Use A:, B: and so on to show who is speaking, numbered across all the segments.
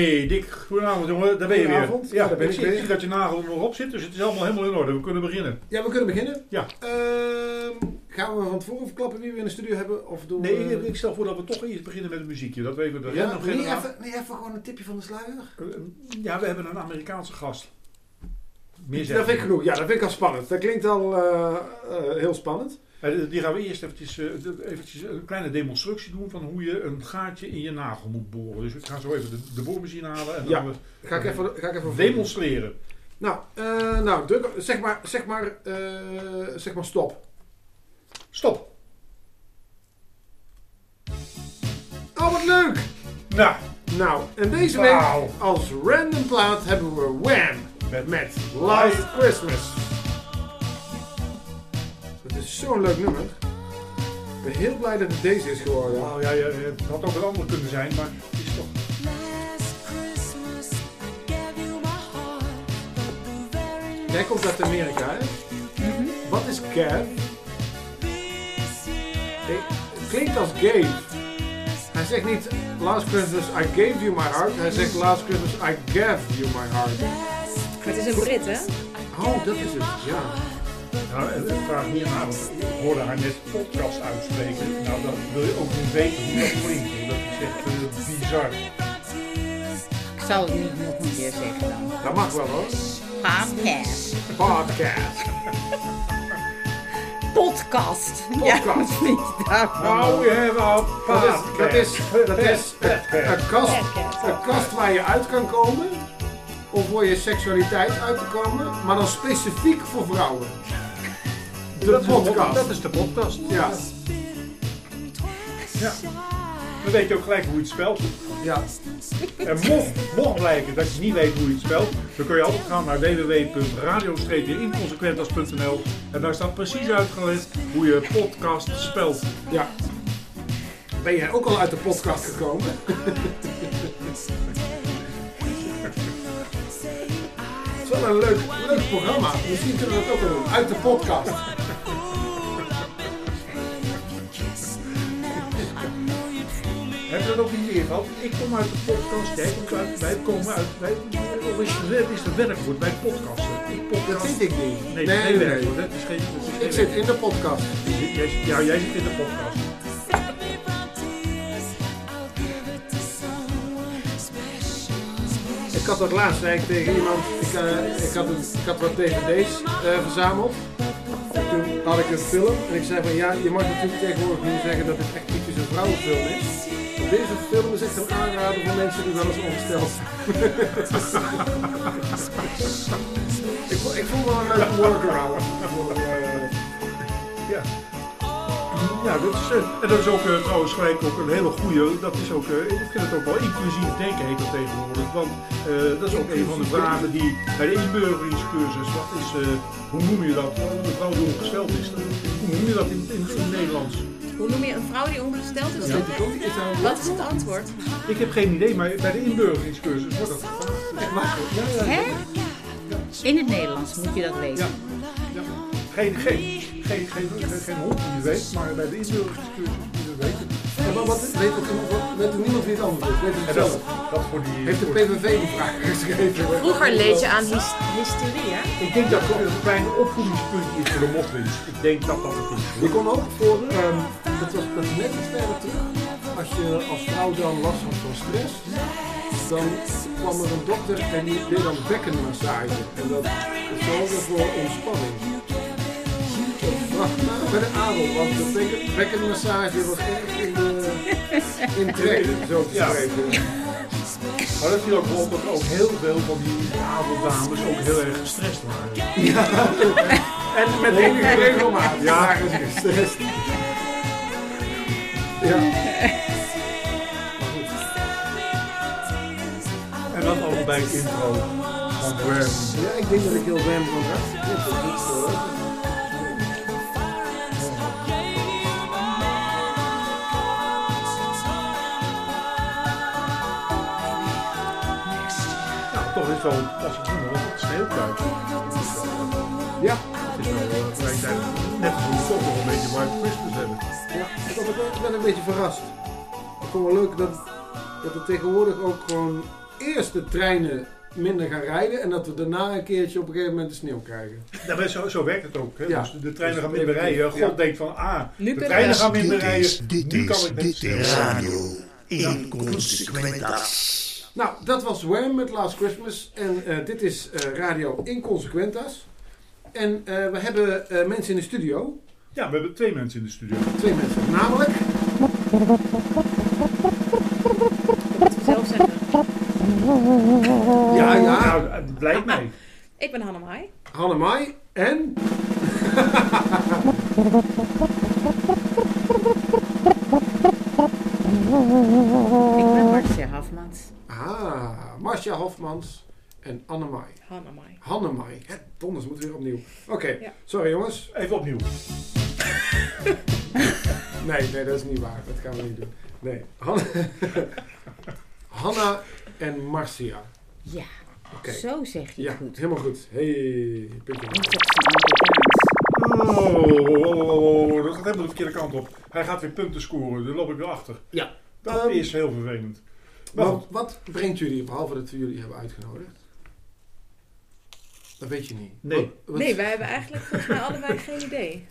A: Hey Dick, goedenavond jongen, daar ben je
B: Goedenavond.
A: weer.
B: Ja, daar ben
A: ik
B: ik
A: zie,
B: weer.
A: zie dat je nagel nog op zit, dus het is allemaal helemaal in orde. We kunnen beginnen.
B: Ja, we kunnen beginnen.
A: Ja.
B: Ehm, gaan we van tevoren verklappen wie we in de studio hebben? Of doen
A: Nee,
B: we...
A: ik, ik stel voor dat we toch eerst beginnen met een muziekje. Dat we even de
B: ja, niet
A: generaal-
B: even, niet even gewoon een tipje van de sluier?
A: Eh, Ja, we hebben een Amerikaanse gast. Meer
B: Dat vind ik genoeg. Ja, dat vind ik al spannend. Dat klinkt al eh, eh, heel spannend.
A: Eh, Die gaan we eerst eventjes, eh, eventjes een kleine demonstratie doen van hoe je een gaatje in je nagel moet boren. Dus ik ga zo even de, de boormachine halen en dan
B: Ja.
A: we
B: Ga ik even, ga ik even
A: demonstreren.
B: Nou, eh, nou druk, zeg maar, zeg maar, eh, zeg maar stop.
A: Stop!
B: Oh, wat leuk!
A: Nou,
B: Nou, en deze week als random plaat hebben we Wham!
A: met,
B: met Last Christmas. Dat is zo'n leuk nummer. Ik ben heel blij dat het deze is geworden.
A: Nou ja, ja, het had ook een ander kunnen zijn, maar het is toch...
C: Last Christmas I gave you my heart, but the very
B: Jij komt uit Amerika, hè? Wat is Gav? Het klinkt als gave. Hij zegt niet Last Christmas I gave you my heart. Hij zegt Last Christmas I gave you my heart.
D: Het is een Brit, hè?
B: Oh, dat is het. Ja.
A: Nou, ik vraag niet aan, want ik hoorde haar net podcast uitspreken. Nou, dan wil je ook niet weten hoe dat klinkt. Dat is echt eh, bizar.
D: Ik zal het niet nog een keer zeggen dan.
B: Dat mag wel hoor.
D: Podcast.
B: Podcast.
D: Podcast.
B: Podcast.
D: Ja, je daarvan?
A: Nou, we hebben al
B: Dat is, dat is, dat is een, kast, een kast waar je uit kan komen. Om voor je seksualiteit uit te komen. Maar dan specifiek voor vrouwen. De podcast.
A: Dat is de podcast.
B: Ja,
A: Ja. Dan weet je ook gelijk hoe je het spelt.
B: ja.
A: En mocht, mocht blijken dat je niet weet hoe je het spelt, dan kun je altijd gaan naar www.radio-inconsequentas.nl en daar staat precies uitgelegd hoe je podcast spelt.
B: ja. Ben jij ook al uit de podcast gekomen? Het is wel een leuk, leuk programma. Misschien kunnen we dat ook wel doen. Uit de podcast.
A: Heb je dat ook niet meer gehad? Ik kom uit de podcast, jij komt uit, wij komen uit, wij, of is het werkwoord bij podcasten? Ik
B: Dat
A: podcast.
B: vind ik niet.
A: Nee,
B: nee, nee.
A: werkwoord, hè? Het is geen, het is geen
B: Ik zit in de podcast.
A: Jij, ja, jij zit in de podcast.
B: Ik had dat laatst ik tegen iemand, ik, eh, ik, had, een, ik had wat dvd's eh, verzameld. En toen had ik een film en ik zei van ja, je mag natuurlijk tegenwoordig niet zeggen dat het echt typisch een vrouwenfilm is. Deze film is echt een aanrader voor mensen die wel eens ongesteld zijn. ik, vo- ik vond wel een leuke workaround. voor, eh,
A: Ja. Ja, dat is, eh, en dat is ook eh, trouwens gelijk ook een hele goede. Dat is ook, eh, ik vind het ook wel inclusief denken heet dat tegenwoordig. Want eh, dat is ook een van de vragen die bij de inburgeringscursus, wat is, eh, hoe noem je dat? Een vrouw die ongesteld is. Hoe noem je dat in, in, in het Nederlands?
D: Hoe noem je een vrouw die ongesteld is? Wat is het antwoord?
A: Ik heb geen idee, maar bij de inburgeringscursus wordt dat.
B: Echt? Ja?
D: In het Nederlands moet je dat weten.
A: Ja. Geen, geen, geen, geen, geen, geen hond die het weet, maar bij de inburgeringscursus moet je weten.
B: Ja, maar wat, weet, weet er niemand wie het anders is? Weet het zelf?
A: dat voor die...
B: Heeft de PVV die vraag geschreven?
E: Vroeger leed je aan hys- hysterie, hè?
A: Ik denk dat het een klein opvoedingspuntje is voor de moslims. Ik denk dat dat het is.
B: Je kon ook voor, dat was dat is net iets verder terug, als je als vrouw dan last had van stress, dan kwam er een dokter en die deed dan bekkenmassage. En dat zorgde voor ontspanning. Prachtig. Bij de adel, want de bekken, bekkenmassage was echt in de in trek, zo te
A: Ja.
B: spreken.
A: Maar dat viel ook op dat ook heel veel van die adeldames ook heel erg gestrest waren.
B: En met enige regelmaat.
A: Ja.
B: gestrest. Ja.
A: En dat allemaal bij het intro van Wham.
B: ja, ik denk dat ik heel Wham van had. Vind het niet zo.
A: Nou, toch is als ik noem maar het sneeuwt.
B: Ja.
A: Gelijktijdig net als we toch nog een beetje White Christmas hebben.
B: Ja, ik ben een beetje verrast. Ik vond wel leuk dat dat er tegenwoordig ook gewoon eerst de treinen minder gaan rijden en dat we daarna een keertje op een gegeven moment de sneeuw krijgen.
A: Ja, zo, zo werkt het ook. Hè?
B: Ja.
A: Dus de treinen gaan minder rijden. God
B: ja.
A: denkt van, ah,
E: Nu
A: de treinen
E: we-
A: gaan minder
F: Dit
A: rijden.
F: is, dit
A: nu kan
F: is,
A: ik
F: dit is radio Inconsequentas.
B: Nou, dat was Wham met Last Christmas. En eh, dit is eh, Radio Inconsequentas. En eh, we hebben eh, mensen in de studio.
A: Ja, we hebben twee mensen in de studio.
B: Twee mensen. Namelijk
E: zelf zeggen.
B: Ja, ja.
A: Nou, het blijkt mij.
E: Ik ben Hannemai.
B: Hannemai en...
D: Ik ben Marcia Hafmans.
B: Ah, Marcia Hofmans en Annemai.
E: Hannemai.
B: Hannemai. Het donders moet weer opnieuw. Oké,
E: Ja.
B: sorry jongens.
A: Even opnieuw.
B: Nee, nee, dat is niet waar. Dat gaan we niet doen. Nee. Han- Hanna en Marcia.
D: Ja,
B: Oké.
D: zo zeg je
B: Ja,
D: het goed.
B: helemaal goed. Hey, puntje.
A: Oh, oh, oh, oh, dat gaat helemaal de verkeerde kant op. Hij gaat weer punten scoren. Daar loop ik weer achter.
B: Ja.
A: Dat
B: Ehm,
A: is heel vervelend. Maar
B: Wat, wat brengt jullie, behalve dat we jullie hebben uitgenodigd? Dat weet je niet.
A: Nee.
B: Wat- wat-
E: Nee, wij hebben eigenlijk volgens mij allebei geen idee.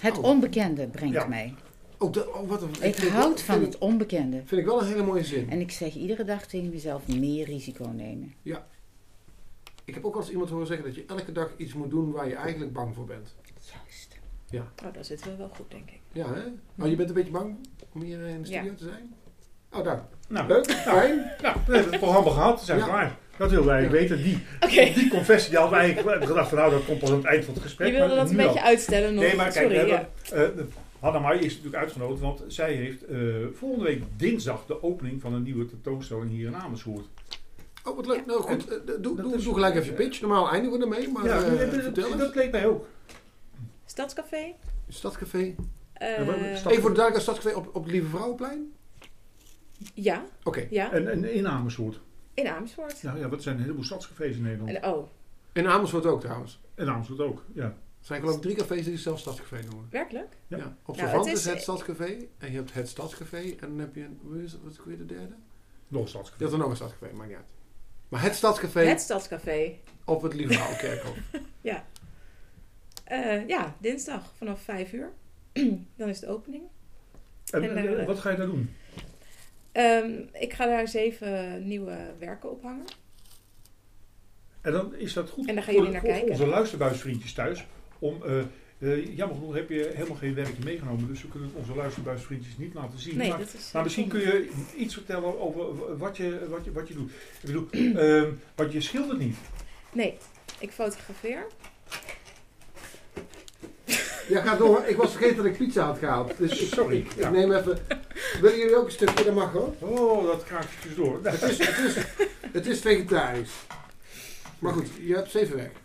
D: Het
B: Oh.
D: onbekende brengt
A: Ja.
D: mij.
B: Oh, dat- oh, wat een,
D: Ik
B: vind
D: houd
B: wel-
D: van het onbekende.
B: Vind ik wel een hele mooie zin.
D: En ik zeg iedere dag tegen mezelf meer risico nemen.
B: Ik heb ook wel eens iemand horen zeggen dat je elke dag iets moet doen waar je eigenlijk bang voor bent.
D: Juist.
E: Oh, daar zitten we wel goed, denk ik.
B: Ja, hè? Oh, je bent een beetje bang om hier in de
E: Ja.
B: studio te zijn? Oh, daar.
A: Nou,
B: Leuk, fijn.
A: nou, we hebben het programma gehad. We zijn
B: Ja.
A: klaar. Dat wilden wij
B: Ja.
A: weten. Die, die confessie die hadden we eigenlijk gedacht van nou, dat komt pas aan het eind van het gesprek.
E: Je wilde
A: maar
E: dat een beetje
A: al.
E: uitstellen nog.
A: Nee, maar kijk,
E: Sorry,
A: we
E: ja.
A: hebben, uh, Hanna Mai is natuurlijk uitgenodigd, want zij heeft eh, volgende week dinsdag de opening van een nieuwe tentoonstelling hier in Amersfoort.
B: Oh, wat leuk. Nou goed, eh, doe, doe, gelijk even je pitch. Normaal eindigen we ermee, maar
A: ja,
B: eh,
A: dat- dat,
B: vertel
A: dat,
B: eens.
A: leek mij ook.
E: Stadscafé.
B: Stadcafé.
E: Eh,
A: Ja, maar- stad-
B: Even voor de duidelijkheid, Stadcafé op, op het Lieve Vrouwenplein?
E: Ja,
B: Oké.
E: ja.
A: En, en in Amersfoort.
E: In Amersfoort.
A: Ja, ja, wat zijn een heleboel stadscafés in Nederland.
E: En, oh,
B: In Amersfoort ook trouwens.
A: En Amersfoort ook, ja.
B: Er zijn geloof ik drie cafés die zichzelf Stadscafé noemen.
E: werkelijk?
A: Ja.
B: Ja. Op
E: Nou, het
B: is
E: is-
B: het Stadscafé. En je hebt het Stadscafé. En dan heb je, een, hoe is, wat is weer de derde?
A: Nog een
B: Je
A: stadscafé.
B: hebt er nog een Stadscafé, maakt niet uit. Maar het Stadscafé
E: Het Stadscafé.
B: op het Lieve Vrouwenkerkhof.
E: Eh, ja, dinsdag vanaf 5 uur. Dan is de opening.
A: En,
E: En,
A: en,
E: eh,
A: wat ga je daar doen?
E: Ehm, ik ga daar zeven nieuwe werken ophangen.
A: En dan is dat goed
E: En daar gaan
A: voor,
E: jullie naar kijken.
A: onze luisterbuisvriendjes thuis. Om, eh, eh, jammer genoeg heb je helemaal geen werkje meegenomen. Dus we kunnen onze luisterbuisvriendjes niet laten zien.
E: Nee,
A: maar,
E: dat is.
A: maar misschien kun je iets vertellen over wat je, wat je, wat je doet. Ik bedoel, ehm, want je schildert niet.
E: Nee, ik fotografeer.
B: Ja, ga door. Ik was vergeten dat ik pizza had gehaald. Dus ik,
A: Sorry,
B: ik, ik
A: ja.
B: neem even... Willen jullie ook een stukje? Dat mag hoor.
A: Oh, dat kraakt je door.
B: Het is, het is, het is vegetarisch. Maar goed, je hebt zeven werk.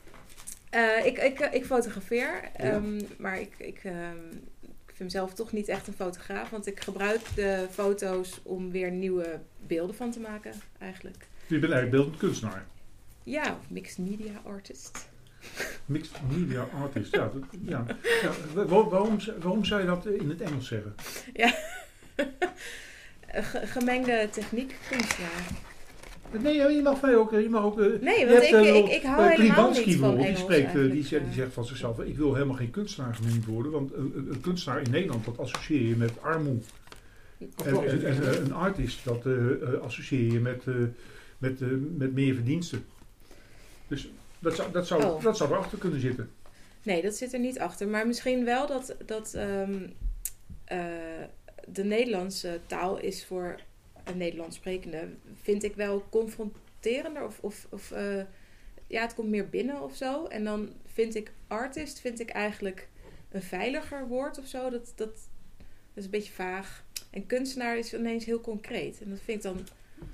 E: Eh, ik, ik, ik fotografeer, ehm, maar ik, ik, ehm, ik vind mezelf toch niet echt een fotograaf, want ik gebruik de foto's om weer nieuwe beelden van te maken, eigenlijk.
A: Je bent eigenlijk beeldend kunstenaar.
E: Ja, of mixed media artist.
A: Mixed media artist. Ja, dat, ja. ja wa- wa- waarom, waarom zou je dat in het Engels zeggen?
E: Ge- gemengde techniek kunstenaar.
A: Nee, je mag mij ook. Je mag ook eh,
E: Nee, want
A: hebt,
E: ik,
A: eh,
E: ik, ik hou
A: eh,
E: helemaal niet van Engels
A: die, spreekt, die,
E: eigenlijk,
A: zegt, die zegt van zichzelf, ik wil helemaal geen kunstenaar genoemd worden, want een, kunstenaar in Nederland, dat associeer je met armoede. En, en, en, een artist, dat associeer je met, eh, met, eh, met meer verdiensten. Dus dat zou, dat, zou,
E: Oh.
A: dat zou erachter kunnen zitten.
E: Nee, dat zit er niet achter. Maar misschien wel dat, dat ehm, eh, de Nederlandse taal is voor een Nederlands sprekende, vind ik wel confronterender. Of, of, of eh, ja, het komt meer binnen of zo. En dan vind ik artist, vind ik eigenlijk een veiliger woord of zo. Dat, dat, dat is een beetje vaag. En kunstenaar is ineens heel concreet. En dat vind ik dan...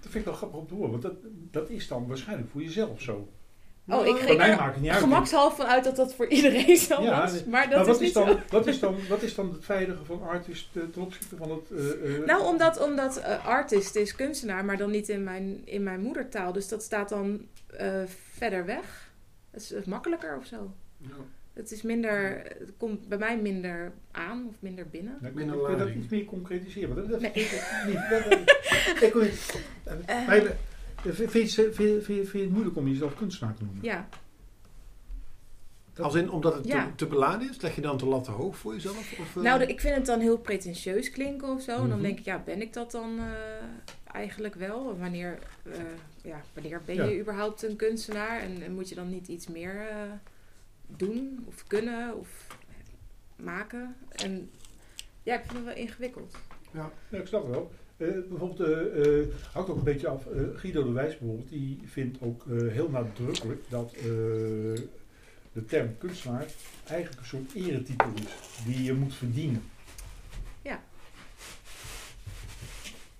A: Dat vind ik wel grappig om te horen, want dat, dat is dan waarschijnlijk voor jezelf zo.
E: Oh, ik ging
A: mij maakt het niet uit.
E: gemakshalve van uit dat dat voor iedereen zo
A: Ja,
E: was. Maar dat
A: maar
E: is
A: wat
E: niet
A: is, dan,
E: zo.
A: wat, is dan, wat is dan het veilige van artist eh, ten opzichte van het... eh, eh,
E: Nou, omdat, omdat artist is kunstenaar, maar dan niet in mijn, in mijn moedertaal. Dus dat staat dan verder weg. Het is, makkelijker of zo.
B: Ja.
E: Het is minder, het komt bij mij minder aan of minder binnen.
B: Minder
A: kun je dat iets meer concretiseren. Dat, dat
E: Nee.
A: ik niet. Dat- dat- ik
E: Eh.
A: Vind je, het- vind, je, vind, je, vind je het moeilijk om jezelf kunstenaar te noemen?
E: Ja,
B: Als in, omdat het
E: Ja.
B: te, te beladen is, leg je dan te lat te hoog voor jezelf? Of, eh?
E: nou ik vind het dan heel pretentieus klinken of zo. En dan
A: Mhm.
E: denk ik, ja, ben ik dat dan eh, eigenlijk wel? Wanneer, eh, ja, wanneer ben
A: Ja.
E: je überhaupt een kunstenaar? En, en moet je dan niet iets meer eh, doen of kunnen of maken? En ja, ik vind het wel ingewikkeld.
A: Ja, ik snap het wel. Eh, bijvoorbeeld, eh, eh, hangt ook een beetje af. Guido de Wijs bijvoorbeeld, die vindt ook heel nadrukkelijk dat de term kunstenaar eigenlijk een soort eretitel is die je moet verdienen.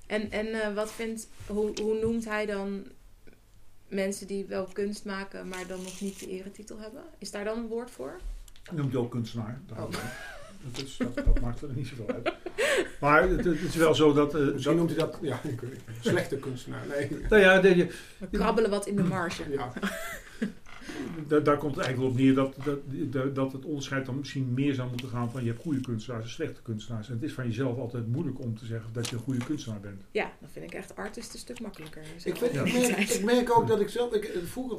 E: En, en eh, wat vindt, hoe, hoe noemt hij dan mensen die wel kunst maken, maar dan nog niet de eretitel hebben? Is daar dan een woord voor?
A: Noemt ook kunstenaar. daar
E: Oh.
A: Dat, is, dat, dat maakt er niet zoveel uit. Maar het, het is wel zo dat... eh,
B: Misschien
A: dat
B: noemt hij dat, ja, ik weet niet. slechte kunstenaar. Nee.
A: nou ja, de- je-
E: We krabbelen wat in de marge.
B: Ja.
A: Da- daar komt het eigenlijk op neer dat, dat, dat, dat het onderscheid dan misschien meer zou moeten gaan van je hebt goede kunstenaars en slechte kunstenaars. En het is van jezelf altijd moeilijk om te zeggen dat je een goede kunstenaar bent.
E: Ja, dan vind ik echt artist een stuk makkelijker.
B: Ik, vind,
A: Ja.
B: ik, merk, ik merk ook dat ik zelf, ik, vroeger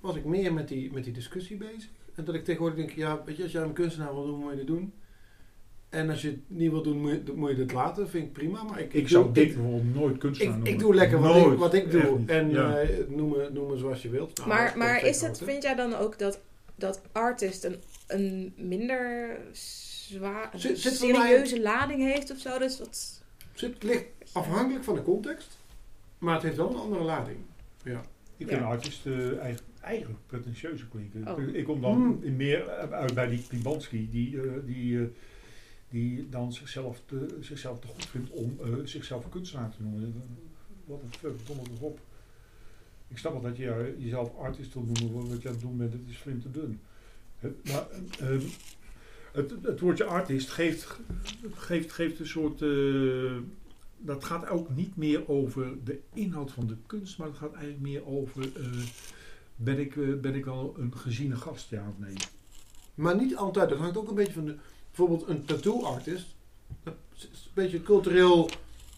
B: was ik meer met die, met die discussie bezig. En dat ik tegenwoordig denk, ja, weet je, als jij een kunstenaar wil doen, moet je dat doen. En als je het niet wil doen, moet je, moet je dit laten. Vind ik prima. Maar ik,
A: Ik,
B: ik
A: zou
B: doe,
A: dit
B: ik,
A: bijvoorbeeld nooit kunstenaar
B: ik,
A: noemen.
B: ik doe lekker wat
A: Nooit.
B: ik, wat ik doe. En
A: Ja.
B: eh, noem, me, noem me zoals je wilt. Nou,
E: maar
B: dat
E: maar is het, vind jij dan ook dat, dat artist een, een minder zwaar,
B: Zit- zit mij-
E: serieuze lading heeft of zo? Dus dat,
B: Het ligt afhankelijk van de context. Maar het heeft wel een andere lading. Ja.
A: Ik
E: Ja.
A: vind artiest eh, eigenlijk, eigenlijk pretentieuzer klinken.
E: Oh.
A: Ik kom dan
B: Hmm.
A: in meer uit bij die Klibanski, die, eh, die, eh, die dan zichzelf te, zichzelf te goed vindt om eh, zichzelf kunstenaar te noemen. Wat een fuck, donder toch op. Ik snap wel dat je eh, jezelf artist wil noemen, wat je aan het doen bent, het is flink te dun. Het, maar eh, het, het woordje artist geeft, geeft, geeft een soort... eh, dat gaat ook niet meer over de inhoud van de kunst, maar het gaat eigenlijk meer over... eh, ben, ik, eh, ben ik wel een geziene gast, ja of nee?
B: Maar niet altijd. Dat hangt ook een beetje van de... Bijvoorbeeld een tattoo-artist. Dat is een beetje cultureel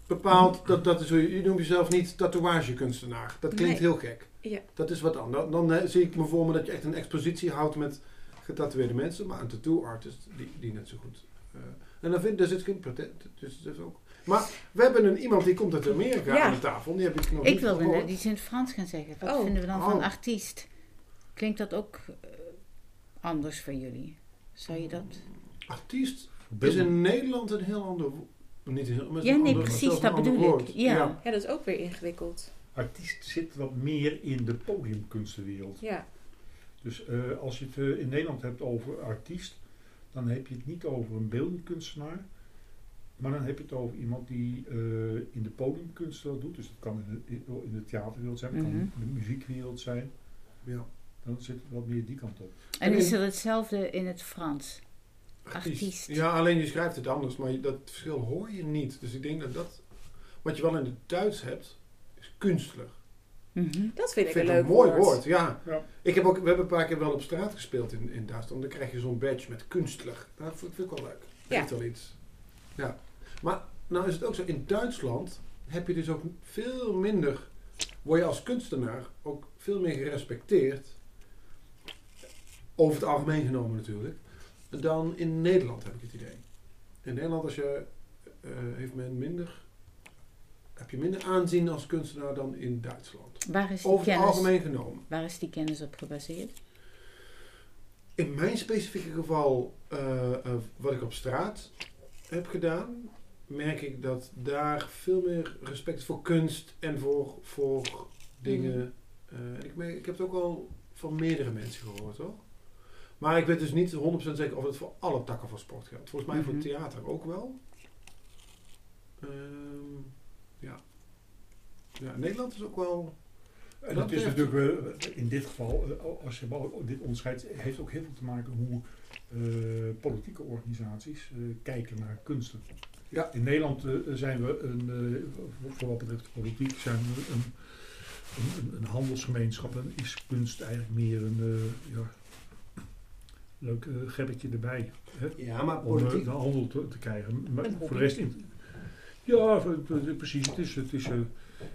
B: bepaald. Dat, dat is, hoe je, je noemt jezelf niet tatoeagekunstenaar. Dat klinkt
E: Nee.
B: heel gek.
E: Ja.
B: Dat is wat anders. Dan, dan eh, zie ik me voor me dat je echt een expositie houdt met getatoeëerde mensen. Maar een tattoo-artist, die, die net zo goed. eh, en dan vind ik, er zit geen patent. Dus dat is ook... Maar we hebben een, iemand die komt uit Amerika
E: Ja.
B: aan de tafel. Die heb ik nog
F: Ik
B: niet
F: wilde
B: gehoord.
F: net iets in het Frans gaan zeggen. Wat
E: Oh.
F: vinden we dan van
B: Oh.
F: artiest? Klinkt dat ook eh, anders voor jullie? Zou je dat...
B: Artiest is in Nederland een heel ander... wo- Niet een heel, maar het
F: Ja,
B: een
F: nee,
B: ander-
F: precies, dat bedoel ik.
B: woord.
F: Ja.
E: ja, dat is ook weer ingewikkeld.
A: Artiest zit wat meer in de podiumkunstenwereld.
E: Ja,
A: Dus eh, als je het eh, in Nederland hebt over artiest, dan heb je het niet over een beeldend kunstenaar. Maar dan heb je het over iemand die eh, in de podiumkunst wel doet. Dus dat kan in de, in de theaterwereld zijn, het kan
F: Mhm.
A: in de muziekwereld zijn.
B: Ja.
A: Dan zit het wat meer die kant op.
F: En
B: En
F: is er hetzelfde in het Frans? Artiest.
B: Ja, alleen je schrijft het anders, maar dat verschil hoor je niet. Dus ik denk dat dat... Wat je wel in het Duits hebt, is kunstler.
F: Mhm.
E: dat vind ik
B: vind
E: een
B: ik
E: leuk
B: mooi
E: woord.
B: woord. ja.
A: Ja.
B: Ik heb ook, we hebben een paar keer wel op straat gespeeld in, in Duitsland. Dan krijg je zo'n badge met kunstler. Dat vind ik wel leuk. Dat
E: Ja.
B: heeft wel iets. Ja. Maar nou is het ook zo, in Duitsland heb je dus ook veel minder... Word je als kunstenaar ook veel meer gerespecteerd. Over het algemeen genomen natuurlijk. Dan in Nederland heb ik het idee. In Nederland als je, eh, heeft men minder... Heb je minder aanzien als kunstenaar dan in Duitsland.
F: Waar, is die
B: Over het algemeen genomen.
F: waar is die kennis op gebaseerd?
B: In mijn specifieke geval, eh, eh, wat ik op straat heb gedaan, merk ik dat daar veel meer respect voor kunst en voor, voor dingen. Eh, en ik, ik heb het ook wel van meerdere mensen gehoord hoor. Maar ik weet dus niet 100% zeker of het voor alle takken van sport geldt. Volgens mij
F: Mhm.
B: voor theater ook wel. Ehm, ja. Ja, Nederland is ook wel.
A: En
B: Dat
A: dat is
B: heeft-
A: natuurlijk eh, in dit geval, eh, als je wel dit onderscheidt, heeft ook heel veel te maken hoe eh, politieke organisaties eh, kijken naar kunsten.
B: Ja.
A: In Nederland zijn we een, eh, voor- wat betreft de politiek, zijn we een, een, een, een handelsgemeenschap en is kunst eigenlijk meer een, eh, ja, leuk eh, gebbetje erbij. Hè?
B: Ja, maar
A: Om eh,
B: politiek...
A: de handel te, te krijgen. Maar voor
E: hobby.
A: de rest... In, ja, precies. Het is... Het is eh,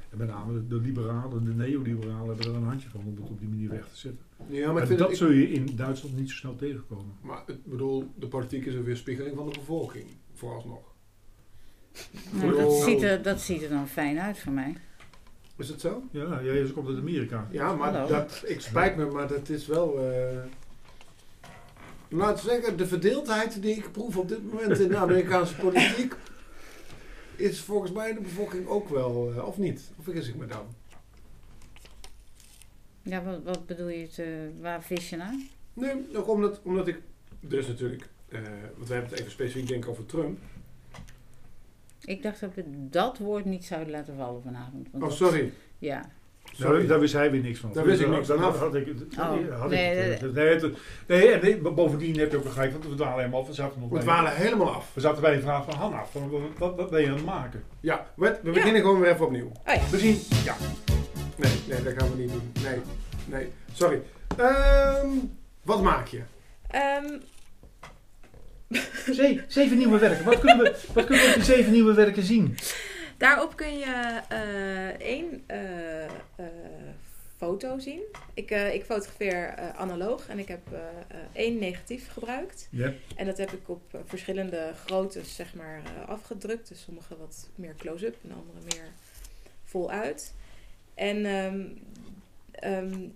A: en met name de, de liberalen, de neoliberalen hebben er een handje van om het op die manier weg te zetten.
B: Ja, maar ik
A: en
B: vind
A: dat
B: ik-
A: zul je in Duitsland niet zo snel tegenkomen.
B: maar ik bedoel, de politiek is een weerspiegeling van de bevolking, vooralsnog.
F: Nou, dat, ziet er, dat ziet er dan fijn uit voor mij.
B: Is het zo?
A: Ja, jij komt uit Amerika.
B: Ja, maar
F: Hallo.
B: dat, ik spijt me, maar dat is wel... eh laten we zeggen, de verdeeldheid die ik proef op dit moment in de Amerikaanse politiek... is volgens mij de bevolking ook wel, eh, of niet? Of vergis ik me dan?
F: Ja, wat, wat bedoel je, te, waar vis je naar?
B: Nee, ook omdat, omdat ik... Dus natuurlijk, eh want we hebben het even specifiek denken over Trump.
F: Ik dacht dat we dat woord niet zouden laten vallen vanavond. want
B: Oh,
F: dat-
B: sorry.
F: Ja.
A: Daar, daar wist hij weer niks van.
B: Daar wist ik niks vanaf.
A: dat had ik,
F: Oh,
A: had
F: nee,
A: ik,
F: nee,
A: nee, nee, nee, en nee, maar bovendien heb je ook begrepen, want we dwalen helemaal af. We zaten nog
B: We dwalen helemaal af.
A: we zaten bij een vraag van Hanna. Van, wat, wat, wat ben je aan het maken?
B: Ja, we, we beginnen gewoon weer even opnieuw.
E: Oh ja.
A: We zien, ja,
B: Nee, nee, dat gaan we niet doen. Nee, nee, sorry. Ehm, wat maak je?
E: Ehm,
A: Ze- zeven nieuwe werken. Wat kunnen, we, wat kunnen we op die zeven nieuwe werken zien?
E: Daarop kun je eh, één eh, eh, foto zien. Ik, ik fotografeer analoog en ik heb één negatief gebruikt. En dat heb ik op verschillende groottes zeg maar, afgedrukt. Dus sommige wat meer close-up en andere meer voluit. En ehm, ehm,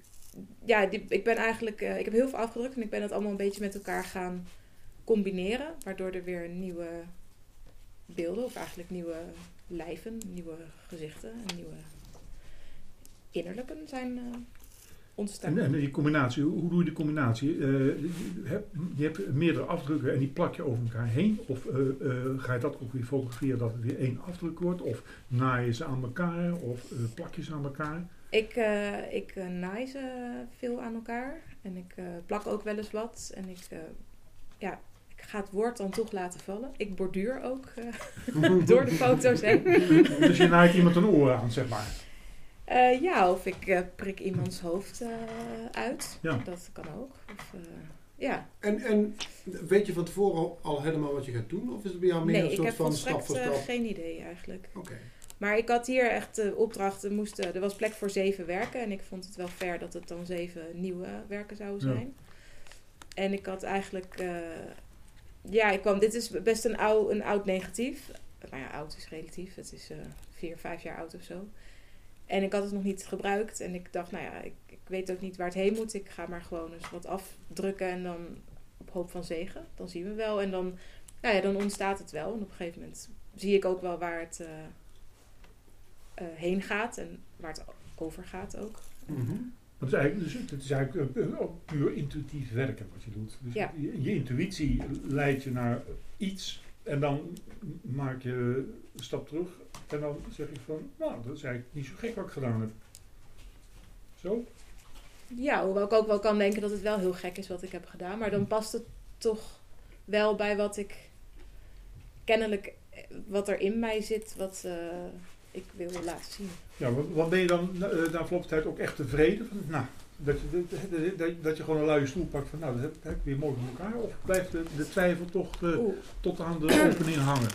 E: ja, die, ik ben eigenlijk, ik heb heel veel afgedrukt en ik ben het allemaal een beetje met elkaar gaan combineren. Waardoor er weer nieuwe beelden, of eigenlijk nieuwe lijven, nieuwe gezichten en nieuwe innerlijken zijn eh, ontstaan.
A: en, en die combinatie, hoe, hoe doe je die combinatie? Eh, je, hebt, je hebt meerdere afdrukken en die plak je over elkaar heen. Of eh, ga je dat ook weer fotograferen dat het weer één afdruk wordt? Of naai je ze aan elkaar? Of plak je ze aan elkaar?
E: Ik, ik naai ze veel aan elkaar. En ik plak ook wel eens wat. En ik, ja, ga het woord dan toch laten vallen. Ik borduur ook eh, door de foto's heen.
A: Dus je naait iemand een oor aan, zeg maar.
E: Eh, ja, of ik eh, prik iemands hoofd eh, uit.
A: Ja.
E: Dat kan ook. Of, eh, ja,
B: En, en weet je van tevoren al helemaal wat je gaat doen? Of is het bij jou meer
E: nee,
B: een
E: ik
B: soort
E: heb
B: van stap voor
E: eh,
B: stap?
E: geen idee eigenlijk.
B: Oké.
E: Maar ik had hier echt de opdracht, er, moesten, er was plek voor zeven werken. En ik vond het wel fair dat het dan zeven nieuwe werken zouden
A: Ja.
E: zijn. En ik had eigenlijk... eh, ja, ik kwam, dit is best een oud, een oud negatief. Nou ja, oud is relatief. Het is eh, vier, vijf jaar oud of zo. En ik had het nog niet gebruikt. En ik dacht, nou ja, ik, ik weet ook niet waar het heen moet. Ik ga maar gewoon eens wat afdrukken en dan op hoop van zegen. Dan zien we wel. En dan, nou ja, dan ontstaat het wel. En op een gegeven moment zie ik ook wel waar het eh, eh, heen gaat en waar het over gaat ook.
B: Mhm.
A: Het is eigenlijk, dus, het is eigenlijk eh, ook puur intuïtief werken wat je doet. Dus
E: Ja.
A: je, je intuïtie leidt je naar iets en dan maak je een stap terug en dan zeg je van, nou, dat is eigenlijk niet zo gek wat ik gedaan heb. Zo?
E: Ja, hoewel ik ook wel kan denken dat het wel heel gek is wat ik heb gedaan. Maar dan past het toch wel bij wat ik kennelijk, eh, wat er in mij zit, wat eh, ik wil laten zien.
A: Ja, wat, wat ben je dan na, eh, na verloop van tijd ook echt tevreden? Van, nou, dat je, dat, dat- dat, dat je gewoon een luie stoel pakt van, nou, dat heb, dat heb ik weer mooi voor elkaar. Of blijft de, de twijfel toch eh, tot aan de opening hangen?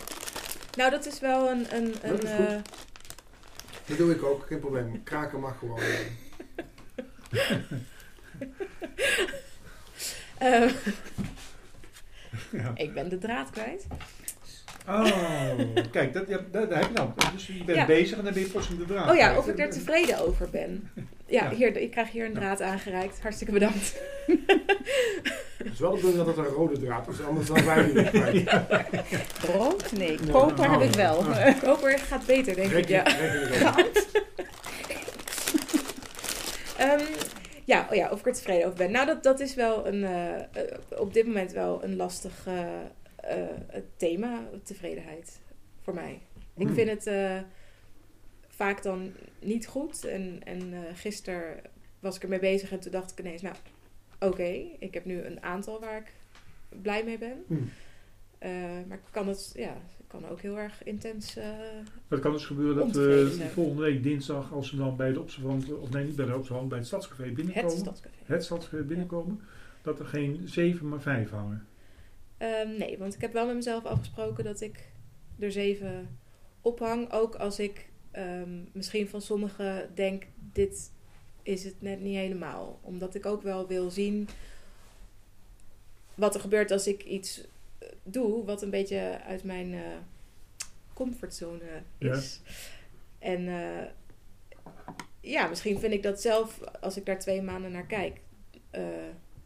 E: Nou, dat is wel een. een,
B: Dat
E: een
B: is goed.
E: eh,
B: Dat doe ik ook, geen probleem. Kraken mag gewoon.
A: Ja.
E: ik ben de draad kwijt.
A: Oh, kijk, dat, ja, dat, heb je dan. Dus je bent
E: Ja.
A: bezig en dan ben je plots in de draad.
E: Oh ja, of ik er tevreden over ben. Ja,
A: Ja.
E: Hier, ik krijg hier een draad aangereikt. Hartstikke bedankt.
B: Het is wel de bedoeling dat het een rode draad is, anders dan zijn we niet kwijt.
F: Rood? Nee,
B: Nee,
F: koper
A: nou,
F: heb ik wel.
E: Koper gaat beter, denk ik. Ja. Ehm, ja, oh ja, of ik er tevreden over ben. Nou, dat, dat is wel een, eh, eh, op dit moment wel een lastig eh, eh, thema, tevredenheid, voor mij. Ik
B: Hmm.
E: vind het eh, vaak dan niet goed. En, en eh gisteren was ik ermee bezig en toen dacht ik ineens, nou, oké, ik heb nu een aantal waar ik blij mee ben.
B: Hmm.
E: Maar ik kan het, ja, ik kan ook heel erg intens... eh,
A: Het kan dus gebeuren dat we volgende week dinsdag, als we dan bij de observant, of nee, niet bij de observant, bij het stadscafé
E: het
A: binnenkomen,
E: stadscafé.
A: het stadscafé binnenkomen, dat er geen zeven, maar vijf hangen.
E: Ehm, nee, want ik heb wel met mezelf afgesproken dat ik er zeven ophang. Ook als ik ehm, misschien van sommigen denk, dit is het net niet helemaal. Omdat ik ook wel wil zien wat er gebeurt als ik iets eh, doe wat een beetje uit mijn eh, comfortzone is. En eh, ja, misschien vind ik dat zelf, als ik daar twee maanden naar kijk,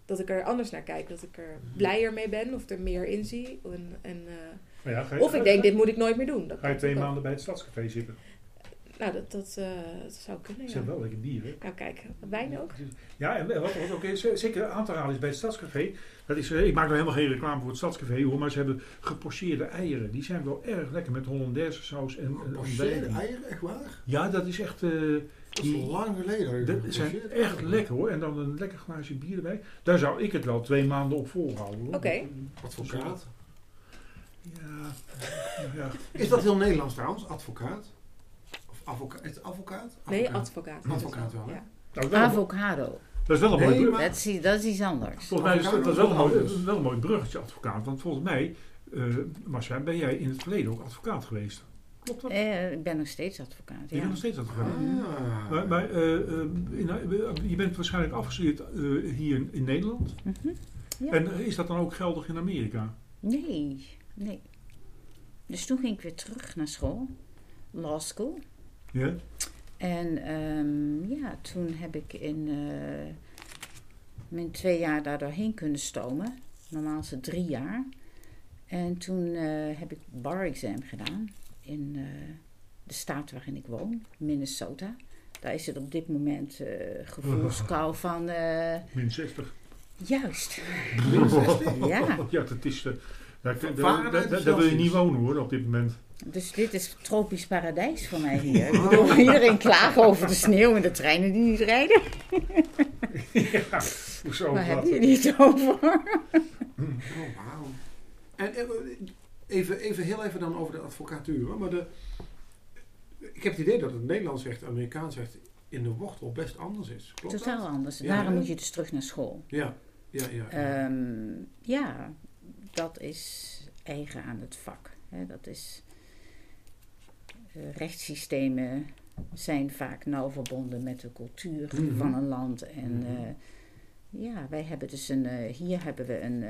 E: dat ik er anders naar kijk. Dat ik er blijer mee ben of er meer in zie. En, en, eh,
A: ja, je,
E: of ik denk, dit moet ik nooit meer doen. Dat
A: Ga je twee maanden bij het Stadscafé zitten?
E: Nou, dat, dat, eh, dat zou kunnen, ja.
A: hebben wel lekker bier, hè?
E: Nou kijk, wijn ook.
A: Ja, en wat, wat ook is, eh, zeker aan te halen is bij het Stadscafé. Dat is, ik maak nog helemaal geen reclame voor het Stadscafé hoor, maar ze hebben gepocheerde eieren. Die zijn wel erg lekker met Hollandaise saus en, en
B: Pocheerde
A: ontbijting.
B: eieren, echt waar?
A: Ja, dat is echt. eh,
B: Dat is
A: die-
B: lang geleden.
A: dat zijn echt lekker hoor. En dan een lekker glaasje bier erbij. Daar zou ik het wel twee maanden op volhouden hoor.
E: Oké.
B: Advocaat.
A: Ja, ja.
B: Is dat heel Nederlands trouwens, advocaat? Of advocaat? Is het advocaat?
E: Nee,
B: Advocaat.
E: advocaat.
B: Advocaat wel, hè?
E: Ja.
A: Nou,
F: Avocado.
A: dat is wel een
B: Nee,
A: mooi
F: Dat is, dat is iets anders.
A: Volgens mij is dat, dat is wel een, mooi,
B: Advocaat.
A: wel een mooi bruggetje, advocaat. Want volgens mij, eh Marcia, ben jij in het verleden ook advocaat geweest. Klopt dat?
F: Eh, ik ben nog steeds advocaat.
A: Je
F: Ja.
A: bent nog steeds advocaat.
B: Ah.
A: Maar, maar eh, eh, in- je bent waarschijnlijk afgestudeerd eh, hier in, in Nederland.
F: Mhm. Ja.
A: En eh, is dat dan ook geldig in Amerika?
F: Nee, nee. Dus toen ging ik weer terug naar school, law school.
A: Ja?
F: En ehm, ja, toen heb ik in eh, mijn twee jaar daar doorheen kunnen stomen. Normaal is het drie jaar. En toen eh, heb ik bar exam gedaan in eh, de staat waarin ik woon, Minnesota. Daar is het op dit moment eh gevoelskou van, eh,
A: Min 60.
F: juist,
B: Min 60?
F: ja.
A: Ja, dat is... daar, daar, daar- daar- daar wil je niet wonen hoor, op dit moment.
F: Dus dit is tropisch paradijs voor mij hier. Ik bedoel, iedereen klagen over de sneeuw en de treinen die niet rijden.
A: ja, hoezo?
F: Waar
A: dat?
F: heb je het over?
B: Oh, wauw. En even, even heel even dan over de advocatuur. hoor. Maar de, ik heb het idee dat het Nederlands recht, Amerikaans recht in de wortel best anders is. Klopt
F: Totaal
B: dat?
F: anders.
B: Ja,
F: Daarom
B: hè?
F: moet je dus terug naar school.
B: Ja, ja, ja.
F: Ehm, ja, dat is eigen aan het vak. Hè. Dat is, eh, rechtssystemen zijn vaak nauw verbonden met de cultuur
B: Mhm.
F: van een land. En
B: Mhm.
F: eh, ja, wij hebben dus een, eh, hier hebben we een,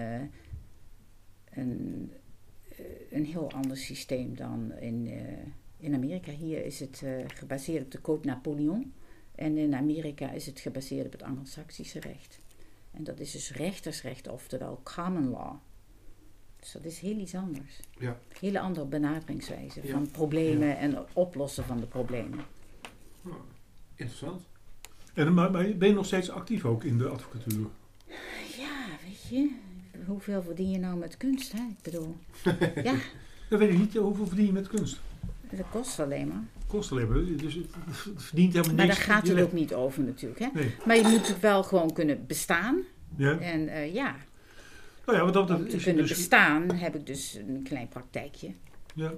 F: een, een heel ander systeem dan in, eh, in Amerika. Hier is het eh, gebaseerd op de Code Napoleon. En in Amerika is het gebaseerd op het Anglo-Saxische recht. En dat is dus rechtersrecht, oftewel common law. Dus dat is heel iets anders.
B: Ja.
F: Hele andere benaderingswijze
B: Ja.
F: van problemen en oplossen van de problemen.
B: Oh, interessant.
A: En, maar, maar ben je nog steeds actief ook in de advocatuur?
F: Ja, weet je, hoeveel verdien je nou met kunst, hè? Ik bedoel, ja,
A: Dat weet ik niet. Hoeveel verdien je met kunst?
F: dat kost alleen maar.
A: Kost alleen maar. Dus het verdient helemaal
F: Maar
A: niks.
F: daar gaat het ook niet over natuurlijk, hè?
A: Nee.
F: Maar je moet wel gewoon kunnen bestaan.
A: Ja.
F: En eh, ja,
A: Nou ja, want dat, dat
F: om te
A: is
F: kunnen
A: dus...
F: bestaan heb ik dus een klein praktijkje.
A: Ja.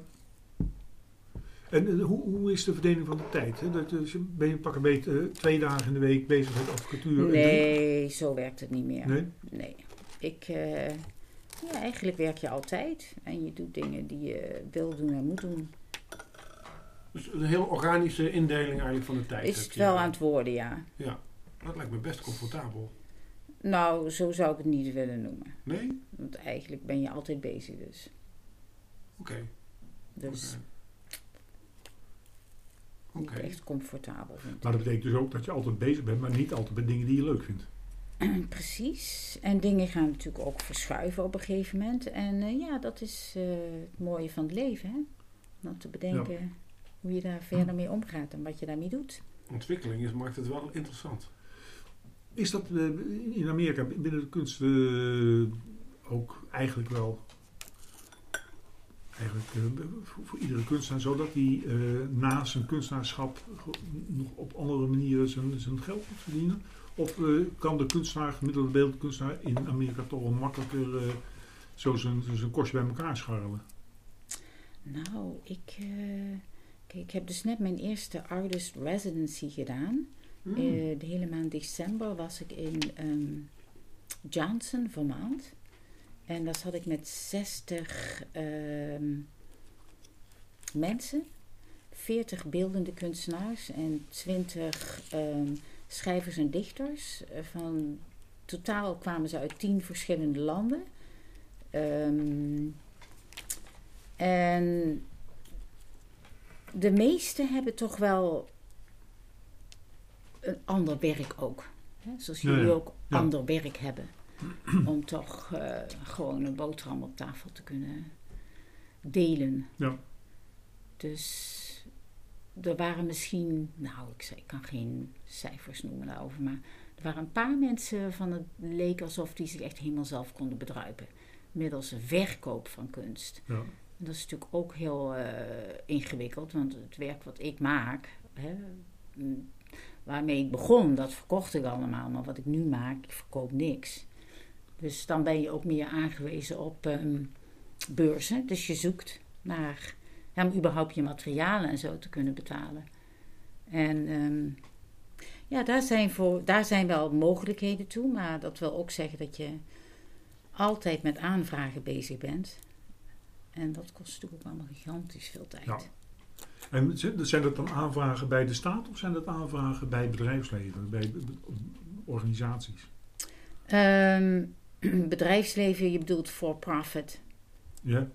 A: En eh, hoe, hoe is de verdeling van de tijd? Hè? Dat, dus ben je pak een beetje twee dagen in de week bezig met advocatuur? en
F: Nee, zo werkt het niet meer.
A: Nee?
F: Nee. Ik, eh, ja, eigenlijk werk je altijd. En je doet dingen die je wil doen en moet doen.
B: Dus een heel organische indeling eigenlijk van de tijd.
F: Is het
B: je.
F: wel aan het worden, ja.
B: Ja, dat lijkt me best comfortabel.
F: Nou, zo zou ik het niet willen noemen.
B: Nee?
F: Want eigenlijk ben je altijd bezig dus.
B: Oké.
F: Dus niet echt comfortabel vind
A: Maar dat betekent dus ook dat je altijd bezig bent, maar niet altijd met dingen die je leuk vindt.
F: Precies. En dingen gaan natuurlijk ook verschuiven op een gegeven moment. En eh, ja, dat is eh, het mooie van het leven, hè. Om te bedenken hoe je daar verder mee omgaat en wat je daarmee doet.
B: Ontwikkeling is, maakt het wel interessant.
A: Is dat eh, in Amerika binnen de kunst ook eigenlijk wel eigenlijk, voor, voor iedere kunstenaar zo dat hij naast zijn kunstenaarschap nog op andere manieren zijn, zijn geld moet verdienen? Of eh, kan de kunstenaar, gemiddelde beeldkunstenaar in Amerika toch wel makkelijker eh, zo zijn, zijn kostje bij elkaar scharrelen?
F: Nou, ik, eh, kijk, ik heb dus net mijn eerste artist residency gedaan.
B: Hmm.
F: De hele maand december was ik in ehm, Johnson, Vermont. En daar zat ik met 60 ehm, mensen, 40 beeldende kunstenaars en 20 ehm, schrijvers en dichters. Eh, Van totaal kwamen ze uit 10 verschillende landen. Ehm, en de meesten hebben toch wel een ander werk ook. Hè? Zoals jullie
A: ja.
F: ook
A: Ja.
F: ander werk hebben. Om toch eh, gewoon een boterham op tafel te kunnen delen.
A: Ja.
F: Dus er waren misschien, nou ik, ik kan geen cijfers noemen daarover, maar er waren een paar mensen van het leek alsof die zich echt helemaal zelf konden bedruipen. Middels een verkoop van kunst.
A: Ja.
F: En dat is natuurlijk ook heel eh, ingewikkeld, want het werk wat ik maak, hè, m, waarmee ik begon, dat verkocht ik allemaal. Maar wat ik nu maak, ik verkoop niks. Dus dan ben je ook meer aangewezen op ehm, beurzen. Dus je zoekt naar, ja, om überhaupt je materialen en zo te kunnen betalen. En ehm, ja, daar zijn, voor, daar zijn wel mogelijkheden toe, maar dat wil ook zeggen dat je altijd met aanvragen bezig bent. En dat kost natuurlijk ook allemaal gigantisch veel tijd.
A: Ja. En zijn dat dan aanvragen bij de staat of zijn dat aanvragen bij bedrijfsleven, bij organisaties?
F: Ehm, bedrijfsleven, je bedoelt for-profit
A: Ja,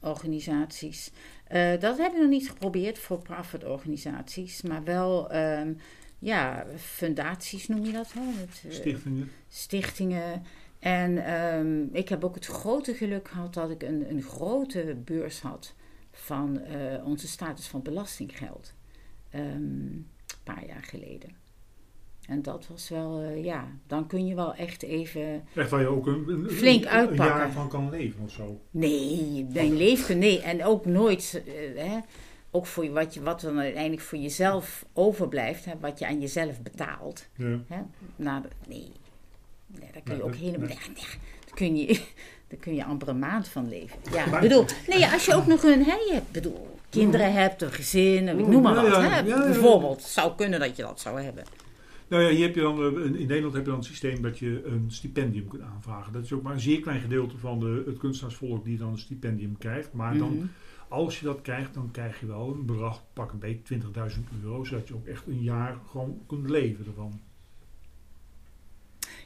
F: organisaties. Eh, dat hebben we nog niet geprobeerd, for-profit organisaties. Maar wel, ehm, ja, fundaties noem je dat. Hè? Het, eh,
A: stichtingen.
F: stichtingen. En ehm, ik heb ook het grote geluk gehad dat ik een, een grote beurs had van eh, onze status van belastinggeld. Ehm, een paar jaar geleden. En dat was wel, eh, ja, dan kun je wel echt even.
A: Echt waar je ook een, een,
F: Flink
A: een-
F: uitpakken.
A: een jaar van kan leven of zo.
F: Nee, mijn leven, nee. En ook nooit, eh, hè, ook voor je, wat, je, wat dan uiteindelijk voor jezelf overblijft, hè, wat je aan jezelf betaalt.
A: Ja.
F: Hè? Nou, nee. nee, daar kun je
A: Nee,
F: ook
A: dat-
F: helemaal.
A: nee.
F: Nee, nee, daar, kun je, daar kun je amper een maand van leven. Ja,
A: Maar-
F: bedoel, nee, als je ook nog een, hè, je hebt, bedoel, kinderen hebt, een gezin, ik noem maar wat. hè. Bijvoorbeeld, het zou kunnen dat je dat zou hebben.
A: Nou ja, hier heb je dan, eh, in Nederland heb je dan het systeem dat je een stipendium kunt aanvragen. Dat is ook maar een zeer klein gedeelte van de, het kunstenaarsvolk die dan een stipendium krijgt. Maar dan,
F: Mhm.
A: als je dat krijgt, dan krijg je wel een bedrag, pak een beetje 20.000 euro, zodat je ook echt een jaar gewoon kunt leven ervan.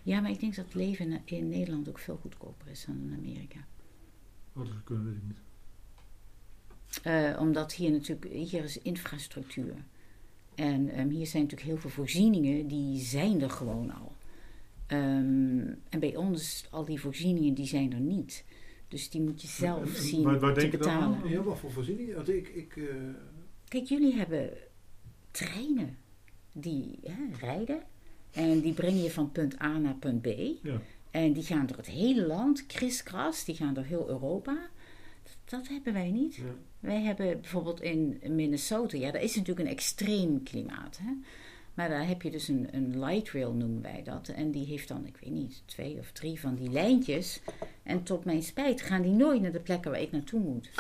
F: Ja, maar ik denk dat leven in Nederland ook veel goedkoper is dan in Amerika.
A: Wat is kunnen, ik niet.
F: Eh, omdat hier natuurlijk, hier is infrastructuur. En ehm, hier zijn natuurlijk heel veel voorzieningen, die zijn er gewoon al. Ehm, en bij ons, al die voorzieningen, die zijn er niet. Dus die moet je zelf
A: En- en
F: zien
A: waar- waar
F: te
A: denk je dan aan?
F: betalen.
B: Ja, wat voor voorzieningen? Want ik, ik, eh,
F: Kijk, jullie hebben treinen die hè, rijden. En die brengen je van punt A naar punt B.
A: Ja.
F: En die gaan door het hele land, kriskras, die gaan door heel Europa. Dat, hebben wij niet.
B: Ja.
F: Wij hebben bijvoorbeeld in Minnesota, ja, dat is natuurlijk een extreem klimaat. Hè? Maar daar heb je dus een, een light rail, noemen wij dat. En die heeft dan, ik weet niet, twee of drie van die lijntjes. En tot mijn spijt gaan die nooit naar de plekken waar ik naartoe moet.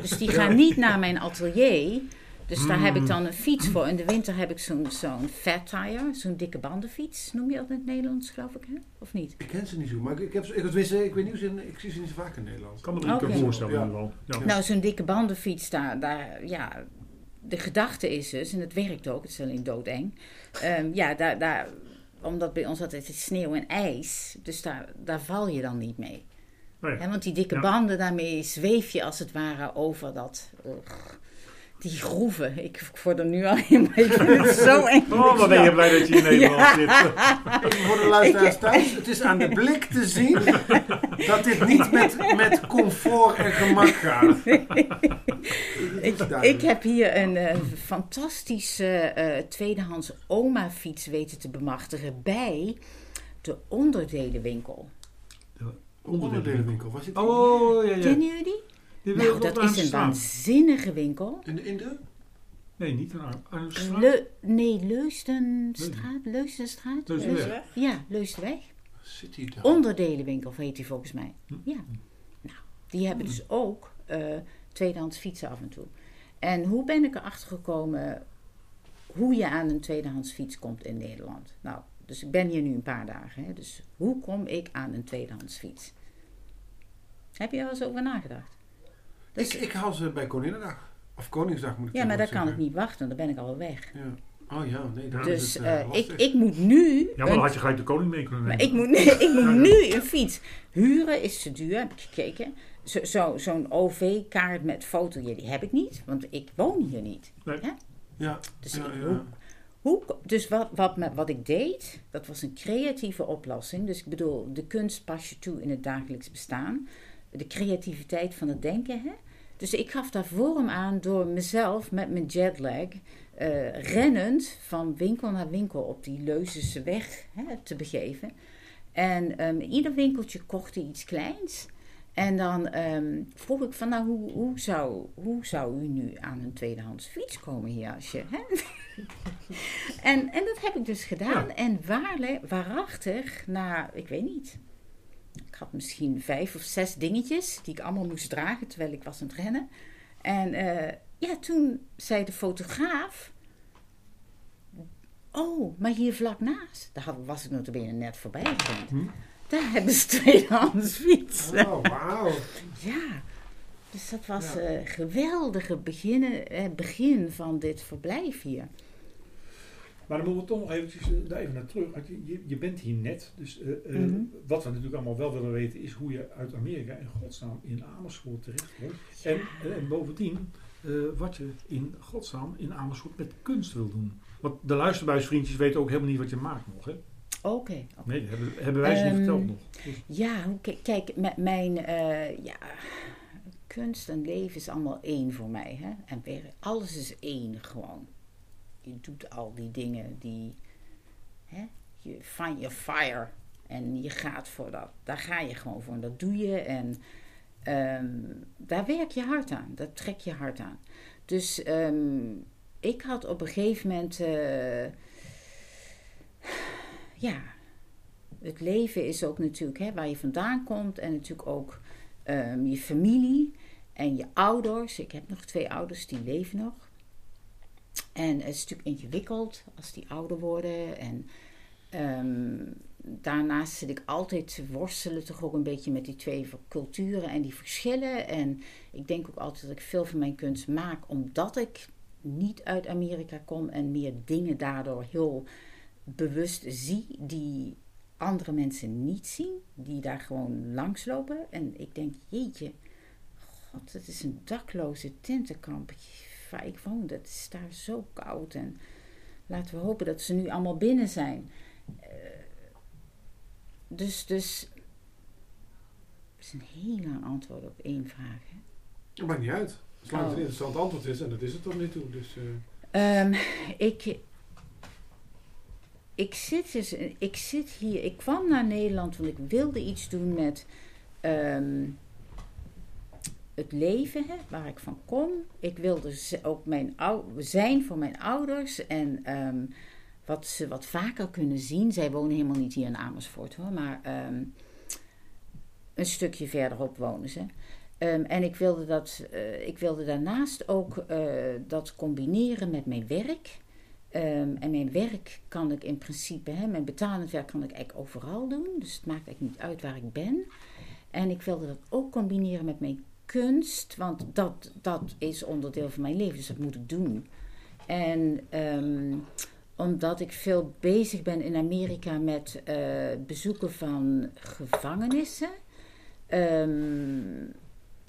F: Dus die gaan niet naar mijn atelier. Dus daar heb ik dan een fiets voor. In de winter heb ik zo'n zo'n fat tire, zo'n dikke bandenfiets. Noem je dat in het Nederlands, geloof ik, hè? Of niet?
B: ik ken ze niet zo, maar ik, ik, heb, ik, weet, ik weet niet, hoe ze- ik zie ze niet zo vaak in Nederland.
A: Ik kan me er niet voorstellen
B: Ja.
A: in ieder geval. Ja.
F: Nou, zo'n dikke bandenfiets, daar, daar, ja, de gedachte is dus, en het werkt ook, het is alleen doodeng. Ehm, ja, daar, daar, omdat bij ons altijd is sneeuw en ijs, dus daar, daar val je dan niet mee.
A: Oh ja.
F: Want die dikke
A: Ja.
F: banden, daarmee zweef je als het ware over dat, ugh, die groeven. Ik word er nu al helemaal, ik vind het zo eng.
A: Oh, wat ben je blij dat je in Nederland zit.
B: Voor de luisteraars thuis, het is aan de blik te zien dat dit niet met, met comfort en gemak gaat.
F: Ik, ik heb hier een eh, fantastische eh, tweedehands oma-fiets weten te bemachtigen bij de onderdelenwinkel.
B: Onderdelenwinkel, was het?
A: Oh, ja, ja.
F: Kennen jullie die?
A: Die
F: Nou, dat is een
A: staan.
F: waanzinnige winkel.
B: In de, in de?
A: Nee, niet een Ar- Arnhemstraat.
F: Le, nee, Leusdenstraat, Leusdenstraat?
A: Leusdenweg.
F: Leus- Ja, Leusdenweg.
B: Zit hij daar?
F: Onderdelenwinkel heet die volgens mij.
A: Hm.
F: Ja. Nou, die hebben dus ook eh, tweedehands fietsen af en toe. En hoe ben ik erachter gekomen hoe je aan een tweedehands fiets komt in Nederland? Nou, Dus ik ben hier nu een paar dagen. Hè? Dus hoe kom ik aan een tweedehands fiets? Heb je er wel eens over nagedacht? Dus,
B: Ik, ik haal ze bij Koninginnedag. Of Koningsdag moet ik
F: ja, maar daar kan ik niet wachten. Dan ben ik al weg.
B: Ja. Oh ja, nee, dat
F: Dus
B: is het, eh,
F: eh, ik, ik moet nu...
A: Ja, maar
F: een-
A: dan had je gelijk de koning mee kunnen
F: Maar
A: nemen.
F: ik moet, nee, ik moet nu een fiets. Huren is te duur, heb ik gekeken. Zo- zo- Zo'n OV-kaart met foto, ja, die heb ik niet. Want ik woon hier niet.
A: Nee.
F: Hè?
B: Ja,
F: Dus,
B: ja,
F: ik-
B: ja.
F: Hoe, hoe, dus wat, wat, me- wat ik deed, dat was een creatieve oplossing. Dus ik bedoel, de kunst pas je toe in het dagelijks bestaan. De creativiteit van het denken. Hè? Dus ik gaf daar vorm aan door mezelf met mijn jetlag... eh, rennend van winkel naar winkel op die Leuzese weg hè, te begeven. En ehm, ieder winkeltje kocht hij iets kleins. En dan ehm, vroeg ik van, nou, hoe, hoe, zou, hoe zou u nu aan een tweedehands fiets komen hier als je... Hè? en, en dat heb ik dus gedaan.
A: Ja.
F: En waarle- waarachtig, na, ik weet niet... Ik had misschien vijf of zes dingetjes die ik allemaal moest dragen terwijl ik was aan het rennen. En eh, ja, toen zei de fotograaf... Oh, maar hier vlak naast, daar was ik notabene net voorbij gerend.
A: Hm?
F: Daar hebben ze tweedehands fietsen.
B: Oh, wauw.
F: Ja, dus dat was
B: Ja.
F: een geweldige beginnen, eh, begin van dit verblijf hier.
A: Maar dan moeten we toch nog eventjes eh, daar even naar terug. Je, bent hier net. Dus eh, eh,
F: Mhm.
A: wat we natuurlijk allemaal wel willen weten is hoe je uit Amerika in godsnaam in Amersfoort terecht komt. En, en bovendien wat je in godsnaam in Amersfoort met kunst wil doen. Want de luisterbuisvriendjes weten ook helemaal niet wat je maakt nog. Hè?
F: Oké.
A: Nee, hebben, hebben wij ze niet
F: Ehm,
A: verteld nog. Dus,
F: Ja, kijk, mijn ja, kunst en leven is allemaal één voor mij. Hè? En alles is één gewoon. Je doet al die dingen die. Hè? Je find your fire. En je gaat voor dat. Daar ga je gewoon voor. En dat doe je. En ehm, daar werk je hard aan. Daar trek je hard aan. Dus ehm, ik had op een gegeven moment. eh, ja, het leven is ook natuurlijk hè, waar je vandaan komt en natuurlijk ook ehm, je familie en je ouders. Ik heb nog twee ouders die leven nog. En het is natuurlijk ingewikkeld als die ouder worden. En ehm, daarnaast zit ik altijd te worstelen toch ook een beetje met die twee culturen en die verschillen. En ik denk ook altijd dat ik veel van mijn kunst maak omdat ik niet uit Amerika kom en meer dingen daardoor heel bewust zie die andere mensen niet zien, die daar gewoon langslopen. En ik denk, jeetje, god, het is een dakloze tentenkamp waar ik woon. Dat is daar zo koud. En laten we hopen dat ze nu allemaal binnen zijn. Eh, dus, dus, het is een heel lang antwoord op één vraag. Hè?
B: Dat maakt niet uit. Zolang het
F: Oh.
B: een interessant antwoord is, en dat is het tot nu toe. Dus, eh,
F: Ehm, ik, ik, zit dus, ik zit hier. Ik kwam naar Nederland want ik wilde iets doen met ehm, het leven, hè, waar ik van kom. Ik wilde ook mijn zijn voor mijn ouders en ehm, wat ze wat vaker kunnen zien. Zij wonen helemaal niet hier in Amersfoort hoor, maar ehm, een stukje verderop wonen ze. Ehm, en ik wilde, dat, eh, ik wilde daarnaast ook eh, dat combineren met mijn werk. En mijn werk kan ik in principe, hè, mijn betalend werk kan ik eigenlijk overal doen. Dus het maakt eigenlijk niet uit waar ik ben. En ik wilde dat ook combineren met mijn kunst, want dat, dat is onderdeel van mijn leven, dus dat moet ik doen. En ehm, omdat ik veel bezig ben in Amerika met eh, bezoeken van gevangenissen, ehm,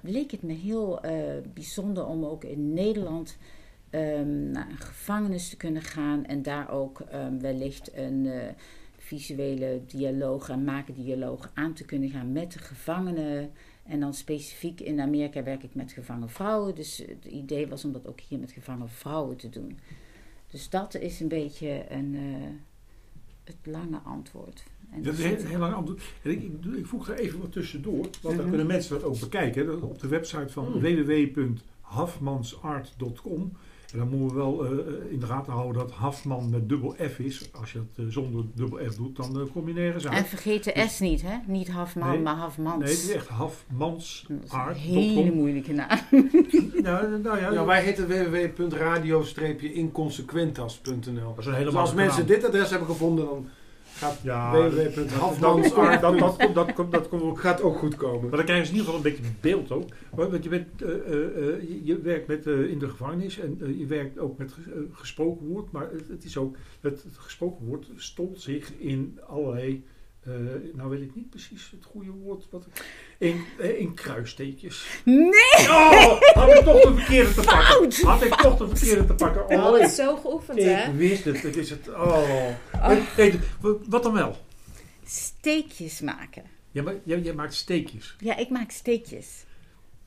F: leek het me heel eh, bijzonder om ook in Nederland ehm, naar een gevangenis te kunnen gaan en daar ook wellicht een eh, visuele dialoog en maken dialoog aan te kunnen gaan met de gevangenen. En dan specifiek in Amerika werk ik met gevangen vrouwen. Dus het idee was om dat ook hier met gevangen vrouwen te doen. Dus dat is een beetje een, eh, het lange antwoord. En
A: Dat is een heel, heel lang antwoord. En ik, ik, ik voeg er even wat tussendoor, want dan
F: Mhm.
A: kunnen mensen dat ook bekijken. Dat Op de website van
B: Hmm.
A: www.hafmansart.com. En dan moeten we wel eh, eh, in de gaten houden dat Hafman met dubbel F is. Als je het eh, zonder dubbel F doet, dan kom je nergens
F: En vergeet de S niet, hè? Niet Hafman,
A: Nee.
F: maar Hafmans.
A: Nee, het is echt
F: Dat is een hele moeilijke naam.
A: Nou, nou ja,
B: ja, wij heten www.radio-inconsequentas.nl.
A: dat is een hele
B: Dus als mensen
A: naam.
B: dit adres hebben gevonden, dan Gaat
A: Ja, dat, dat,
B: www.hafmans
A: dat, dat, dat, komt- dat, komt- dat komt ook
B: gaat ook goed komen.
A: Maar dan krijgen ze in ieder geval een beetje beeld ook. Want je, bent, eh, eh, eh, je- werkt met, in de gevangenis en je werkt ook met ges- gesproken woord. Maar het, het is ook, het, het gesproken woord stolt zich in allerlei, eh, nou weet ik niet precies het goede woord, wat ik- in, eh, in kruisteekjes.
F: Nee!
A: Oh, had ik toch de verkeerde te pakken.
F: Fout!
A: Had ik toch de verkeerde te pakken. Oh,
E: het zo geoefend, hè?
A: ik wist het. Ik wist het. Oh. Nee, wat dan wel?
F: Steekjes maken.
A: Ja, maar jij, jij maakt steekjes.
F: Ja, ik maak steekjes.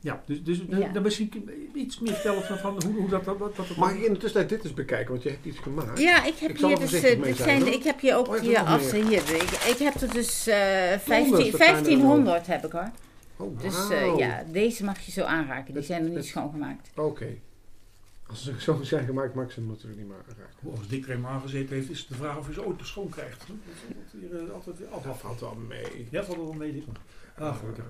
A: Ja, dus, dus
F: Ja.
A: dan misschien iets meer vertellen van, van hoe, hoe dat, wat, wat
B: Mag ik in de tussentijd dit eens bekijken? Want je hebt iets gemaakt.
F: Ja, ik heb
B: Ik
F: hier
B: er
F: dus. eh, dit
B: zijn, hoor.
F: ik heb hier ook
B: Oh,
F: hier assen. Hier, ik, ik heb er dus eh 15,
B: dat zijn er
F: 1500 heb ik hoor.
B: Oh,
F: Dus eh, ja, deze mag je zo aanraken. Die
B: Het-
F: zijn nog niet
B: het-
F: schoongemaakt.
B: Oké. Als ze zo zijn gemaakt, mag ik ze natuurlijk niet meer aanraken.
A: Als Dick er aangezeten heeft, is het de vraag of hij ze ooit te schoon krijgt. Dat altijd weer, eh,
B: Dat
A: afval.
B: valt wel mee.
A: Ja, valt er wel mee, dit. Ah, gelukkig.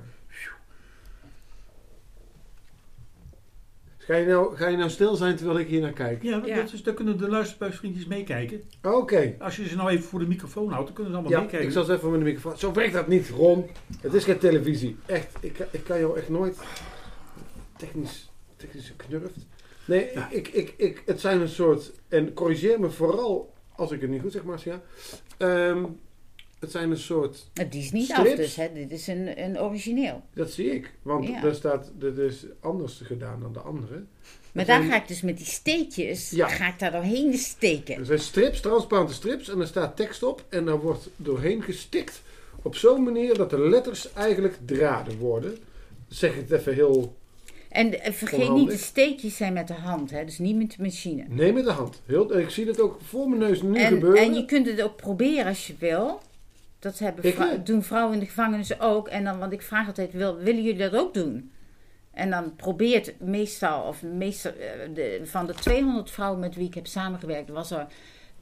B: Ga je, nou, ga je nou stil zijn terwijl ik hier naar kijk?
A: Ja,
E: Ja.
A: Dat is, daar kunnen de luisterbuisvriendjes meekijken.
B: Oké.
A: Als je ze nou even voor de microfoon houdt, dan kunnen ze allemaal
B: Ja,
A: meekijken.
B: ik zal eens even met de microfoon. Zo werkt dat niet, Ron. Het is geen televisie. Echt, ik, ik kan jou echt nooit technisch, technisch knurft. Nee, ik, ik, ik, het zijn een soort, en corrigeer me vooral als ik het niet goed zeg, Marcia. Ehm, het zijn een soort,
F: Het is niet
B: Strips?
F: af dus, hè. Dit is een, een origineel.
B: dat zie ik. Want
F: Ja.
B: daar staat, dit is anders gedaan dan de andere.
F: Maar daar
B: zijn-
F: ga ik dus met die steekjes,
B: Ja.
F: ga ik daar doorheen steken.
B: Er zijn strips, transparante strips, en er staat tekst op. En daar wordt doorheen gestikt op zo'n manier dat de letters eigenlijk draden worden. Zeg ik het even heel...
F: En eh, vergeet
B: Onhandig.
F: niet, de steekjes zijn met de hand, hè. Dus niet met de machine.
B: Neem met de hand. Heel, ik zie het ook voor mijn neus nu
F: En,
B: gebeuren.
F: en je kunt het ook proberen als je wil. Dat hebben vrou- doen vrouwen in de gevangenis ook. En dan, want ik vraag altijd, wil, willen jullie dat ook doen? En dan probeert meestal, of meestal eh, de, van de 200 vrouwen met wie ik heb samengewerkt, was er,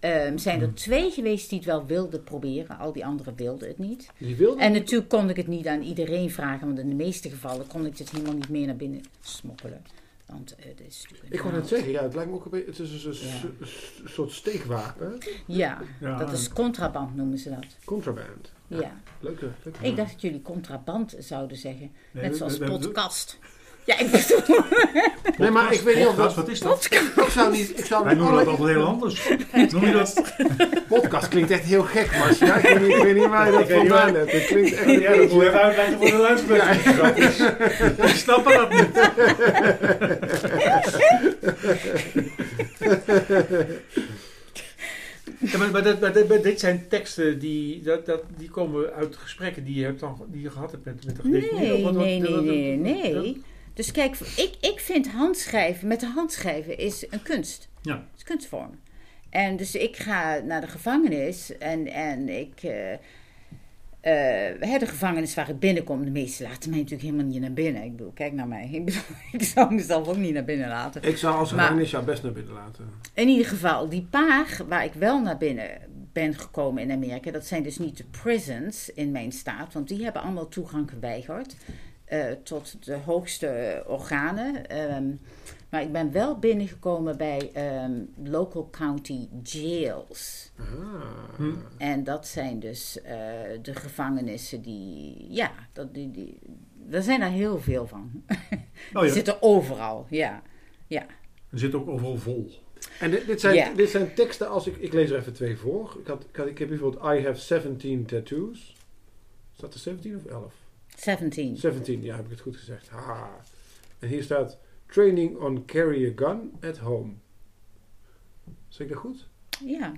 F: ehm, zijn er twee geweest die het wel wilden proberen. Al die anderen wilden het niet.
B: Die wilde
F: En natuurlijk kon ik het niet aan iedereen vragen, want in de meeste gevallen kon ik het helemaal niet meer naar binnen smokkelen. Want eh, het is natuurlijk een
B: Ik wou net zeggen, ja, het lijkt me ook een beetje... Het is een, soort-
F: Ja.
B: een soort steekwapen.
F: Ja,
A: Ja,
F: dat is contraband noemen ze dat.
B: Contraband.
F: Ja.
B: Leuke, leuke
F: Ik dacht dat jullie contraband zouden zeggen.
A: Nee,
F: Net
A: we-
F: zoals
A: we- we-
F: podcast. Ja, ik bedoel...
B: Nee, maar ik weet niet of
A: Podcast,
B: dat...
A: wat is dat?
B: Ik zou niet... Ik zou
A: Wij noemen dat
B: alle-
A: altijd heel anders. Noem je dat?
B: Podcast klinkt echt heel gek, maar ja, ik, weet niet, ik weet niet waar je dat vandaan hebt. Het klinkt echt
A: Ja, dat moet je even uitleggen voor de luisteraars. Die snappen dat niet. Ja, maar, maar, dat- maar dit- maar dit zijn teksten die, dat, dat, die komen uit gesprekken die je, hebt dan, die je gehad hebt met, met de gedetineerden.
F: Nee, nee, nee,
A: dat-
F: nee. Dus kijk, ik, ik vind handschrijven, met de hand schrijven is een kunst.
A: Ja.
F: Het is kunstvorm. En dus ik ga naar de gevangenis en, en ik... hè, de gevangenis waar ik binnenkom, de meesten laten mij natuurlijk helemaal niet naar binnen. Ik bedoel, kijk naar mij. Ik, bedoel, ik zou mezelf ook niet naar binnen laten.
B: Ik zou als gevangenis jou best naar binnen laten.
F: In ieder geval, die paar waar ik wel naar binnen ben gekomen in Amerika, dat zijn dus niet de prisons in mijn staat, want die hebben allemaal toegang geweigerd eh, tot de hoogste organen. Ehm, maar ik ben wel binnengekomen bij ehm, local county jails.
B: Ah.
A: Hm.
F: En dat zijn dus eh, de gevangenissen die, ja, dat, die, die, er zijn er heel veel van.
A: Oh
F: Die
A: ja,
F: zitten overal, ja. ja.
A: er zit ook overal vol.
B: En dit, dit, zijn,
F: Ja.
B: dit zijn teksten als ik... Ik lees er even twee voor. Ik, had, ik, had, ik heb bijvoorbeeld I have 17 tattoos. Staat er 17 of 11?
F: 17.
B: 17, ja, heb ik het goed gezegd. Haha. En hier staat... Training on carry a gun at home. Zeg ik dat goed?
F: Ja.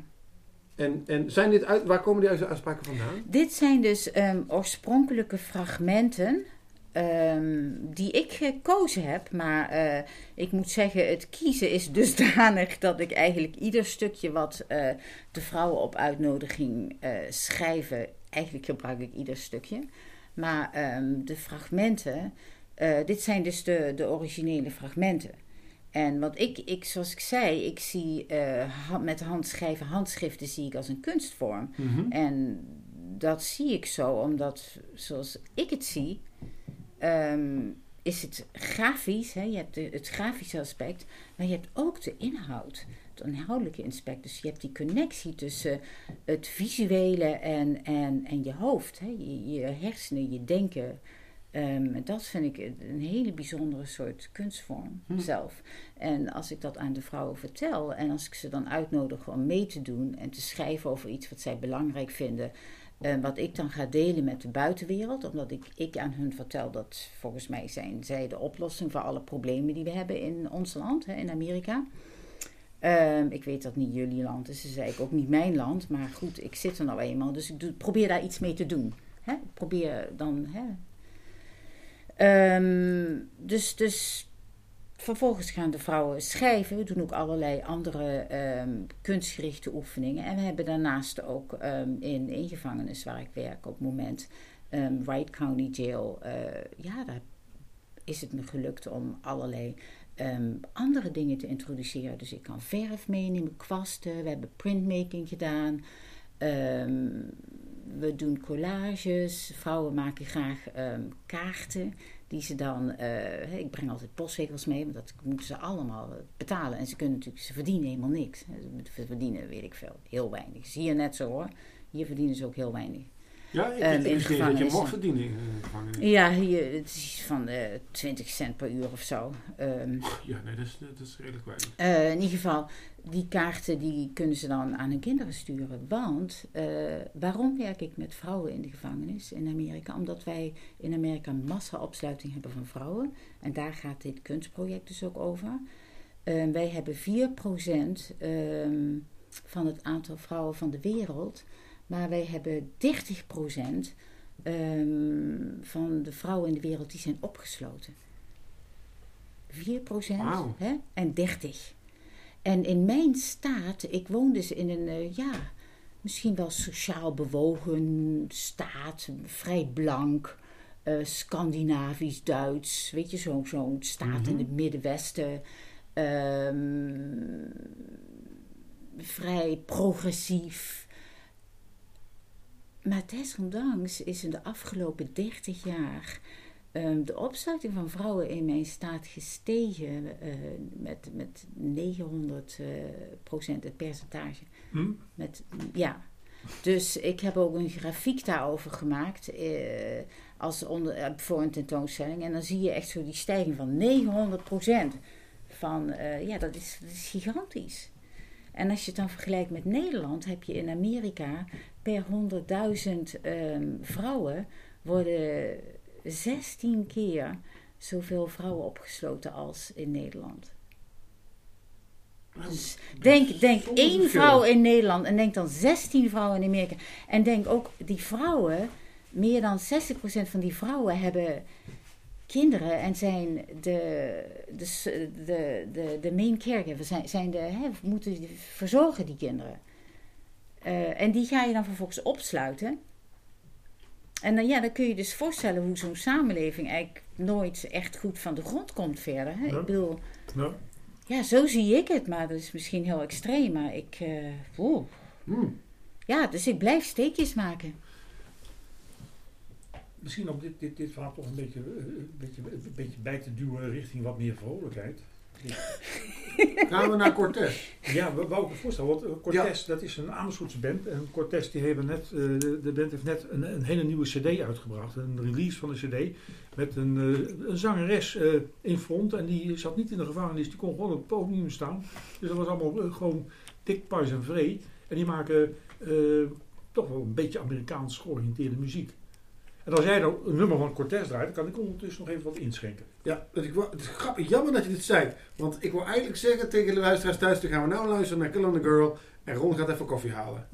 B: En, en zijn dit uit, waar komen die uitspraken vandaan?
F: Dit zijn dus ehm, oorspronkelijke fragmenten ehm, die ik gekozen heb. Maar eh, ik moet zeggen, het kiezen is dusdanig dat ik eigenlijk ieder stukje wat eh, de vrouwen op uitnodiging eh, schrijven, eigenlijk gebruik ik ieder stukje. Maar ehm, de fragmenten, eh, dit zijn dus de, de originele fragmenten. En wat ik, ik, zoals ik zei, ik zie eh, met de hand schrijven, handschriften zie ik als een kunstvorm. En dat zie ik zo, omdat zoals ik het zie, ehm, is het grafisch, hè? je hebt de- het grafische aspect, maar je hebt ook de inhoud, inhoudelijke aspect. Dus je hebt die connectie tussen het visuele en, en, en je hoofd, hè? Je, je hersenen, je denken. Ehm, dat vind ik een hele bijzondere soort kunstvorm
B: Hm.
F: zelf. En als ik dat aan de vrouwen vertel en als ik ze dan uitnodig om mee te doen en te schrijven over iets wat zij belangrijk vinden, eh, wat ik dan ga delen met de buitenwereld, omdat ik, ik aan hun vertel dat volgens mij zijn zij de oplossing voor alle problemen die we hebben in ons land, hè, in Amerika. Ehm, ik weet dat niet jullie land is, dus eigenlijk ook niet mijn land, maar goed, ik zit er nou eenmaal, dus ik probeer daar iets mee te doen. Hè? Ik probeer dan. Hè? Ehm, dus, dus vervolgens gaan de vrouwen schrijven. We doen ook allerlei andere ehm, kunstgerichte oefeningen. En we hebben daarnaast ook in één gevangenis waar ik werk op het moment, Wright County Jail, eh, ja, daar is het me gelukt om allerlei ehm, andere dingen te introduceren. Dus ik kan verf meenemen, kwasten, we hebben printmaking gedaan. Ehm, we doen collages. Vrouwen maken graag ehm, kaarten. Die ze dan. eh, ik breng altijd postzegels mee, want dat moeten ze allemaal betalen. En ze kunnen natuurlijk, ze verdienen helemaal niks. Ze verdienen, weet ik veel, heel weinig. Zie je net zo hoor. Hier verdienen ze ook heel weinig.
B: Ja, ik,
F: Ehm, in
B: niet dat je mocht verdienen in de gevangenis.
F: Ja, hier, het is van eh 20 cent per uur of zo. Ehm,
B: Ja, nee, dat is, dat is redelijk weinig.
F: Eh, in ieder geval, die kaarten die kunnen ze dan aan hun kinderen sturen. Want eh, waarom werk ik met vrouwen in de gevangenis in Amerika? Omdat wij in Amerika massa-opsluiting hebben van vrouwen. En daar gaat dit kunstproject dus ook over. Eh, wij hebben 4% ehm, van het aantal vrouwen van de wereld. Maar wij hebben 30% ehm, van de vrouwen in de wereld die zijn opgesloten. 4%
B: Wauw.
F: hè? en 30. En in mijn staat, ik woon dus in een, eh, ja, misschien wel sociaal bewogen staat, vrij blank, eh, Scandinavisch, Duits, weet je, zo'n zo'n staat in
B: Mhm.
F: het Middenwesten. ehm, vrij progressief. Maar desondanks is in de afgelopen 30 jaar ehm, de opsluiting van vrouwen in mijn staat gestegen eh, met, met 900 eh, procent het percentage.
A: Hm?
F: Met, ja. Dus ik heb ook een grafiek daarover gemaakt eh, als onder, voor een tentoonstelling. En dan zie je echt zo die stijging van 900 procent. Van, ja, dat is, dat is gigantisch. En als je het dan vergelijkt met Nederland, heb je in Amerika per 100.000 ehm, vrouwen worden 16 keer zoveel vrouwen opgesloten als in Nederland. Dus denk, denk één vrouw in Nederland en denk dan 16 vrouwen in Amerika. En denk ook, die vrouwen, meer dan 60% van die vrouwen hebben kinderen en zijn de, de, de, de, de main caregiver, zijn, zijn de, hè, moeten die verzorgen die kinderen. Eh, en die ga je dan vervolgens opsluiten. En dan, ja, dan kun je dus voorstellen hoe zo'n samenleving eigenlijk nooit echt goed van de grond komt verder. Hè?
A: Ja.
F: Ik bedoel, ja, zo zie ik het, maar dat is misschien heel extreem. Maar ik, eh.
B: Hmm.
F: ja, dus ik blijf steekjes maken.
A: Misschien om dit, dit, dit verhaal toch een beetje, eh, een, beetje, een beetje bij te duwen richting wat meer vrolijkheid.
B: Gaan we naar Cortez.
A: Ja, we wou ik me voorstellen, want eh, Cortez, dat is een Amersfoortse band. En Cortez, die hebben net, eh, de, band heeft net een, een hele nieuwe cd uitgebracht. Een release van een cd met een, eh, een zangeres eh, in front. En die zat niet in de gevangenis, die kon gewoon op het podium staan. Dus dat was allemaal eh, gewoon dik, pas en vree. En die maken eh, toch wel een beetje Amerikaans georiënteerde muziek. En als jij nou een nummer van Cortez draait, dan kan ik ondertussen nog even wat inschenken.
B: Ja, ik wou, het is grappig, jammer dat je dit zei. Want ik wil eigenlijk zeggen tegen de luisteraars thuis, dan gaan we nou luisteren naar Kill on the Girl. En Ron gaat even koffie halen.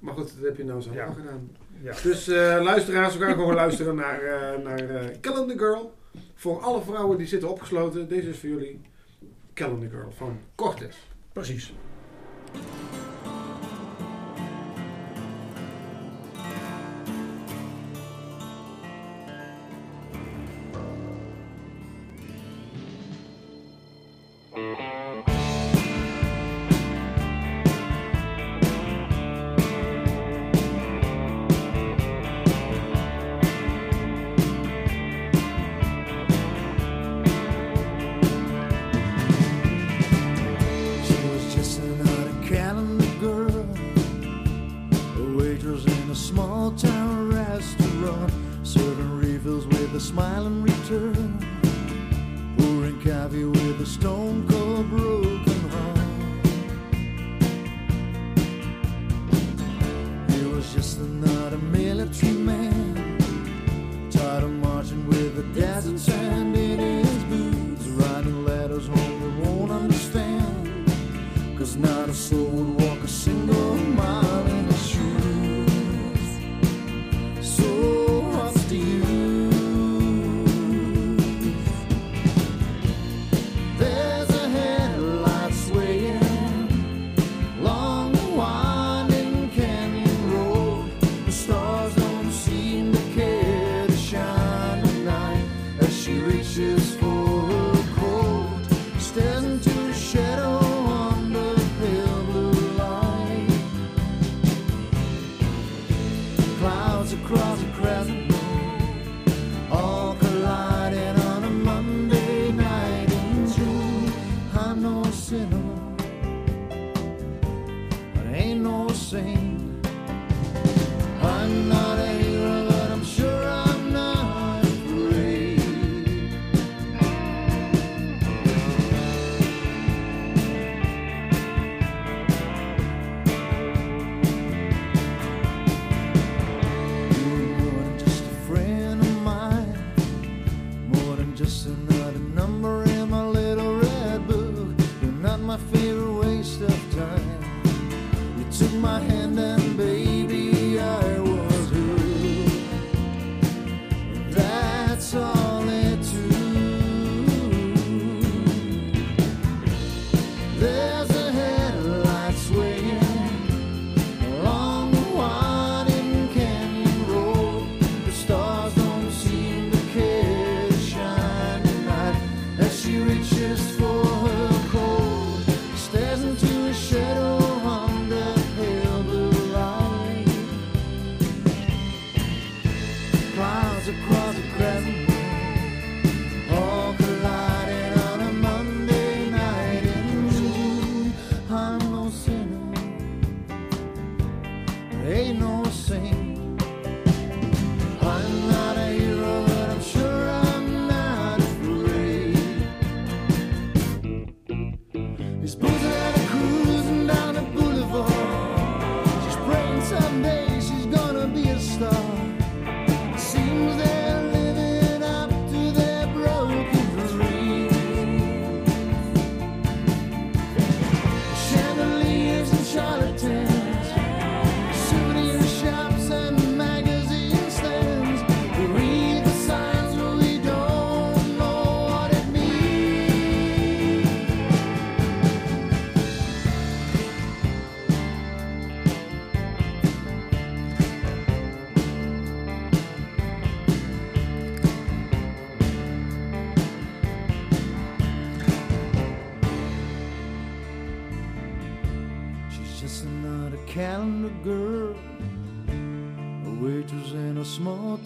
B: Maar goed, dat heb je nou zo
A: Ja.
B: gedaan.
A: Ja.
B: Dus eh, luisteraars, we gaan gewoon luisteren naar, eh naar Kill on the Girl. Voor alle vrouwen die zitten opgesloten, deze is voor jullie Kill on the Girl van Cortez.
A: Precies.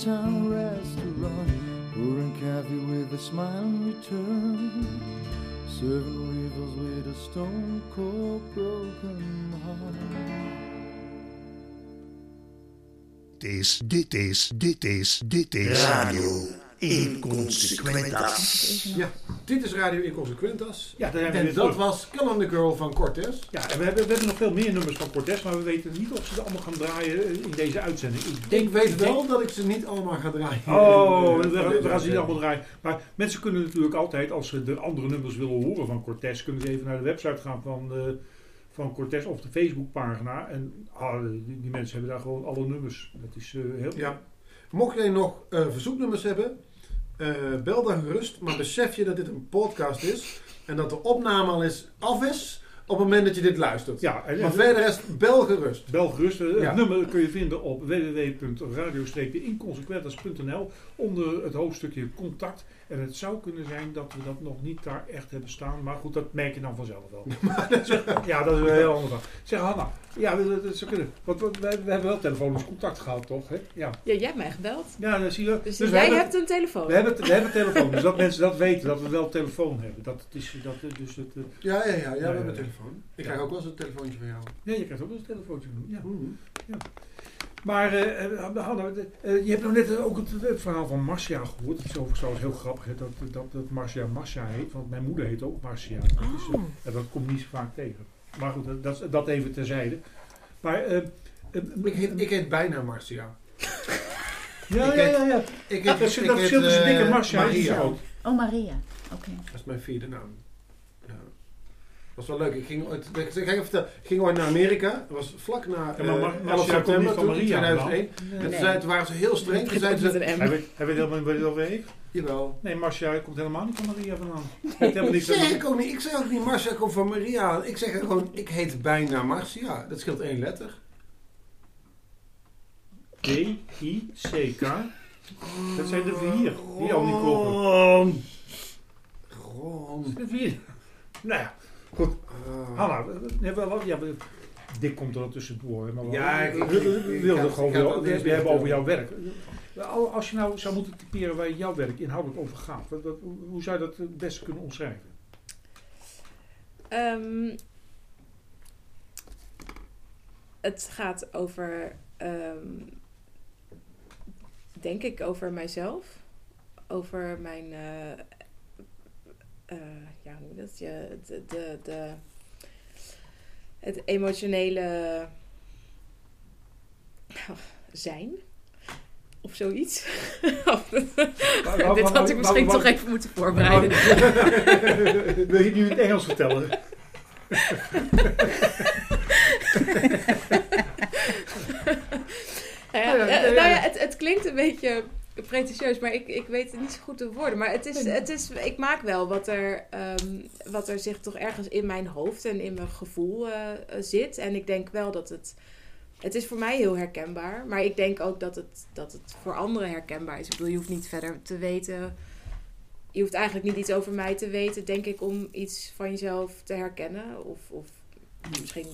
G: Small town restaurant, pouring coffee with a smile in return, serving rivers with a stone cold broken heart.
H: Dit is, dit is, dit is, dit is Radio Inconsequentas.
B: Ja, dit is Radio Inconsequentas.
A: Ja, daar we
B: En
A: weer
B: dat
A: terug.
B: was Calendar Girl van Cortez.
A: Ja, en we hebben, we hebben nog veel meer nummers van Cortez, maar we weten niet of ze het allemaal gaan draaien in deze uitzending.
B: Ik
A: denk-
B: weet wel
A: denk-
B: dat ik ze niet allemaal ga draaien.
A: Oh,
B: In,
A: we
B: eh,
A: gaan we ze niet allemaal draaien. Maar mensen kunnen natuurlijk altijd, als ze de andere nummers willen horen van Cortez, kunnen ze even naar de website gaan van, eh, van Cortez of de Facebookpagina. En ah, die, die mensen hebben daar gewoon alle nummers. Dat is eh, heel...
B: Ja. Mocht jij nog eh, verzoeknummers hebben, eh, bel dan gerust. Maar besef je dat dit een podcast is en dat de opname al eens af is op het moment dat je dit luistert.
A: Ja, en,
B: Maar verder is bel gerust.
A: Bel gerust. Eh, Het
B: Ja.
A: nummer kun je vinden op www.radio-inconsequentas.nl onder het hoofdstukje contact. En het zou kunnen zijn dat we dat nog niet daar echt hebben staan. Maar goed, dat merk je dan vanzelf wel. ja, dat is een heel ander verhaal. Zeg Hanna, ja, dat, dat zou kunnen. Want, wij, we hebben wel telefonisch contact gehad, toch? Hè? Ja.
E: Ja, jij hebt mij gebeld.
A: ja, dan zie je.
E: Dus,
A: we
E: jij
A: hebben-
E: hebt een telefoon.
A: We hebben, we hebben telefoon, dus dat mensen dat weten, dat we wel telefoon hebben. Dat is, dat, dus het, eh,
B: Ja, ja, ja, ja, we
A: ja,
B: hebben
A: ja.
B: een telefoon. Ik
A: Ja.
B: krijg ook wel eens een telefoontje van jou.
A: ja, je krijgt ook wel eens een telefoontje. Ja.
B: Mhm.
A: Maar eh, eh, Hanna, eh, je hebt nog net ook het, het verhaal van Marcia gehoord. Het is overigens heel grappig hè, dat, dat, dat Marcia Marcia heet. Want mijn moeder heet ook Marcia. Dat, is, eh, en dat komt niet zo vaak tegen. Maar goed, dat- dat, dat even terzijde. Maar... eh, eh,
B: Ik heet, ik heet bijna Marcia.
A: ja,
B: ik
A: ja,
B: heet-
A: ja, ja.
B: Ik
A: Dat
B: heet,
A: dat
B: heet,
A: verschil tussen
B: eh,
A: Dick en Marcia is groot.
F: Oh, Maria. Oké.
B: Dat is mijn vierde naam. Dat was wel leuk. Ik ging ooit, ik ga even vertellen. Ik ging ooit naar Amerika. Dat was vlak na
A: Ja, maar
B: eh,
A: Mar-
B: 11
A: Marcia komt
B: september
A: niet van
B: toen, in
A: Maria,
B: 2001. En toen,
F: Nee.
B: zei- toen waren ze heel streng. Toen zeiden ze,
A: weet, hij weet helemaal niet het over
B: jawel.
A: Nee, Marcia komt helemaal niet van Maria vandaan. Heeft helemaal
B: Ik
A: niks
B: zeg,
A: aan
B: ik, ook niet, ik zeg ook niet Marcia komt van Maria. Ik zeg gewoon, ik heet bijna Marcia. Dat scheelt één letter.
A: D-I-C-K. Dat zijn de vier die al niet kloppen.
B: Ron. Ron.
A: De vier. Nou ja, goed.
B: Ah.
A: Hanna, we hebben wel, ja, we- Dick komt er al tussendoor. Maar
B: Ja,
A: we,
B: ik- ga-
A: gewoon wel-
B: het
A: we hebben over jouw werk. Al- Als je nou zou moeten typeren waar jouw werk inhoudelijk over gaat, wat, wat- hoe zou je dat het beste kunnen omschrijven?
E: Ehm, het gaat over, ehm, denk ik, over mijzelf. Over mijn, eh, eh, ja, hoe dat? Je, de, de, de, het emotionele zijn. Of zoiets. Dit had ik misschien toch even moeten voorbereiden.
A: Wil je nu in het Engels vertellen?
E: Ja, eh,
A: ja, ja.
E: nou ja, het, het klinkt een beetje pretentieus, maar ik, ik weet het niet zo goed de woorden. Maar het is, het is, ik maak wel wat er, ehm, wat er zich toch ergens in mijn hoofd en in mijn gevoel eh, zit. En ik denk wel dat het. Het is voor mij heel herkenbaar, maar ik denk ook dat het, dat het voor anderen herkenbaar is. Ik bedoel, je hoeft niet verder te weten. Je hoeft eigenlijk niet iets over mij te weten, denk ik, om iets van jezelf te herkennen. Of, of misschien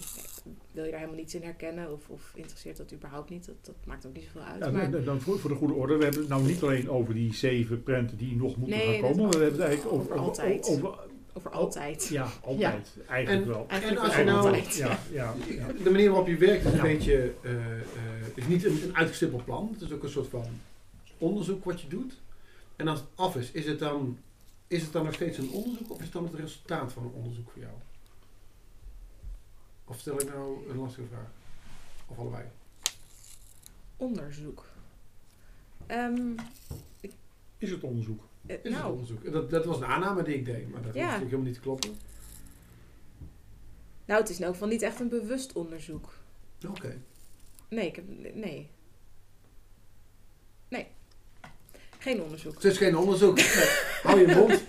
E: wil je daar helemaal niets in herkennen, of, of interesseert dat überhaupt niet. Dat, dat maakt ook niet zoveel uit.
A: Ja,
E: maar,
A: dan- dan voor, voor de goede orde, we hebben het nou niet alleen over die zeven prenten die nog moeten
E: Nee,
A: gaan
E: dat
A: komen. We hebben het eigenlijk over,
E: over altijd.
A: over-
E: over altijd.
A: ja, altijd. Eigenlijk
B: En-
A: wel.
E: Eigenlijk
B: En als je nou-
E: altijd.
A: Ja, ja, ja.
B: De manier waarop je werkt is een
A: Ja.
B: beetje, eh, eh, is niet een, een uitgestippeld plan. Het is ook een soort van onderzoek wat je doet. En als het af is, is het dan, is het dan nog steeds een onderzoek of is het dan het resultaat van een onderzoek voor jou? Of stel ik nou een lastige vraag? Of allebei?
E: Onderzoek. Ehm,
A: Is het onderzoek?
E: eh,
B: Is het
E: nou,
B: onderzoek? Dat, dat was een aanname die ik deed, maar dat
E: Ja.
B: natuurlijk helemaal niet te kloppen.
E: nou, het is in elk geval niet echt een bewust onderzoek.
B: Oké.
E: Nee, ik heb. Nee. Geen onderzoek.
B: Het is geen onderzoek. Hou je mond.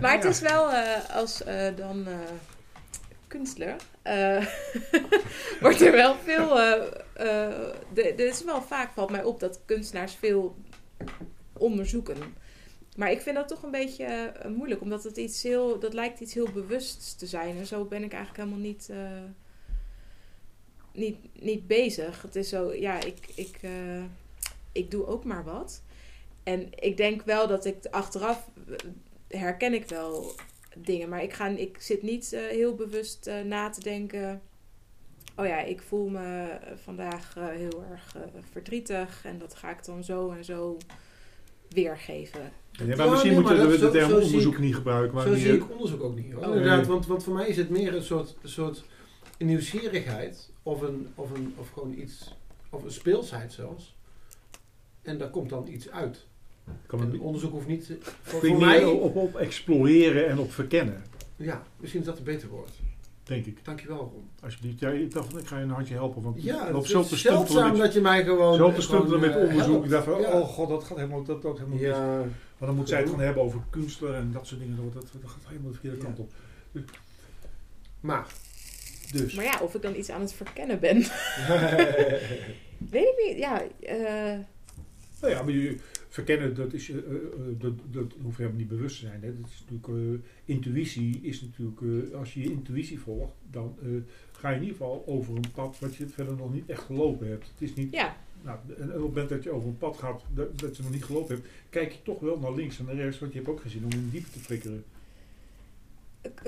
E: Maar het is wel eh, als eh, dan eh, kunstler. wordt er wel veel. Er is wel vaak valt mij op dat kunstenaars veel onderzoeken. Maar ik vind dat toch een beetje moeilijk, omdat het iets heel. Dat lijkt iets heel bewusts te zijn. En zo ben ik eigenlijk helemaal niet. Niet, niet bezig. Het is zo, ja, ik, ik, eh, ik doe ook maar wat. En ik denk wel dat ik achteraf eh, herken ik wel dingen. Maar ik, ga, ik zit niet eh, heel bewust eh, na te denken. Oh ja, ik voel me vandaag eh, heel erg verdrietig. En dat ga ik dan zo en zo weergeven.
A: Ja, maar
B: Ja,
A: misschien moeten we
B: dat-
A: de term onderzoek
B: ik-
A: niet gebruiken. Maar
B: Zo zie ik onderzoek ook niet hoor.
A: Oh,
B: Inderdaad, want, want voor mij is het meer een soort, een nieuwsgierigheid of, een, of, een, of gewoon iets, of een speelsheid zelfs. En daar komt dan iets uit.
A: kan
B: En onderzoek hoeft niet, voor, voor mij,
A: op, op exploreren en op verkennen,
B: ja, misschien is dat een beter woord.
A: denk ik.
B: Dankjewel Ron.
A: Alsjeblieft. Ja, ik dacht, ik ga je een handje helpen. Want
B: Ja, het
A: zo
B: is zeldzaam dat je mij gewoon...
A: zo te stuntelen
B: gewoon,
A: met
B: eh,
A: onderzoek. Ik dacht van,
B: Ja.
A: oh god, dat gaat helemaal, dat, dat helemaal mis.
B: Ja,
A: Maar dan moet zij het gaan hebben over kunstler en dat soort dingen. Dat, dat, dat gaat helemaal de verkeerde kant op.
B: maar...
A: Dus.
E: Maar ja, of ik dan iets aan het verkennen ben. Weet ik niet. Ja, eh,
A: Nou ja, maar je, verkennen, dat, is, eh, eh, dat, dat hoeft helemaal niet bewust te zijn. Hè. Dat is natuurlijk, intuïtie is natuurlijk, als je je intuïtie volgt, dan ga je in ieder geval over een pad wat je verder nog niet echt gelopen hebt. Het is niet,
E: ja,
A: nou, en op het moment dat je over een pad gaat dat, dat je nog niet gelopen hebt, kijk je toch wel naar links en naar rechts, want je hebt ook gezien om in diepte te flikkeren.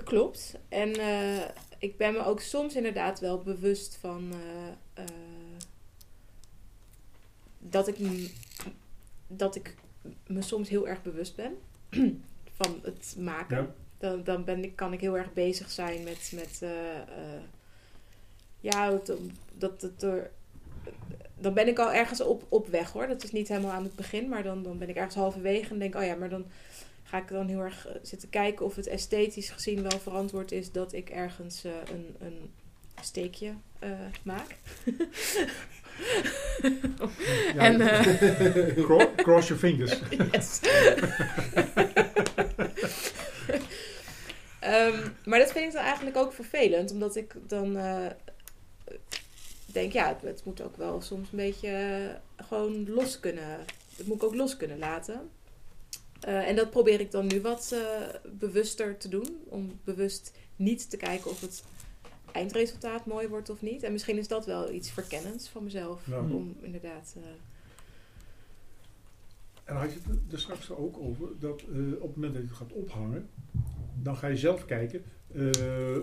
E: klopt. En ik ben me ook soms inderdaad wel bewust van eh, eh, dat, ik, dat ik me soms heel erg bewust ben van het maken.
A: Ja.
E: Dan, dan ben ik, kan ik heel erg bezig zijn met, met eh, ja, dat het door. Dan ben ik al ergens op, op weg hoor. Dat is niet helemaal aan het begin, maar dan, dan ben ik ergens halverwege en denk, oh ja, maar dan ga ik dan heel erg eh, zitten kijken of het esthetisch gezien wel verantwoord is dat ik ergens eh, een, een steekje eh, maak.
A: Ja,
E: en eh,
A: Cro- cross your fingers.
E: Yes. Ehm, maar dat vind ik dan eigenlijk ook vervelend, omdat ik dan eh, denk, ja, het, het moet ook wel soms een beetje gewoon los kunnen. Het moet ik ook los kunnen laten. Eh, en dat probeer ik dan nu wat eh, bewuster te doen. Om bewust niet te kijken of het eindresultaat mooi wordt of niet. En misschien is dat wel iets verkennends van mezelf.
A: Ja.
E: Om inderdaad. eh,
A: En had je het er straks ook over dat eh, op het moment dat je het gaat ophangen, dan ga je zelf kijken. eh,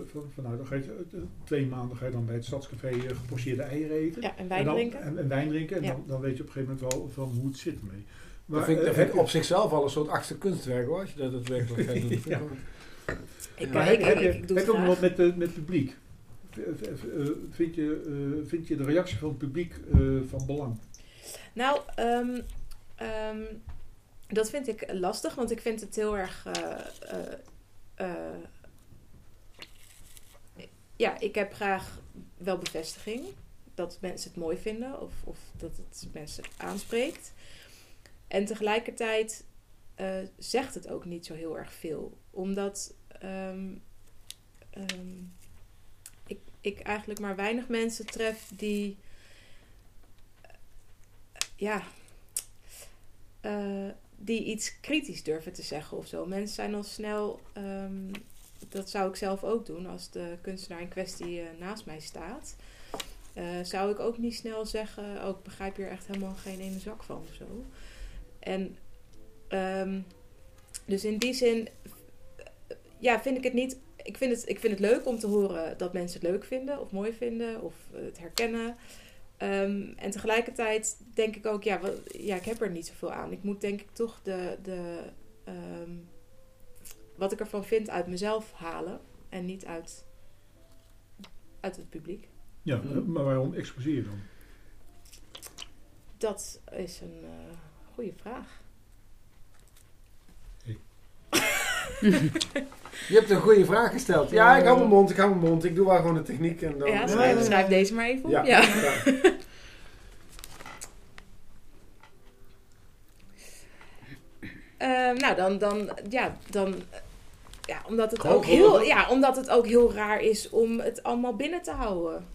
A: van, van, nou, dan ga je twee maanden ga je dan bij het stadscafé gepocheerde eieren eten.
E: ja, en wijn
A: en dan,
E: drinken.
A: En, en wijn drinken. En
E: Ja.
A: dan, dan weet je op een gegeven moment wel van hoe het zit ermee. Maar,
B: Dat vind, ik, dat
A: eh,
B: vind ik
A: heb
B: op zichzelf al een soort achtste kunstwerk hoor, als je dat daadwerkelijk gaat doen.
A: Ja.
E: Ik,
A: je- maar
E: ik,
A: heb,
E: ik,
A: je,
E: ik doe
A: heb
E: het
A: je ook nog wat met, de, met het publiek? Eh, Vind je, eh, vind je de reactie van het publiek eh, van belang?
E: Nou, ehm, ehm, dat vind ik lastig, want ik vind het heel erg. eh, eh, eh, ja, ik heb graag wel bevestiging dat mensen het mooi vinden of, of dat het mensen aanspreekt. En tegelijkertijd eh, zegt het ook niet zo heel erg veel, omdat ehm, ehm, ik, ik eigenlijk maar weinig mensen tref die ja, eh, die iets kritisch durven te zeggen of zo. Mensen zijn al snel, ehm, dat zou ik zelf ook doen als de kunstenaar in kwestie eh, naast mij staat. Eh, zou ik ook niet snel zeggen, oh, ik begrijp hier echt helemaal geen ene zak van of zo. En ehm, dus in die zin, ja, vind ik het niet. Ik vind het, ik vind het leuk om te horen dat mensen het leuk vinden of mooi vinden of het herkennen. Ehm, en tegelijkertijd denk ik ook, ja, ja, ik heb er niet zoveel aan. Ik moet denk ik toch de, de, ehm, wat ik ervan vind uit mezelf halen en niet uit, uit het publiek.
A: Ja,
B: Mhm.
A: eh, maar waarom exposeer je dan?
E: Dat is een eh goede vraag.
B: Je hebt een goede vraag gesteld. Ja, ik hou mijn mond, ik hou mijn mond. Ik doe wel gewoon de techniek en dan...
E: ja, schrijf, schrijf deze maar even op.
B: Ja.
E: Ehm, nou, dan, dan, ja, dan, ja, omdat het ook heel, ja, omdat het ook heel raar is om het allemaal binnen te houden.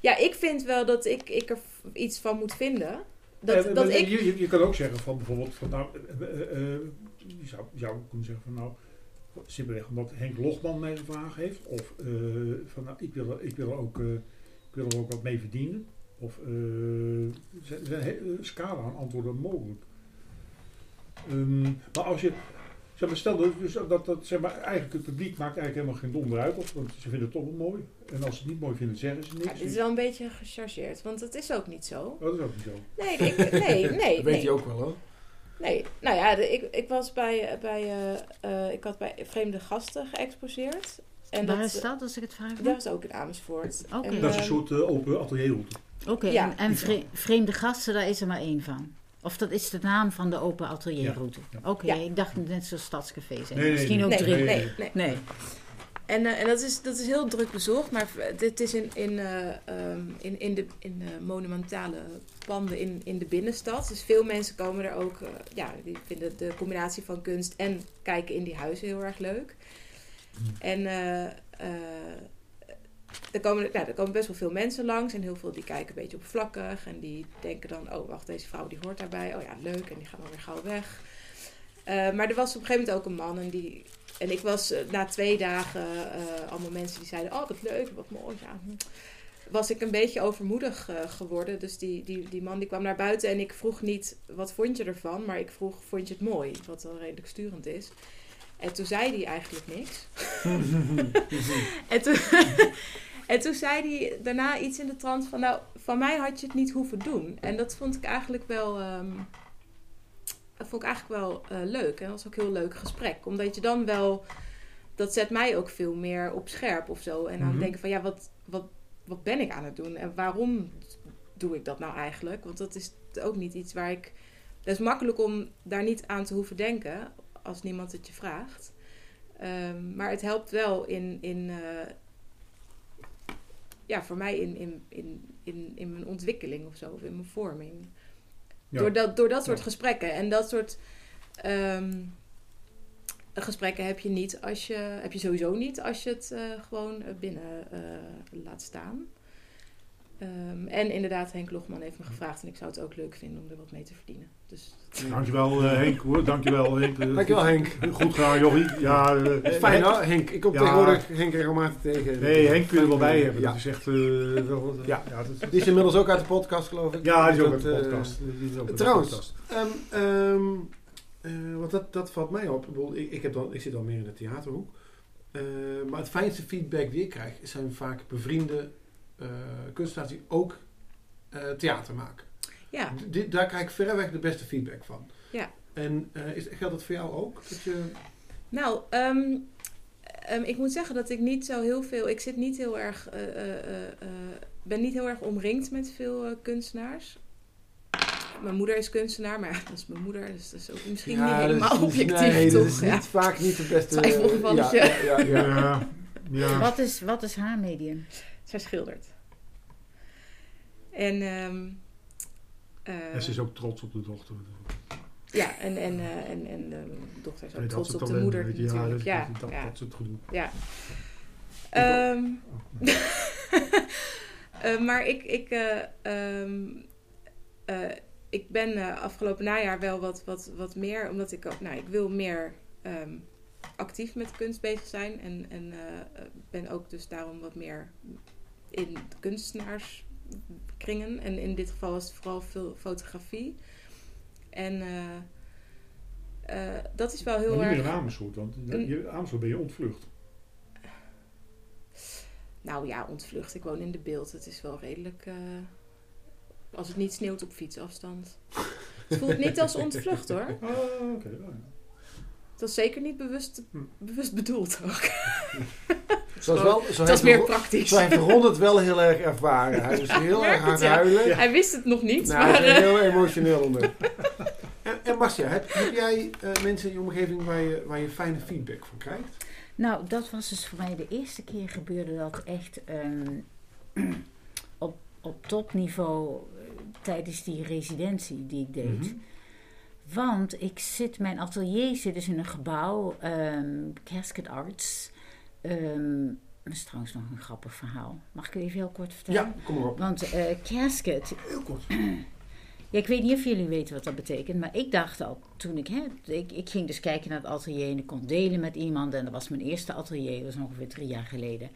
E: Ja, ik vind wel dat ik, ik er iets van moet vinden. Dat,
A: Eh,
E: dat
A: maar
E: ik,
A: je, je, je kan ook zeggen van bijvoorbeeld van nou, eh, eh, eh, je zou, je zou kunnen zeggen van nou, simpelweg omdat Henk Logman mij gevraagd heeft, of eh, van nou, ik wil, er- ik, wil ook, eh, ik wil er ook wat mee verdienen, of eh, er zijn een hele scala aan antwoorden mogelijk. Ehm, maar als je, zeg maar, stel dat, dus dat, dat zeg maar, eigenlijk het publiek maakt eigenlijk helemaal geen donder uit, of, want ze vinden het toch wel mooi. En als ze het niet mooi vinden, zeggen ze
E: ja,
A: niks.
E: dit is wel een beetje gechargeerd, want dat is ook niet zo.
A: Oh, dat is ook niet zo.
E: Nee, ik, nee, nee.
B: Dat weet
E: nee.
B: hij ook wel hoor.
E: Nee, nou ja, de- ik, ik was bij, eh, bij eh, eh, ik had bij vreemde gasten geëxposeerd. En
F: Waar
E: dat,
F: is dat, als ik het vraag
E: dat was ook in Amersfoort.
F: Oké.
E: En,
A: Dat is een
E: ehm,
A: soort eh, open atelierroute.
F: Oké,
E: Ja.
F: en, en vre- vreemde gasten, daar is er maar één van. Of dat is de naam van de open atelierroute.
A: Ja,
F: Oké,
E: Ja.
F: ik dacht net zoals Stadscafé zijn.
A: Nee,
F: Misschien
A: nee.
F: ook
E: nee,
F: drie.
E: nee,
A: Nee.
E: nee,
F: Nee.
E: En, eh, en dat, is, dat is heel druk bezocht, maar dit is in, in, eh, ehm, in, in de in de monumentale panden in, in de binnenstad. Dus veel mensen komen er ook, eh, ja, die vinden de combinatie van kunst en kijken in die huizen heel erg leuk. En eh, eh, er, komen, nou, er komen best wel veel mensen langs en heel veel die kijken een beetje oppervlakkig en die denken dan, oh wacht, deze vrouw die hoort daarbij, oh ja, leuk, en die gaan dan weer gauw weg. Eh, maar er was op een gegeven moment ook een man en die en ik was eh, na twee dagen, eh, allemaal mensen die zeiden, oh wat leuk, wat mooi. Ja. hm. Was ik een beetje overmoedig geworden. Dus die, die, die man die kwam naar buiten en ik vroeg niet, wat vond je ervan? Maar ik vroeg, vond je het mooi? Wat wel redelijk sturend is. En toen zei hij eigenlijk niks. en, toen, en toen zei hij daarna iets in de trant van... Nou, van mij had je het niet hoeven doen. En dat vond ik eigenlijk wel... ehm, dat vond ik eigenlijk wel eh, leuk. En dat was ook een heel leuk gesprek. Omdat je dan wel... Dat zet mij ook veel meer op scherp of zo. En dan
A: Mhm.
E: denken van... Ja, wat, wat, wat ben ik aan het doen? En waarom doe ik dat nou eigenlijk? Want dat is ook niet iets waar ik... Het is makkelijk om daar niet aan te hoeven denken... als niemand het je vraagt. Ehm, maar het helpt wel in... in eh, ja, voor mij in, in, in, in, in mijn ontwikkeling of zo. Of in mijn vorming.
A: Ja.
E: Door, dat, door dat soort
A: Ja.
E: gesprekken. En dat soort ehm, gesprekken heb je niet als je... Heb je sowieso niet als je het eh, gewoon eh, binnen eh, laat staan. Ehm, en inderdaad, Henk Logman heeft me gevraagd. En ik zou het ook leuk vinden om er wat mee te verdienen. Dus
A: Dankjewel eh, Henk hoor, dankjewel Henk. Eh,
B: Dankjewel Henk.
A: Goed gedaan Jochie. Ja, eh,
B: Fijn hoor, Henk. Ik kom
A: Ja.
B: tegenwoordig Henk regelmatig tegen.
A: Nee, Henk kun je er wel bij hebben.
B: Ja.
A: Dat is echt... eh, wel,
B: Ja.
A: ja, dat,
B: Die is inmiddels ook uit de podcast, geloof ik.
A: ja, die is ook een
B: eh,
A: podcast.
B: Trouwens,
A: podcast.
B: Ehm, ehm, eh, want dat, dat valt mij op. Ik, ik, heb dan, ik zit al meer in de theaterhoek. Eh, maar het fijnste feedback die ik krijg, zijn vaak bevriende eh, kunstenaars die ook eh, theater maken.
E: Ja,
B: D- daar krijg ik verreweg de beste feedback van.
E: Ja.
B: En eh, is, geldt dat voor jou ook? Dat je,
E: Nou, ehm, ehm, ik moet zeggen dat ik niet zo heel veel. Ik zit niet heel erg. eh, eh, eh, eh, ben niet heel erg omringd met veel kunstenaars. Mijn moeder is kunstenaar, maar ja, dat is mijn moeder, dus dat is ook misschien
B: Ja,
E: niet
B: is
E: helemaal objectief,
B: nee,
E: toch?
B: dat is
E: Ja.
B: niet, vaak niet de beste...
E: Twijfelgevalletje.
B: Ja, ja, ja, ja.
A: Ja, ja.
F: Wat is, wat is haar medium?
E: Zij schildert. En, ehm, eh,
A: En ze is ook trots op de dochter.
E: ja, en, en, eh, en, en de dochter is ook
A: Nee,
E: trots op de moeder
A: je, Ja,
E: natuurlijk.
A: dat,
E: Ja,
A: dat,
E: ja,
A: dat is het gedoe.
E: ja. Ehm, eh, maar ik, ik, eh, ehm, eh, ik ben eh, afgelopen najaar wel wat, wat, wat meer, omdat ik ook, nou, ik wil meer ehm, actief met kunst bezig zijn. En, en eh, eh, ben ook dus daarom wat meer in de kunstenaarskringen. En in dit geval is het vooral veel fotografie. En eh, eh, dat is wel heel
A: Maar
E: erg.
A: meer in Amersfoort, want je, Amersfoort ben je ontvlucht.
E: Nou ja, ontvlucht. Ik woon in de beeld. Het is wel redelijk. eh, als het niet sneeuwt op fietsafstand. Het voelt niet als ontvlucht hoor.
A: Oh, oké. ja.
E: Dat is zeker niet bewust,
A: Hm.
E: bewust bedoeld ook.
B: Zo is wel, zo
E: Het was
B: heeft
E: meer praktisch.
B: Zo heeft Ron het wel heel erg ervaren. Hij is heel erg aan het
E: Ja.
B: huilen.
E: Hij wist het nog niet.
B: Nou, hij
E: maar,
B: is er
E: eh,
B: heel emotioneel onder. En, en Marcia, heb, heb jij eh, mensen in je omgeving waar je, waar je fijne feedback van krijgt?
F: Nou, dat was dus voor mij de eerste keer gebeurde dat echt ehm, op, op topniveau eh, tijdens die residentie die ik deed.
B: Mhm.
F: Want ik zit, mijn atelier zit dus in een gebouw, ehm, Casket Arts. Ehm, dat is trouwens nog een grappig verhaal. Mag ik u even heel kort vertellen?
B: Ja, kom maar op.
F: Want eh, casket,
B: Heel kort.
F: ja, ik weet niet of jullie weten wat dat betekent, maar ik dacht al toen ik, hè, ik, ik ging dus kijken naar het atelier en ik kon delen met iemand. En dat was mijn eerste atelier, dat was ongeveer drie jaar geleden.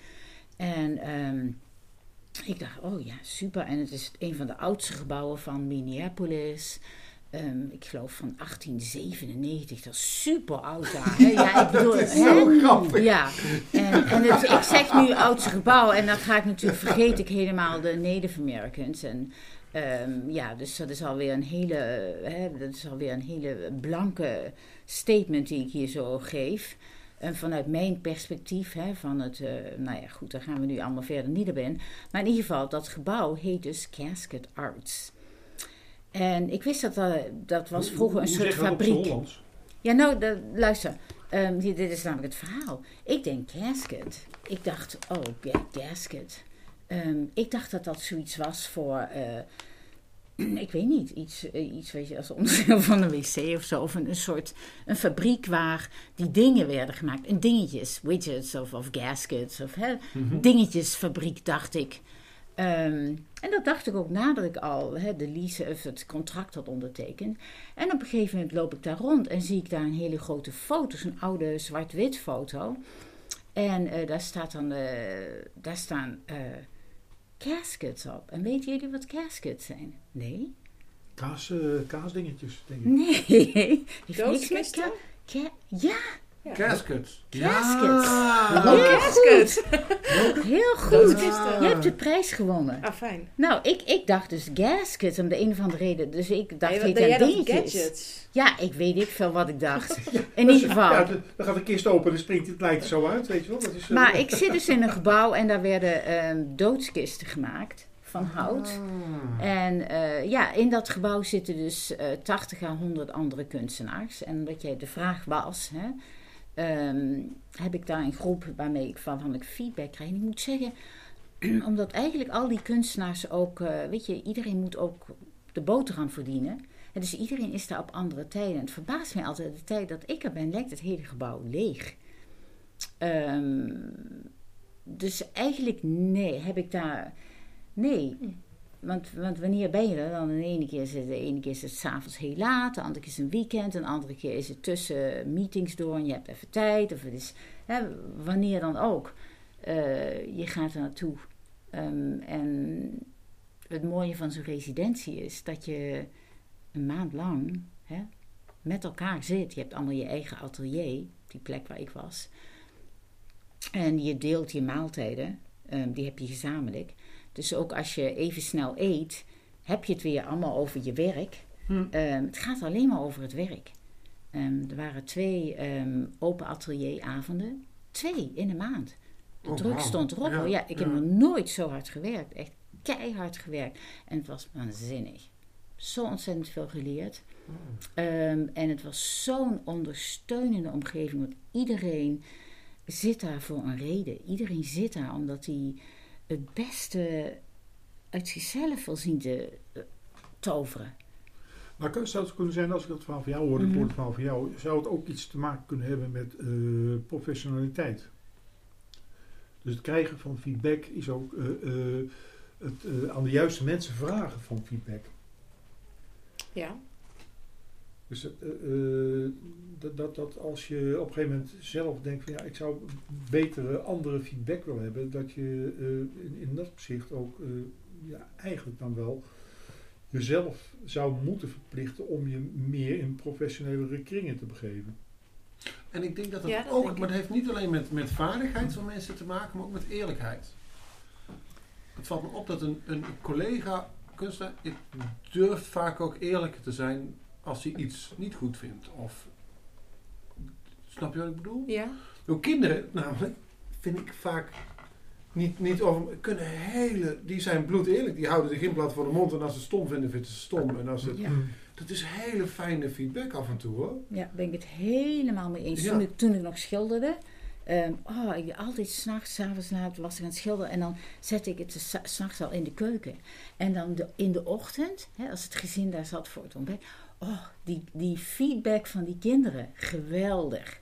F: En ehm, ik dacht, oh ja, super. En het is een van de oudste gebouwen van Minneapolis. Ehm, ik geloof van 1897, dat is super oud daar. Ja, ik bedoel,
B: is
F: hè?
B: zo grappig.
F: Ja, en, en het, ik zeg nu oudste gebouw en dan ga ik natuurlijk, vergeet ik helemaal de Native Americans. En ehm, ja, dus dat is alweer een hele, hè, dat is alweer een hele blanke statement die ik hier zo geef. En vanuit mijn perspectief, hè, van het, eh, nou ja goed, daar gaan we nu allemaal verder niet op in. Maar in ieder geval, dat gebouw heet dus Casket Arts. En ik wist dat dat, dat was vroeger een soort fabriek. Ja, nou, de- luister. Ehm, hier, dit is namelijk het verhaal. Ik denk casket. Ik dacht, oh, ja, gasket. Ehm, ik dacht dat dat zoiets was voor, eh, ik weet niet, iets, eh, iets weet je, als onderdeel van een wc of zo. Of een, een soort, een fabriek waar die dingen werden gemaakt. En dingetjes, widgets of, of gaskets of hè, dingetjesfabriek, dacht ik. Ehm, en dat dacht ik ook nadat ik al hè, de lease of het contract had ondertekend. En op een gegeven moment loop ik daar rond en zie ik daar een hele grote foto, zo'n oude zwart-wit foto. En eh, daar, staat dan, eh, daar staan eh, caskets op. En weten jullie wat caskets zijn? Nee?
A: Kaas, eh, kaasdingetjes, denk ik.
F: Nee. Heeft niks met
E: Doodskisten?
F: ka- ka- Ja,
E: Ja.
B: Caskets.
F: Caskets.
B: Ja.
F: Heel
E: casket!
F: Heel goed.
E: Doodskisten.
F: Je hebt de prijs gewonnen.
E: Ah, fijn.
F: Nou, ik, ik dacht dus gaskets om de een of andere reden. Dus ik dacht,
E: Nee, dan?
F: dingetjes.
E: Gadgets.
F: Ja, ik weet niet veel wat ik dacht. In ieder geval.
A: Ja, dan gaat de kist open en dan springt het lijkt er zo uit, weet je wel. Dat is, eh,
F: Maar ik zit dus in een gebouw en daar werden ehm, doodskisten gemaakt van hout.
B: Ah.
F: En eh, ja, in dat gebouw zitten dus eh 80 à 100 andere kunstenaars. En omdat jij de vraag was, hè, ehm, heb ik daar een groep waarmee ik van, ik feedback krijg. En ik moet zeggen, omdat eigenlijk al die kunstenaars ook, eh, weet je, iedereen moet ook de boterham verdienen. En dus iedereen is daar op andere tijden. En het verbaast mij altijd, de tijd dat ik er ben, lijkt het hele gebouw leeg. Ehm, dus eigenlijk, nee, heb ik daar. Nee. Want, want wanneer ben je er? Dan de ene keer is het, de ene keer is het s'avonds heel laat, de andere keer is het een weekend, een andere keer is het tussen meetings door en je hebt even tijd. Of het is hè, wanneer dan ook. Eh, je gaat er naartoe. Ehm, en het mooie van zo'n residentie is dat je een maand lang hè, met elkaar zit. Je hebt allemaal je eigen atelier, die plek waar ik was. En je deelt je maaltijden, ehm, die heb je gezamenlijk. Dus ook als je even snel eet, heb je het weer allemaal over je werk.
B: Hm.
F: Ehm, het gaat alleen maar over het werk. Ehm, er waren twee ehm, open atelieravonden. Twee in een maand. De
B: Oh,
F: druk stond erop.
B: Ja,
F: ik heb nog nooit zo hard gewerkt. Echt keihard gewerkt. En het was waanzinnig. Zo ontzettend veel geleerd. Ehm, en het was zo'n ondersteunende omgeving. Want iedereen zit daar voor een reden. Iedereen zit daar omdat hij het beste uit zichzelf wil zien te eh, toveren.
A: Maar kan- zou het kunnen zijn, als ik dat verhaal van jou hoor, ik
F: Mhm.
A: hoor het verhaal van jou, zou het ook iets te maken kunnen hebben met eh, professionaliteit? Dus het krijgen van feedback is ook eh, eh, het eh, aan de juiste mensen vragen van feedback.
E: Ja.
A: Dus eh, eh, dat, dat, dat als je op een gegeven moment zelf denkt van ja, ik zou betere, andere feedback willen hebben, dat je eh, in, in dat opzicht ook eh, ja, eigenlijk dan wel jezelf zou moeten verplichten om je meer in professionele kringen te begeven.
B: En ik denk dat dat,
E: Ja, dat
B: ook, maar dat heeft niet alleen met, met vaardigheid van mensen te maken, maar ook met eerlijkheid. Het valt me op dat een, een collega kunstenaar ik durft vaak ook eerlijk te zijn als hij iets niet goed vindt. Of, snap je wat ik bedoel?
E: Ja.
B: Door kinderen namelijk vind ik vaak niet, niet over, kunnen hele, die zijn bloed eerlijk, die houden de gimblad voor de mond en als ze het stom vinden, vinden ze het stom. En als het,
F: Ja.
B: dat is hele fijne feedback af en toe hoor.
F: Ja, ben ik het helemaal mee eens.
B: Ja.
F: Toen, ik, toen ik nog schilderde. ehm, oh, ik altijd s'nachts, s'avonds laat was ik aan het schilderen. En dan zette ik het s- s'nachts al in de keuken. En dan de, in de ochtend, hè, als het gezin daar zat voor het ontbijt. Oh, die, die feedback van die kinderen. Geweldig.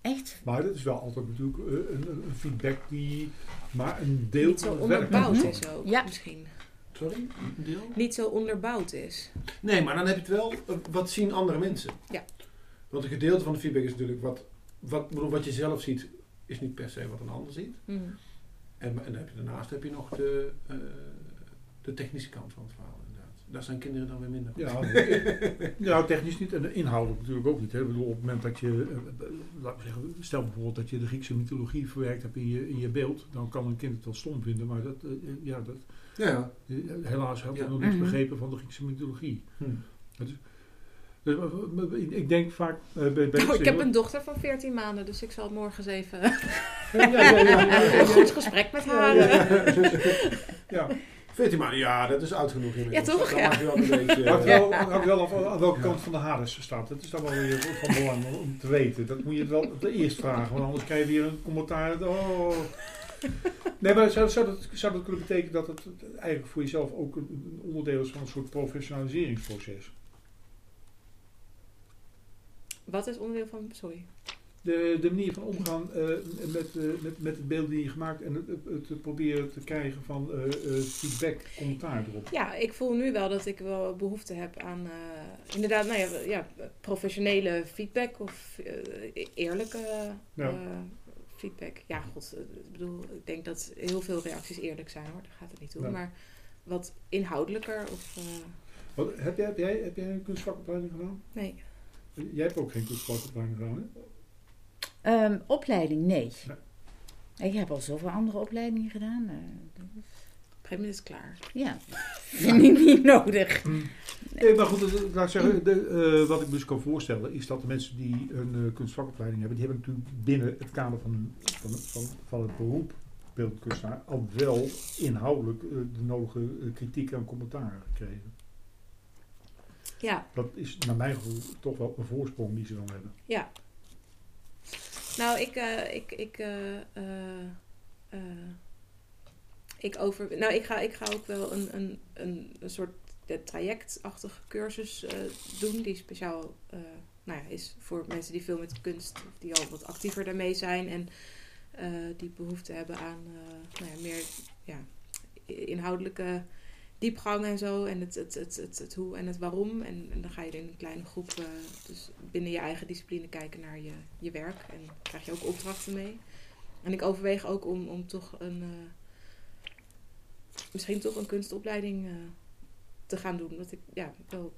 F: Echt.
A: Maar dat is wel altijd natuurlijk eh, een, een een feedback die maar een deel
E: Niet zo
A: van het werk
E: onderbouwd
F: Mhm.
E: is ook.
F: Ja.
E: Misschien.
B: Sorry, een deel?
E: Niet zo onderbouwd is.
B: Nee, maar dan heb je het wel, eh, wat zien andere mensen?
E: Ja.
B: Want een gedeelte van de feedback is natuurlijk wat, wat, bedoel, wat je zelf ziet, is niet per se wat een ander ziet.
E: Mhm.
B: En, en dan heb je, daarnaast heb je nog de, eh, de technische kant van het verhaal. Daar zijn kinderen dan weer minder.
A: Ja, ja, technisch niet en inhoudelijk natuurlijk ook niet. Hè. Ik bedoel, op het moment dat je, eh, eh, laten we zeggen, stel bijvoorbeeld dat je de Griekse mythologie verwerkt hebt in je, in je beeld, dan kan een kind het wel stom vinden, maar dat, eh, eh, ja, dat,
B: Ja.
A: eh, helaas had hij
B: Ja.
A: nog niks
F: Mhm.
A: begrepen van de Griekse mythologie.
B: Hm.
A: Dus, eh, eh, ik- denk vaak eh, bij, bij
E: Nou, ik heb een dochter van 14 maanden, dus ik zal morgen eens even
A: Ja, ja, ja, ja, ja, ja.
E: een goed gesprek met haar. eh.
A: Ja,
B: 14 maanden, ja, dat is oud genoeg inmiddels.
E: Ja, toch? Ja.
B: je wel een beetje... Eh,
A: wel, hangt wel af aan welke kant van de Hades staat. Dat is dan wel weer van belang om- te weten. Dat moet je wel eerst vragen, want anders krijg je weer een commentaar. dat, Oh. Nee, maar zou, zou, dat, zou dat kunnen betekenen dat het eigenlijk voor jezelf ook een onderdeel is van een soort professionaliseringsproces?
E: Wat is onderdeel van... Sorry.
A: De, de manier van omgaan eh, met, eh, met, met het beeld die je gemaakt en het, het, proberen te krijgen van eh, feedback, commentaar erop.
E: Ja, ik voel nu wel dat ik wel behoefte heb aan inderdaad, nou ja, ja, professionele feedback of eerlijke
A: Ja.
E: feedback. Ja, god, ik bedoel, ik denk dat heel veel reacties eerlijk zijn hoor, daar gaat het niet om.
A: Ja.
E: Maar wat inhoudelijker of
A: Wat, heb, jij, heb, jij, heb jij een kunstvakopleiding gedaan?
E: nee.
A: Jij hebt ook geen kunstvakopleiding gedaan, hè?
F: Ehm, opleiding, nee.
A: Nee.
F: Ik heb al zoveel andere opleidingen gedaan. eh,
E: Op een gegeven moment is het klaar.
F: ja, vind ik niet nodig.
A: Nee, maar goed, dus, laat ik zeggen, de, eh, wat ik me dus kan voorstellen is dat de mensen die een eh, kunstvakopleiding hebben, die hebben natuurlijk binnen het kader van, van, van, van het beroep beeldkunstenaar al wel inhoudelijk eh, de nodige eh, kritiek en commentaar gekregen.
E: Ja,
A: Dat is naar mijn gevoel toch wel een voorsprong die ze dan hebben.
E: ja. Nou, ik, eh, ik, ik, eh, eh, ik over, nou, ik ga, ik ga ook wel een, een, een, soort trajectachtige cursus doen, die speciaal nou ja, is voor mensen die veel met kunst, die al wat actiever daarmee zijn en die behoefte hebben aan nou ja, meer ja, inhoudelijke diepgang en zo. En het, het, het, het, het hoe en het waarom. En, dan ga je in een kleine groep, eh, dus binnen je eigen discipline, kijken naar je, je werk. En krijg je ook opdrachten mee. En ik overweeg ook om, om toch een. eh, misschien toch een kunstopleiding eh, te gaan doen. Dat ik, ja, wel.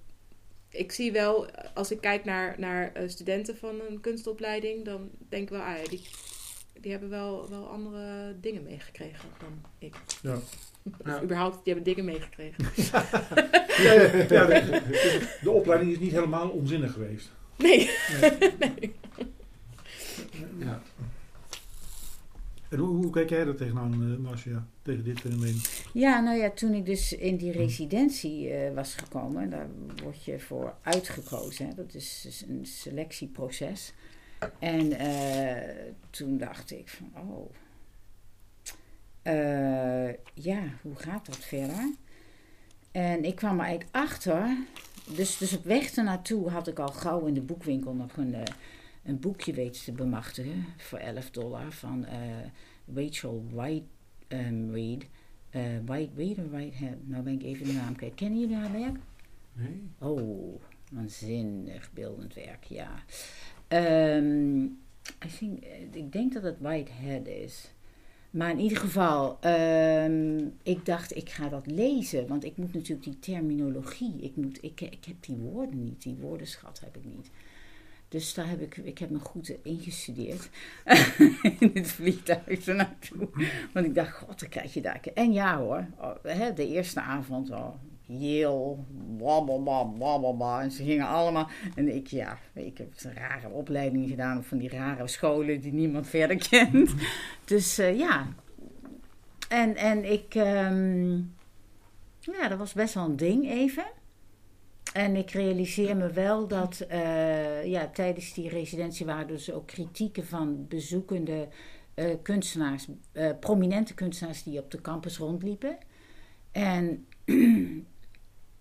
E: Ik zie wel, als ik kijk naar, naar studenten van een kunstopleiding, dan denk ik wel, ah ja, die, die hebben wel, wel andere dingen meegekregen dan ik.
A: Ja.
E: Of
B: Ja.
E: überhaupt, die hebben dingen meegekregen.
A: Ja, ja, ja, de, de opleiding is niet helemaal onzinnig geweest.
E: Nee.
B: Ja.
A: En hoe, hoe kijk jij er tegenaan, eh, Marcia, tegen dit fenomeen?
F: Ja, nou ja, toen ik dus in die residentie eh, was gekomen, daar word je voor uitgekozen. Hè? Dat is dus een selectieproces. En eh, toen dacht ik van, oh, eh, ja, hoe gaat dat verder? En ik kwam er eigenlijk achter, dus, dus op weg ernaartoe had ik al gauw in de boekwinkel nog een, eh, een boekje weten te bemachtigen voor 11 dollar van eh, Rachel White ehm, Reed. White Reed of Whitehead? Nou ben ik even de naam kwijt. Kennen jullie haar werk?
B: Nee?
F: Oh, waanzinnig beeldend werk, ja. Ehm, I think, ik denk dat het Whitehead is. Maar in ieder geval, ehm, ik dacht, ik ga dat lezen. Want ik moet natuurlijk die terminologie, ik, moet, ik, ik heb die woorden niet, die woordenschat heb ik niet. Dus daar heb ik, ik heb me goed ingestudeerd in het vliegtuig naartoe. Want ik dacht, god, dan krijg je daar. En ja hoor, oh, de eerste avond, oh, Yale, blablabla. En ze gingen allemaal. En ik, ja, ik heb een rare opleiding gedaan van die rare scholen die niemand verder kent. Dus eh, ja. En, en ik, ehm, ja, dat was best wel een ding even. En ik realiseer me wel dat eh, ja, tijdens die residentie waren dus ook kritieken van bezoekende eh, kunstenaars, prominente kunstenaars die op de campus rondliepen. En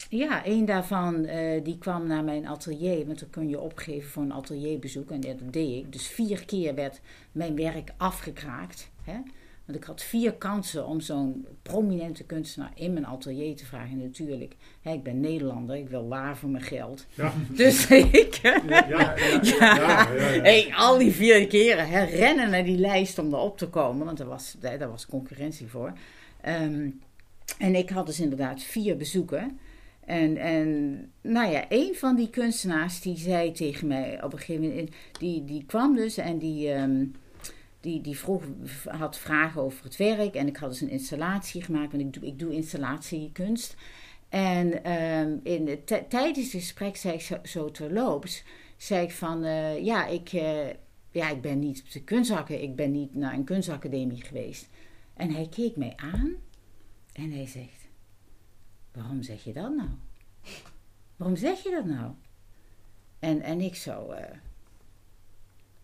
F: ja, een daarvan eh, die kwam naar mijn atelier, want dan kun je opgeven voor een atelierbezoek en dat deed ik. Dus vier keer werd mijn werk afgekraakt. Hè? Want ik had vier kansen om zo'n prominente kunstenaar in mijn atelier te vragen. En natuurlijk, hè, ik ben Nederlander, ik wil waar voor mijn geld.
A: Ja,
F: Dus ik,
A: ja, ja. ja.
F: Hey, al die vier keren hè, rennen naar die lijst om erop te komen, want er was, daar, daar was concurrentie voor. Ehm, en ik had dus inderdaad vier bezoeken. En, en nou ja, een van die kunstenaars die zei tegen mij op een gegeven moment, die, die kwam dus en die, ehm, die, die vroeg, had vragen over het werk. En ik had dus een installatie gemaakt, want ik doe, ik doe installatiekunst. En ehm, in tijdens het gesprek zei ik zo, zo terloops, zei ik van, eh, ja, ik, eh, ja, ik ben niet op de kunstzakken, ik ben niet naar een kunstacademie geweest. En hij keek mij aan en hij zegt, waarom zeg je dat nou? Waarom zeg je dat nou? En, en ik zo, eh,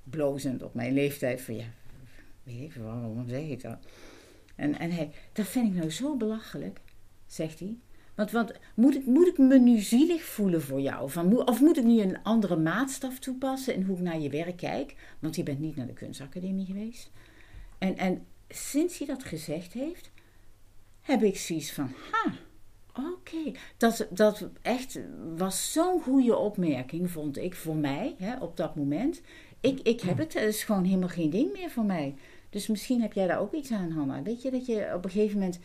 F: blozend op mijn leeftijd van, ja, weet ik waarom zeg ik dat? En, en hij, dat vind ik nou zo belachelijk, zegt hij. Want, want moet, ik, moet ik me nu zielig voelen voor jou? Van, of moet ik nu een andere maatstaf toepassen in hoe ik naar je werk kijk? Want je bent niet naar de kunstacademie geweest. En, en sinds hij dat gezegd heeft, heb ik zoiets van, ha, oké. Dat, dat echt was zo'n goede opmerking, vond ik, voor mij, hè, op dat moment. Ik, ik heb het, het is gewoon helemaal geen ding meer voor mij. Dus misschien heb jij daar ook iets aan, Hanna. Weet je, dat je op een gegeven moment,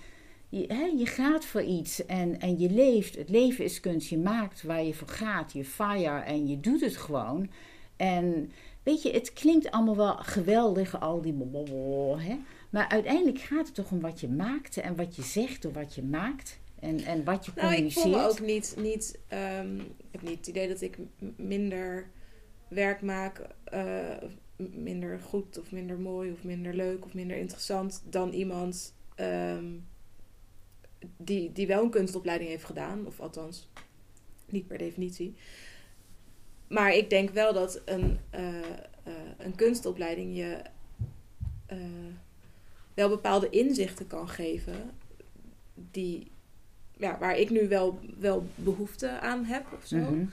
F: je, hè, je gaat voor iets en, en je leeft. Het leven is kunst, je maakt waar je voor gaat, je fire en je doet het gewoon. En weet je, het klinkt allemaal wel geweldig, al die blablabla, hè. Maar uiteindelijk gaat het toch om wat je maakt en wat je zegt door wat je maakt. En, en wat je
E: Nou, ik
F: communiceert.
E: voel me ook niet, niet ehm, ik heb niet het idee dat ik minder werk maak, eh, minder goed of minder mooi of minder leuk of minder interessant dan iemand ehm, die, die wel een kunstopleiding heeft gedaan, of althans niet per definitie. Maar ik denk wel dat een, eh, een kunstopleiding je wel bepaalde inzichten kan geven die ja, waar ik nu wel, wel behoefte aan heb of zo.
F: Mhm.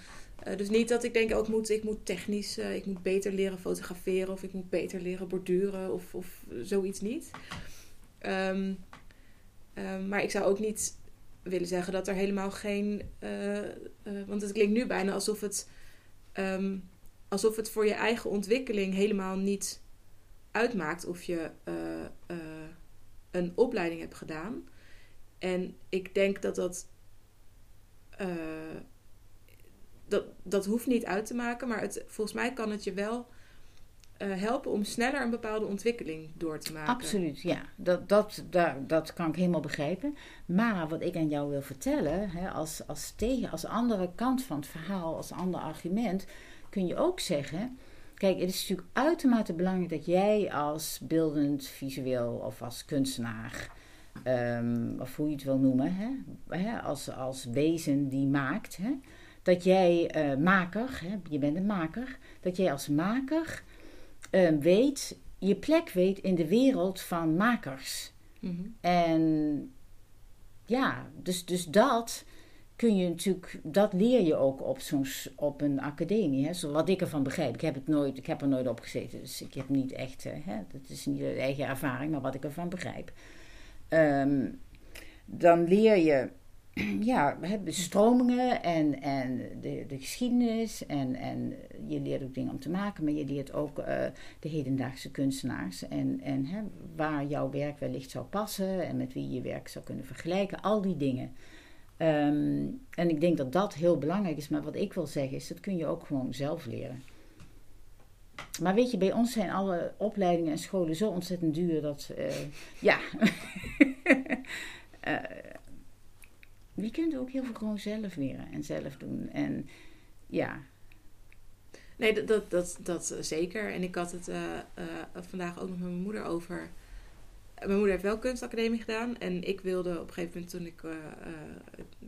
E: Eh, dus niet dat ik denk, ook moet, ik moet technisch, eh, ik moet beter leren fotograferen of ik moet beter leren borduren of, of zoiets niet. Ehm, ehm, maar ik zou ook niet willen zeggen dat er helemaal geen. eh, want het klinkt nu bijna alsof het, ehm, alsof het voor je eigen ontwikkeling helemaal niet uitmaakt of je een opleiding hebt gedaan. En ik denk dat dat. eh, dat, dat hoeft niet uit te maken, maar het, volgens mij kan het je wel eh, helpen om sneller een bepaalde ontwikkeling door te maken.
F: Absoluut, ja. Dat, dat, daar, dat kan ik helemaal begrijpen. Maar wat ik aan jou wil vertellen, hè, als, als, tegen, als andere kant van het verhaal, als ander argument, kun je ook zeggen. Kijk, het is natuurlijk uitermate belangrijk dat jij als beeldend, visueel of als kunstenaar, ehm, of hoe je het wil noemen, hè, hè, als, als wezen die maakt, hè, dat jij eh, maker, hè, je bent een maker, dat jij als maker eh, weet, je plek weet in de wereld van makers.
E: Mhm.
F: En ja, dus, dus dat kun je natuurlijk, dat leer je ook op, zo'n, op een academie. Hè? Zo wat ik ervan begrijp. Ik heb, het nooit, ik heb er nooit op gezeten, dus ik heb niet echt, eh, hè, dat is niet een eigen ervaring, maar wat ik ervan begrijp. Ehm, dan leer je ja, de stromingen en, en de, de geschiedenis. En, en je leert ook dingen om te maken, maar je leert ook eh, de hedendaagse kunstenaars. En, en hè, waar jouw werk wellicht zou passen en met wie je je werk zou kunnen vergelijken. Al die dingen. Ehm, en ik denk dat dat heel belangrijk is. Maar wat ik wil zeggen is, dat kun je ook gewoon zelf leren. Maar weet je, bij ons zijn alle opleidingen en scholen zo ontzettend duur dat, eh, ja. Eh, je kunt ook heel veel gewoon zelf leren en zelf doen. En ja,
E: Nee, dat, dat, dat, zeker. En ik had het eh, vandaag ook nog met mijn moeder over. Mijn moeder heeft wel kunstacademie gedaan. En ik wilde op een gegeven moment toen ik eh,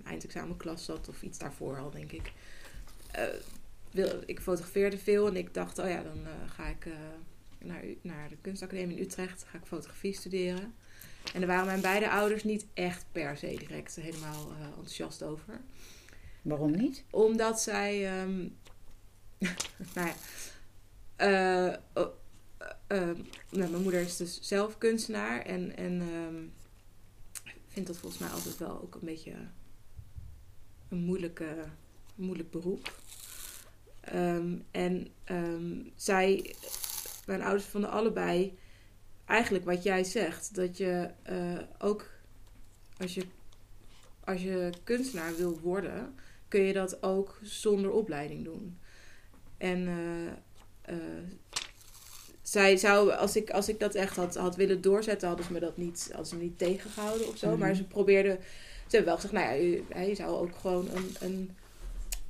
E: eindexamenklas zat, of iets daarvoor al, denk ik. Wil, ik fotografeerde veel en ik dacht, oh ja, dan eh, ga ik eh, naar, naar de kunstacademie in Utrecht. Ga ik fotografie studeren. En daar waren mijn beide ouders niet echt per se direct helemaal eh, enthousiast over
F: waarom niet?
E: omdat zij. ehm, nou ja. eh, oh, eh, eh, nou, mijn moeder is dus zelf kunstenaar. En, en ehm, vindt dat volgens mij altijd wel ook een beetje een moeilijke, moeilijk beroep. Ehm, en ehm, zij, mijn ouders vonden allebei eigenlijk wat jij zegt. Dat je eh, ook als je, als je kunstenaar wil worden, kun je dat ook zonder opleiding doen. En eh, eh, zij zou, als ik, als ik dat echt had, had willen doorzetten, hadden ze me dat niet, hadden ze me niet tegengehouden of zo.
F: Mhm.
E: Maar ze probeerden, ze hebben wel gezegd, nou ja, je, je zou ook gewoon een, een,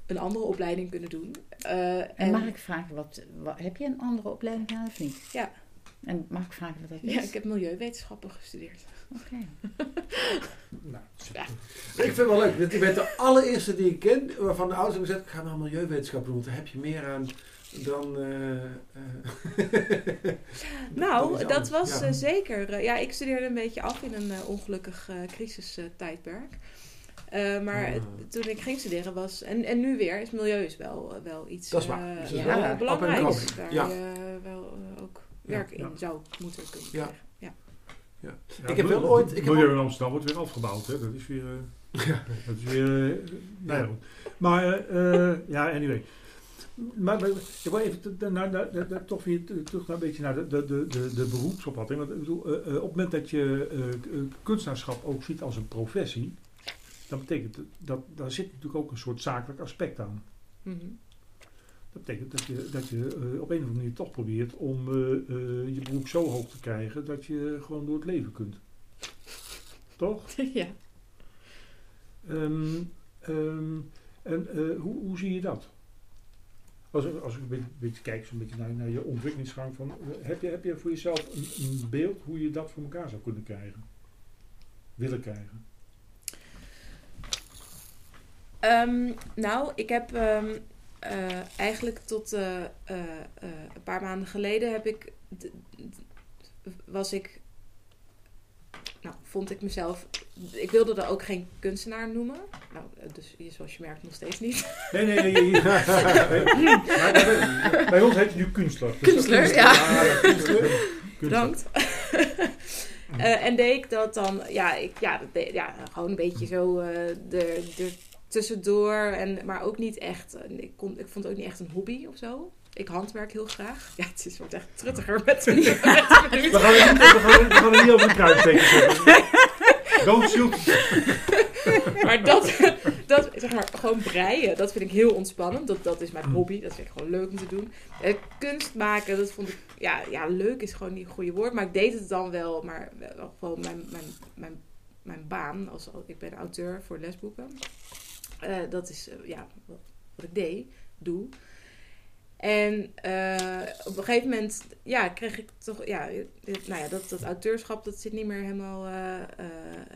E: een andere opleiding kunnen doen. Eh,
F: En mag ik vragen, wat, wat, heb je een andere opleiding gedaan of niet?
E: Ja.
F: En mag ik vragen wat dat is?
E: Ja, ik heb milieuwetenschappen gestudeerd.
F: Oké.
B: Nou,
E: Ja.
B: Ik vind het wel leuk. want Je bent de allereerste die ik ken waarvan de ouders hebben gezegd: ik ga nou milieuwetenschap doen, want daar heb je meer aan dan. eh, eh,
E: Nou, dat was
B: Ja.
E: eh, zeker. eh, ja, ik studeerde een beetje af in een eh, ongelukkig eh crisistijdperk. Eh, maar het- toen ik ging studeren was... En, en nu weer, is milieu is wel, eh, wel iets
B: Dat is waar.
E: eh,
B: Dus dat
F: is
E: ja,
F: wel
E: belangrijks. Waar
B: Ja.
E: je wel eh, ook werk
A: Ja,
E: in
A: ja.
E: zou moeten kunnen
B: Ja.
E: krijgen. Ja.
A: Ja,
B: Ik heb wel
A: het
B: ooit- ik heb
A: milieu in Amsterdam wordt weer afgebouwd, hè? Dat is weer. eh, dat is weer. nou ja, goed. Maar ja, anyway. Maar, maar ik wil even t- naar, naar, naar- naar- toch weer terug naar een beetje naar de, de, de, de, de beroepsopvatting. Want ik bedoel, op het moment dat je kunstenaarschap ook ziet als een professie, dan betekent dat daar zit natuurlijk ook een soort zakelijk aspect aan.
E: Mhm.
A: Dat betekent dat je, dat je eh, op een of andere manier toch probeert om eh, eh, je broek zo hoog te krijgen dat je gewoon door het leven kunt. Toch?
E: ja.
A: Ehm, ehm, en hoe, hoe zie je dat? Als, ik- als ik een beetje, beetje kijk zo'n beetje naar, naar je ontwikkelingsgang, van, heb, je, heb je voor jezelf een, een beeld hoe je dat voor elkaar zou kunnen krijgen? Willen krijgen?
E: Ehm, nou, ik heb ehm, eh, eigenlijk tot eh, eh, een paar maanden geleden heb ik, was ik, nou, vond ik mezelf, ik wilde er ook geen kunstenaar noemen. Nou, dus zoals je merkt nog steeds niet.
A: Nee, nee, nee. bij, bij ons heet je nu kunstler. Dus
E: Kunstler, ja.
A: kunstler. Kunstler.
E: Bedankt. En deed ik dat dan, ja, ik, ja, ja gewoon een beetje zo er, er tussendoor. En, maar ook niet echt, eh, ik, kon, ik vond het ook niet echt een hobby of zo. Ik handwerk heel graag. Ja, het is, wordt echt truttiger met
A: We gaan we gaan, we gaan het niet over de hebben. Don't shoot.
E: Maar dat, dat, zeg maar, gewoon breien, dat vind ik heel ontspannend. Dat, dat is mijn
A: Mm.
E: hobby, dat vind ik gewoon leuk om te doen. Eh, kunst maken, dat vond ik, ja, ja, leuk is gewoon niet een goede woord. Maar ik deed het dan wel, maar wel gewoon mijn, mijn, mijn, mijn baan. Als, ik ben auteur voor lesboeken. Eh, dat is, eh, ja, wat, ik deed, doe. En eh, op een gegeven moment, ja, kreeg ik toch, ja, nou ja, dat, auteurschap, dat zit niet meer helemaal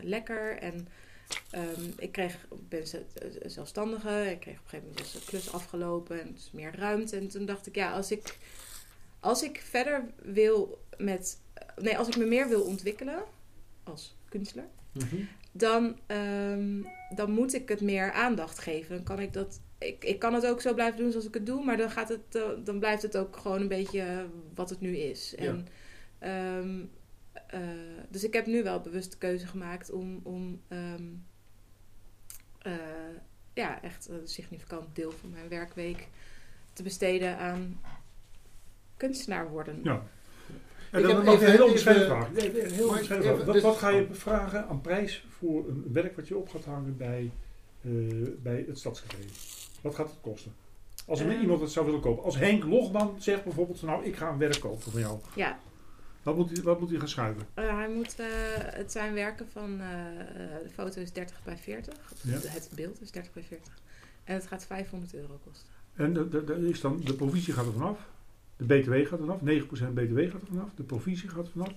E: lekker. En Ehm, ik kreeg, ben ze- zelfstandige. Ik kreeg op een gegeven moment was de klus afgelopen en dus meer ruimte. En toen dacht ik, ja, als ik, als ik verder wil met. Nee, als ik me meer wil ontwikkelen als kunstenaar,
B: Mhm.
E: Dan, ehm, dan moet ik het meer aandacht geven. Dan kan ik dat. Ik, ik kan het ook zo blijven doen zoals ik het doe, maar dan, gaat het, eh, dan blijft het ook gewoon een beetje wat het nu is.
B: Ja.
E: En, ehm, eh, dus ik heb nu wel bewust de keuze gemaakt om, om ehm, eh, ja, echt een significant deel van mijn werkweek te besteden aan kunstenaar worden.
A: Ja. En
B: Ik
A: dan nog een bescheiden vraag. Heel
B: Maar
A: bescheiden
B: even-
A: vraag. Wat,
B: dus-
A: wat ga je vragen aan prijs voor een werk wat je op gaat hangen bij, eh, bij het Stadscafé? Wat gaat het kosten? Als er
E: Eh.
A: iemand het zou willen kopen. Als Henk Logman zegt bijvoorbeeld, nou ik ga een werk kopen van jou.
E: Ja,
A: Wat moet hij, wat moet hij gaan schuiven?
E: eh, hij moet, eh, het zijn werken van, eh, eh, de foto is 30 bij 40.
A: Ja.
E: Het beeld is 30 bij 40. En het gaat 500 euro kosten.
A: En de, de, de, is dan, de provisie gaat er vanaf. De BTW gaat er vanaf. 9% BTW gaat er vanaf. De provisie gaat er vanaf.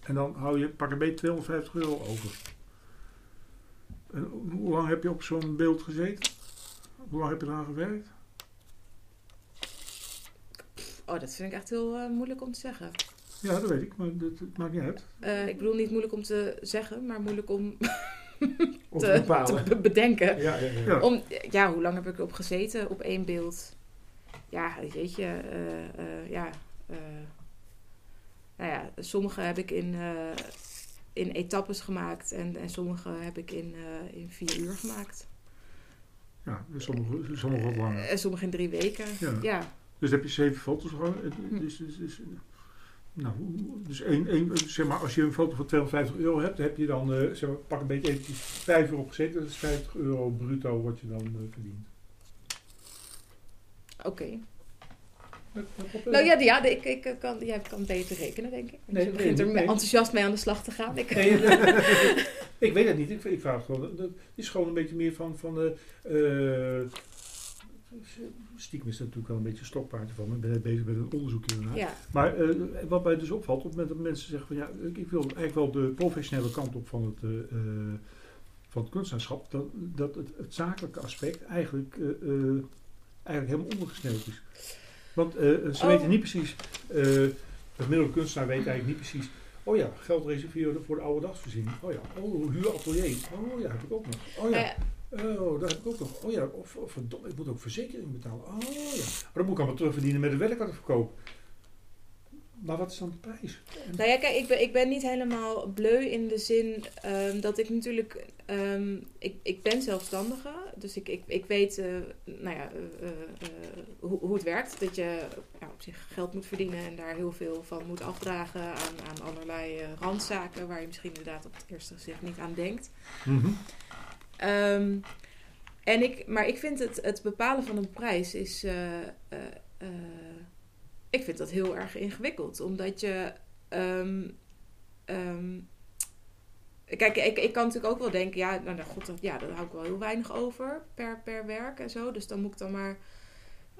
A: En dan hou je, pak een beetje 250 euro over. En hoe lang heb je op zo'n beeld gezeten? Hoe lang heb je eraan gewerkt?
E: Oh, dat vind ik echt heel eh, moeilijk om te zeggen.
A: Ja, dat weet ik, maar dat, dat maakt niet uit.
E: Eh, ik bedoel niet moeilijk om te zeggen, maar moeilijk om
B: te
E: te,
B: bepalen.
E: te be- bedenken.
B: Ja, ja, ja.
A: Ja.
E: Om, ja, hoe lang heb ik erop gezeten op één beeld? Ja, weet je, eh, eh, ja. eh, nou ja, sommige heb ik in, in etappes gemaakt en, en sommige heb ik in, in vier uur gemaakt.
A: Ja, dus sommige, sommige wat langer.
E: En sommige in drie weken.
A: Ja.
E: Ja,
A: Dus heb je zeven foto's
E: Hm.
A: Dus, dus, dus, nou, dus één, één, zeg maar, als je een foto van 250 euro hebt, heb je dan, zeg maar, pak een beetje eventjes 5 euro gezeten. Dat is 50 euro bruto wat je dan verdient.
E: Oké.
A: Met op, eh,
E: Nou ja, ja ik, ik kan, jij kan beter rekenen, denk ik.
A: Nee,
E: je
A: nee,
E: begint er
A: nee.
E: enthousiast mee aan de slag te gaan. Ik,
A: weet het niet. Ik, ik vraag het gewoon. Dat- Dat is gewoon een beetje meer van. van eh, eh, stiekem is dat natuurlijk wel een beetje een stokpaardje van. Ik ben net bezig met een onderzoek hiernaar.
E: ja,
A: Maar wat mij dus opvalt, op het moment dat mensen zeggen van ja, ik- wil eigenlijk wel de professionele kant op van het, eh, van het kunstenaarschap, dat, dat het, het zakelijke aspect eigenlijk, eigenlijk helemaal ondergesneeuwd is. Want eh, ze
E: Oh.
A: weten niet precies, eh de kunstenaar weet eigenlijk niet precies, oh ja, geld reserveren voor de oude dagsvoorziening. Oh ja, oh, huuratelier. Oh ja, heb ik ook nog. Oh ja,
E: Eh,
A: oh, dat heb ik ook nog. Oh ja, of, of verdomme, ik moet ook verzekering betalen. Oh ja, maar dan moet ik allemaal terugverdienen met het ik verkoop. Maar wat is dan de prijs?
E: Nou ja, kijk, ik ben, ik ben niet helemaal bleu in de zin ehm, dat ik natuurlijk... ehm, ik, ik ben zelfstandige, dus ik, ik, ik weet eh, nou ja, eh, eh, hoe, hoe het werkt. Dat je ja, op zich geld moet verdienen en daar heel veel van moet afdragen aan, aan allerlei randzaken... waar je misschien inderdaad op het eerste gezicht niet aan denkt.
A: Mhm.
E: Ehm, En ik, maar ik vind het, het bepalen van een prijs is. ik vind dat heel erg ingewikkeld. Omdat je. ehm, ehm, kijk, ik, ik kan natuurlijk ook wel denken. Ja, nou, nou god, dat, ja, daar hou ik wel heel weinig over per, per werk en zo. Dus dan moet ik dan maar.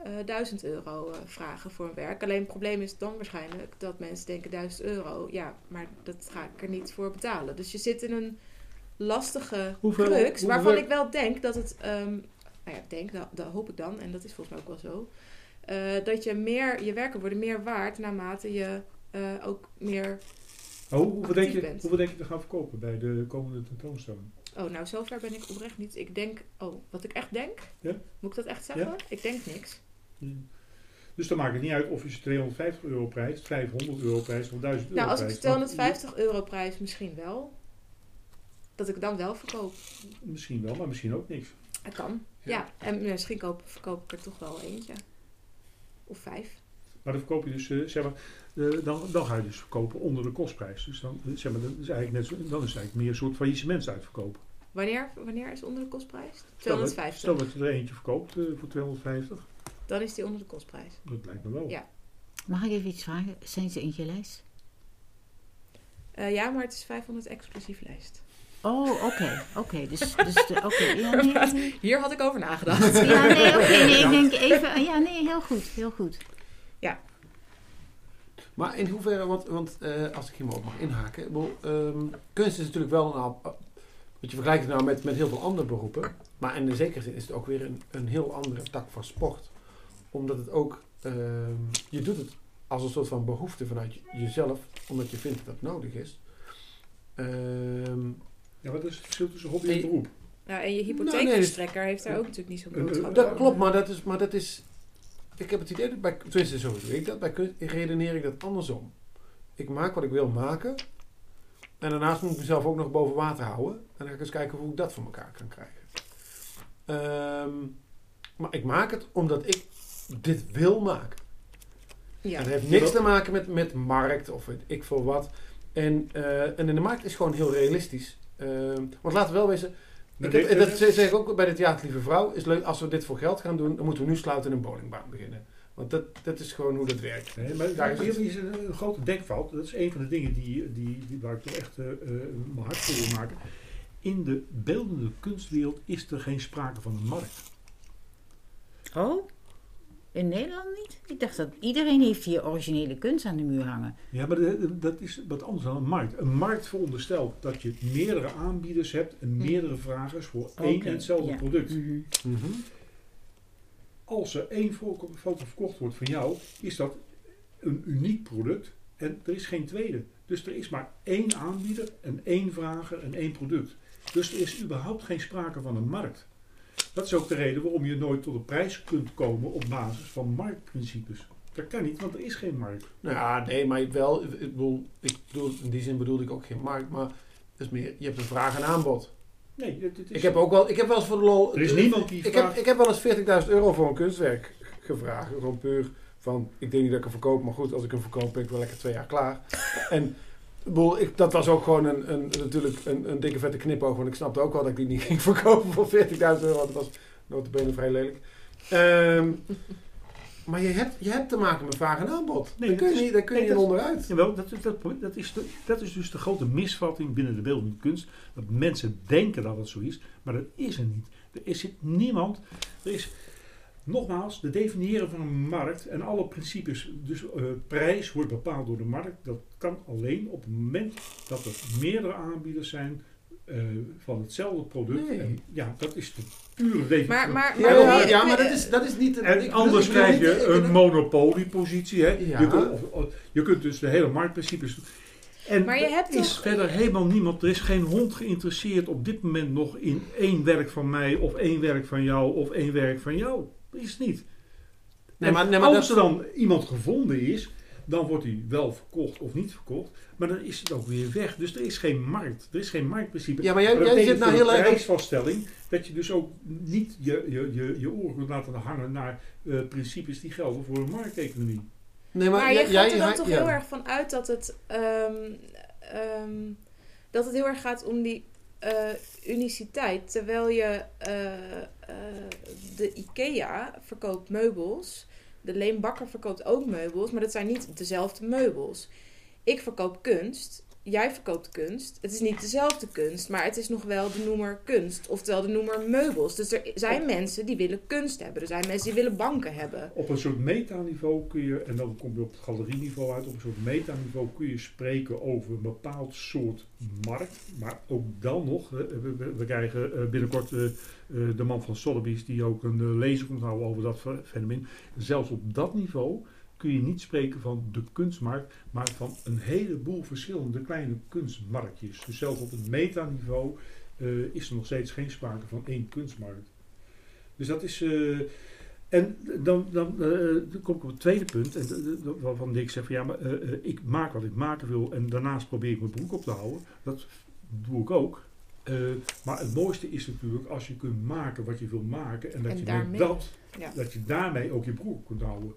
E: eh 1000 euro eh, vragen voor een werk. Alleen het probleem is dan waarschijnlijk dat mensen denken 1000 euro. Ja, maar dat ga ik er niet voor betalen. Dus je zit in een lastige
A: Hoeveel-
E: crux.
A: hoeveel
E: Waarvan
A: werk-
E: ik wel denk dat het. ehm, nou ja, denk, dat, dat hoop ik dan. En dat is volgens mij ook wel zo. eh, dat je meer, je werken worden meer waard naarmate je ook meer.
A: Oh, hoeveel, denk je,
E: bent.
A: hoeveel denk je te gaan verkopen bij de komende tentoonstelling?
E: Oh, nou, zover ben ik oprecht niet. Ik denk. Oh, wat ik echt denk?
A: Ja.
E: Moet ik dat echt zeggen?
A: Ja.
E: Ik denk niks.
A: Dus dan maakt het niet uit of je ze 250 euro prijst, 500 euro prijst of 1000 euro
E: Nou, als ik
A: prijst.
E: 250 euro prijs, misschien wel. Dat ik dan wel verkoop.
A: Misschien wel, maar misschien ook niks.
E: Dat kan. Ja, en misschien koop, verkoop ik er toch wel eentje. Of vijf.
A: Maar dan verkoop je dus, eh, zeg maar, eh, dan, dan ga je dus verkopen onder de kostprijs. Dus dan, eh, zeg maar, dat is eigenlijk net zo, dan is het eigenlijk meer een soort faillissement uitverkopen.
E: Wanneer, wanneer is onder de kostprijs?
A: Stel dat,
E: 250.
A: stel dat je er eentje verkoopt eh, voor 250,
E: Dan is die onder de kostprijs.
A: dat lijkt me wel.
E: Ja.
F: Mag ik even iets vragen? Zijn ze in je lijst?
E: Eh, ja, maar het is 500 exclusief lijst.
F: Oh, oké. Oké, dus, dus de, oké. Ja, nee, nee.
E: Hier had ik over nagedacht.
F: Ja, nee, oké. nee, ik denk even... Ja, nee, heel goed. Heel goed.
B: Maar in hoeverre, want, want eh, als ik hier maar op mag inhaken. ik bedoel, ehm, kunst is natuurlijk wel een. al- Want je vergelijkt het nou met, met heel veel andere beroepen. Maar in de zekere zin is het ook weer een, een heel andere tak van sport. Omdat het ook. ehm, je doet het als een soort van behoefte vanuit je- jezelf, omdat je vindt dat het nodig is. Ehm,
A: Ja, wat is het verschil tussen hobby en beroep?
E: Nou, en je
B: Nou, nee,
E: hypotheekverstrekker heeft daar ook natuurlijk niet zo'n
A: Eh, eh,
E: boodschap
B: dat
E: aan.
B: klopt, maar dat is. Maar dat is ik heb het idee dat bij. Tenminste, zo doe ik dat. Bij kunst redeneer ik dat andersom. Ik maak wat ik wil maken. En daarnaast moet ik mezelf ook nog boven water houden. En dan ga ik eens kijken hoe ik dat voor elkaar kan krijgen. Ehm, maar ik maak het omdat ik dit wil maken.
E: Ja.
B: En het heeft niks te maken met, met markt of weet ik veel wat. En, eh, en in de markt is gewoon heel realistisch. Ehm, want laten we wel wezen. Ik heb, dat zeg ik ook bij de Theater Lieve Vrouw. Is leuk, als we dit voor geld gaan doen, dan moeten we nu sluiten en een bowlingbaan beginnen. Want dat, dat is gewoon hoe dat werkt.
A: Nee, maar
B: Daar is
A: een, een grote denkfout. Dat is een van de dingen die, die, die, waar ik toch echt eh, eh, mijn hart voor wil maken. In de beeldende kunstwereld is er geen sprake van een markt.
F: Oh? In Nederland niet? Ik dacht dat iedereen heeft hier originele kunst aan de muur hangen.
A: Ja, maar dat is wat anders dan een markt. Een markt veronderstelt dat je meerdere aanbieders hebt en meerdere vragers voor één en hetzelfde
F: ja.
A: product.
F: Mhm.
A: Als er één fo- foto verkocht wordt van jou, is dat een uniek product en er is geen tweede. Dus er is maar één aanbieder en één vrager en één product. Dus er is überhaupt geen sprake van een markt. Dat is ook de reden waarom je nooit tot een prijs kunt komen op basis van marktprincipes. Dat kan niet, want er is geen markt.
B: Nou ja, nee, maar wel. Ik bedoel, ik bedoel, in die zin bedoelde ik ook geen markt. Maar het is meer, je hebt een vraag en aanbod.
A: Nee, het, is,
B: Ik heb ook wel, ik heb wel eens voor de lol.
A: er is niemand die
B: Ik
A: vraagt...
B: heb, ik heb wel eens 40.000 euro voor een kunstwerk gevraagd. Gewoon puur van, ik denk niet dat ik hem verkoop, maar goed, als ik hem verkoop ben ik wel lekker twee jaar klaar. En ik dat was ook gewoon een, een, natuurlijk een, een dikke vette knipoog, want ik snapte ook wel dat ik die niet ging verkopen voor 40.000 euro. want Dat was notabene vrij lelijk. Ehm, maar je hebt, je hebt te maken met vraag en aanbod.
A: Nee,
B: daar kun je
A: is-
B: niet, daar kun je
A: nee, dat-
B: onderuit.
A: Jawel, dat, is- dat, dat, is de- dat is dus de grote misvatting binnen de beeldende kunst. Dat mensen denken dat het zo is, maar dat is er niet. Er is zit niemand. Er is, nogmaals, de definiëren van een markt en alle principes. Dus eh, prijs wordt bepaald door de markt. Dat kan alleen op het moment dat er meerdere aanbieders zijn eh, van hetzelfde product.
B: Nee.
A: En, ja, dat is de pure definitie.
E: Maar, maar,
B: Ja,
E: maar,
B: ja, ja, dat is, dat is niet... het-
A: En
B: ik-
A: anders
B: ik
A: krijg je
B: ik-
A: een
B: ik-
A: monopoliepositie. Hè?
B: Ja.
A: Je, kunt, of- of- je kunt dus de hele marktprincipes doen. En
E: Maar je
A: er
E: hebt
A: is
E: toch-
A: verder helemaal niemand, er is geen hond geïnteresseerd op dit moment nog in één werk van mij, of één werk van jou, of één werk van jou. Dat is het niet.
B: Nee,
A: En
B: maar- nee, maar
A: als
B: dat-
A: er dan iemand gevonden is, dan wordt hij wel verkocht of niet verkocht, maar dan is het ook weer weg. Dus er is geen markt, er is geen marktprincipe.
B: Ja, maar jij-
A: dat
B: jij zit nou heel erg-
A: prijsvaststelling dat je dus ook niet je, je, je, je oren kunt laten hangen naar eh, principes die gelden voor een markteconomie.
B: Nee,
E: Maar,
B: maar,
E: je
B: jij-
E: gaat er
B: jij-
E: dan toch
B: ja.
E: heel erg van uit dat het, ehm, ehm, dat het heel erg gaat om die uniciteit. Terwijl je eh, eh, de IKEA verkoopt meubels. De Leen Bakker verkoopt ook meubels. Maar dat zijn niet dezelfde meubels. Ik verkoop kunst. Jij verkoopt kunst. Het is niet dezelfde kunst. Maar het is nog wel de noemer kunst. Oftewel de noemer meubels. Dus er zijn mensen die willen kunst hebben. Er zijn mensen die willen banken hebben.
A: Op een soort metaniveau kun je, en dan kom je op het galerieniveau uit, op een soort metaniveau kun je spreken over een bepaald soort markt. Maar ook dan nog, we, we- we krijgen eh, binnenkort eh, eh, de man van Sotheby's die ook een lezing komt houden over dat fe- fenomeen. Zelfs op dat niveau kun je niet spreken van de kunstmarkt, maar van een heleboel verschillende kleine kunstmarktjes. Dus zelfs op het metaniveau eh, is er nog steeds geen sprake van één kunstmarkt. Dus dat is. eh, en dan, dan, eh, dan kom ik op het tweede punt, en, waarvan ik zeg van ja, maar ik maak wat ik maken wil en daarnaast probeer ik mijn broek op te houden. Dat doe ik ook. Maar het mooiste is natuurlijk als je kunt maken wat je wil maken en dat
E: En
A: je
E: daarmee,
A: dat,
E: ja.
A: dat je daarmee ook je broek kunt houden.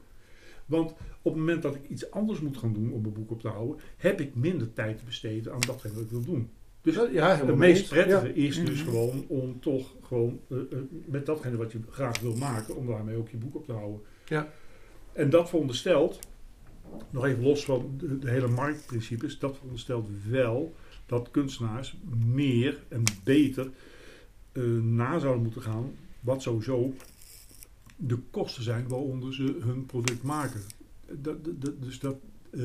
A: Want op het moment dat ik iets anders moet gaan doen om mijn broek op te houden, heb ik minder tijd te besteden aan datgene wat ik wil doen. Dus
B: Ja, helemaal
A: het
B: mee
A: meest prettige
B: Ja.
A: is dus
F: Mhm.
A: gewoon om toch gewoon eh, eh, met datgene wat je graag wil maken, om daarmee ook je boek op te houden.
B: Ja.
A: En dat veronderstelt, nog even los van de, de hele marktprincipes, dat veronderstelt wel dat kunstenaars meer en beter eh, na zouden moeten gaan wat sowieso de kosten zijn waaronder ze hun product maken. Dat, dus dat, eh,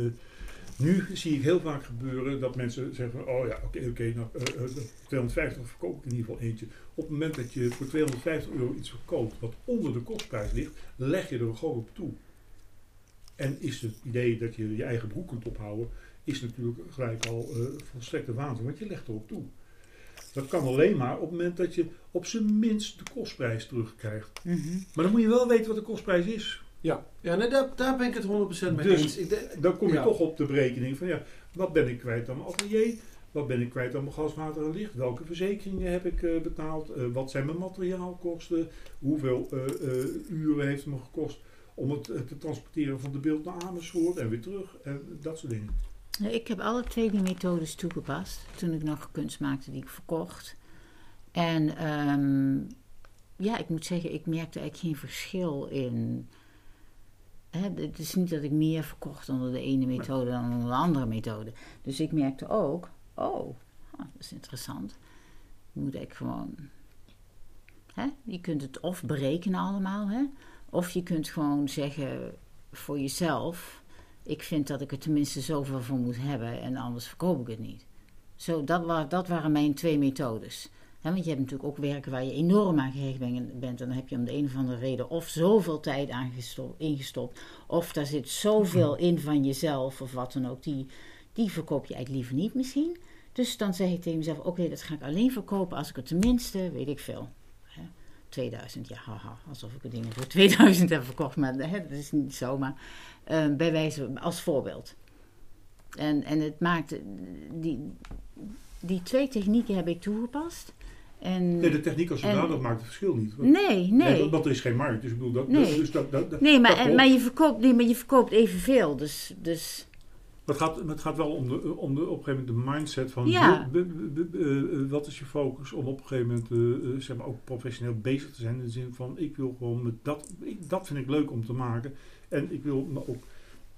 A: nu zie ik heel vaak gebeuren dat mensen zeggen: Oh ja, oké, oké, nou, eh, eh, 250 verkoop ik in ieder geval eentje. Op het moment dat je voor 250 euro iets verkoopt wat onder de kostprijs ligt, leg je er gewoon op toe. En is het idee dat je je eigen broek kunt ophouden, is natuurlijk gelijk al eh volstrekte waanzin, want je legt erop toe. Dat kan alleen maar op het moment dat je op zijn minst de kostprijs terugkrijgt.
F: Mhm.
A: Maar dan moet je wel weten wat de kostprijs is.
B: Ja, ja nee, daar, daar ben ik het 100% mee
A: Dus
B: eens. Ik
A: Dan kom je
B: Ja.
A: toch op de berekening van ja, wat ben ik kwijt aan mijn atelier? Wat ben ik kwijt aan mijn gas, water en licht? Welke verzekeringen heb ik eh, betaald? Eh, wat zijn mijn materiaalkosten? Hoeveel eh, uren heeft het me gekost om het te transporteren van de beeld naar Amersfoort en weer terug? En dat soort dingen.
F: Ja, Ik heb alle twee die methodes toegepast toen ik nog kunst maakte die ik verkocht. En ehm, ja, ik moet zeggen, ik merkte eigenlijk geen verschil in. Hè, het is niet dat ik meer verkocht onder de ene methode dan onder de andere methode. Dus ik merkte ook, oh, ah, dat is interessant. Je moet eigenlijk gewoon. Hè, je kunt het of berekenen allemaal, hè, of je kunt gewoon zeggen voor jezelf ik vind dat ik er tenminste zoveel voor moet hebben en anders verkoop ik het niet. Zo, dat, dat waren mijn twee methodes. Want je hebt natuurlijk ook werken waar je enorm aan gehecht ben- bent. En dan heb je om de een of andere reden of zoveel tijd ingestopt. Of daar zit zoveel in van jezelf of wat dan ook. Die, die verkoop je eigenlijk liever niet misschien. Dus dan zeg ik tegen mezelf, oké, dat ga ik alleen verkopen als ik er tenminste, weet ik veel, hè, 2000, ja, haha, alsof ik er dingen voor 2000 heb verkocht, maar dat is niet zo, maar eh, bij wijze als voorbeeld. En, en het maakt, die, die twee technieken heb ik toegepast. En,
A: Nee, de techniek als
F: En-
A: zodanig maakt het verschil niet. Want,
F: nee, nee.
A: want- want er is geen markt. Dus ik bedoel, dat,
F: Nee.
A: dus dat, dat, dat,
F: Nee,
A: dat
F: maar, maar, je verkoopt, nee, maar je verkoopt evenveel. Dus, dus
A: Maar het gaat, het gaat wel om, de, om de, op een gegeven moment de mindset van
F: Ja.
A: wil- be- be- be- eh, wat is je focus om op een gegeven moment eh, eh, zeg maar ook professioneel bezig te zijn. In de zin van ik wil gewoon met dat, ik, dat vind ik leuk om te maken. En ik wil me ook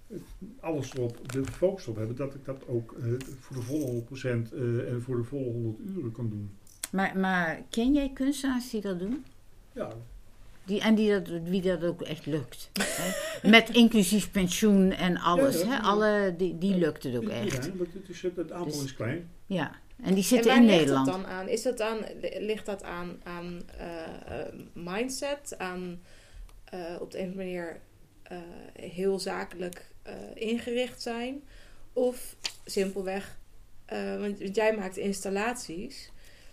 A: eh, alles erop, de focus op hebben dat ik dat ook eh, voor de volle 100% eh, en voor de volle 100 uren kan doen.
F: Maar, maar ken jij kunstenaars die dat doen?
A: Ja,
F: Die, en die dat, wie dat ook echt lukt. hè? Met inclusief pensioen en alles.
A: Ja, ja,
F: hè?
A: ja.
F: Alle, die, die lukt het ook
A: Ja,
F: echt.
A: want het, is, het, aantal
F: Dus-
A: is klein.
F: Ja, en die
E: En
F: zitten
E: waar
F: in
E: ligt
F: Nederland.
E: dat dan aan? Is dat aan, ligt dat aan, aan mindset? Aan eh, op de een of andere manier heel zakelijk eh, ingericht zijn? Of simpelweg, eh, want, jij maakt installaties.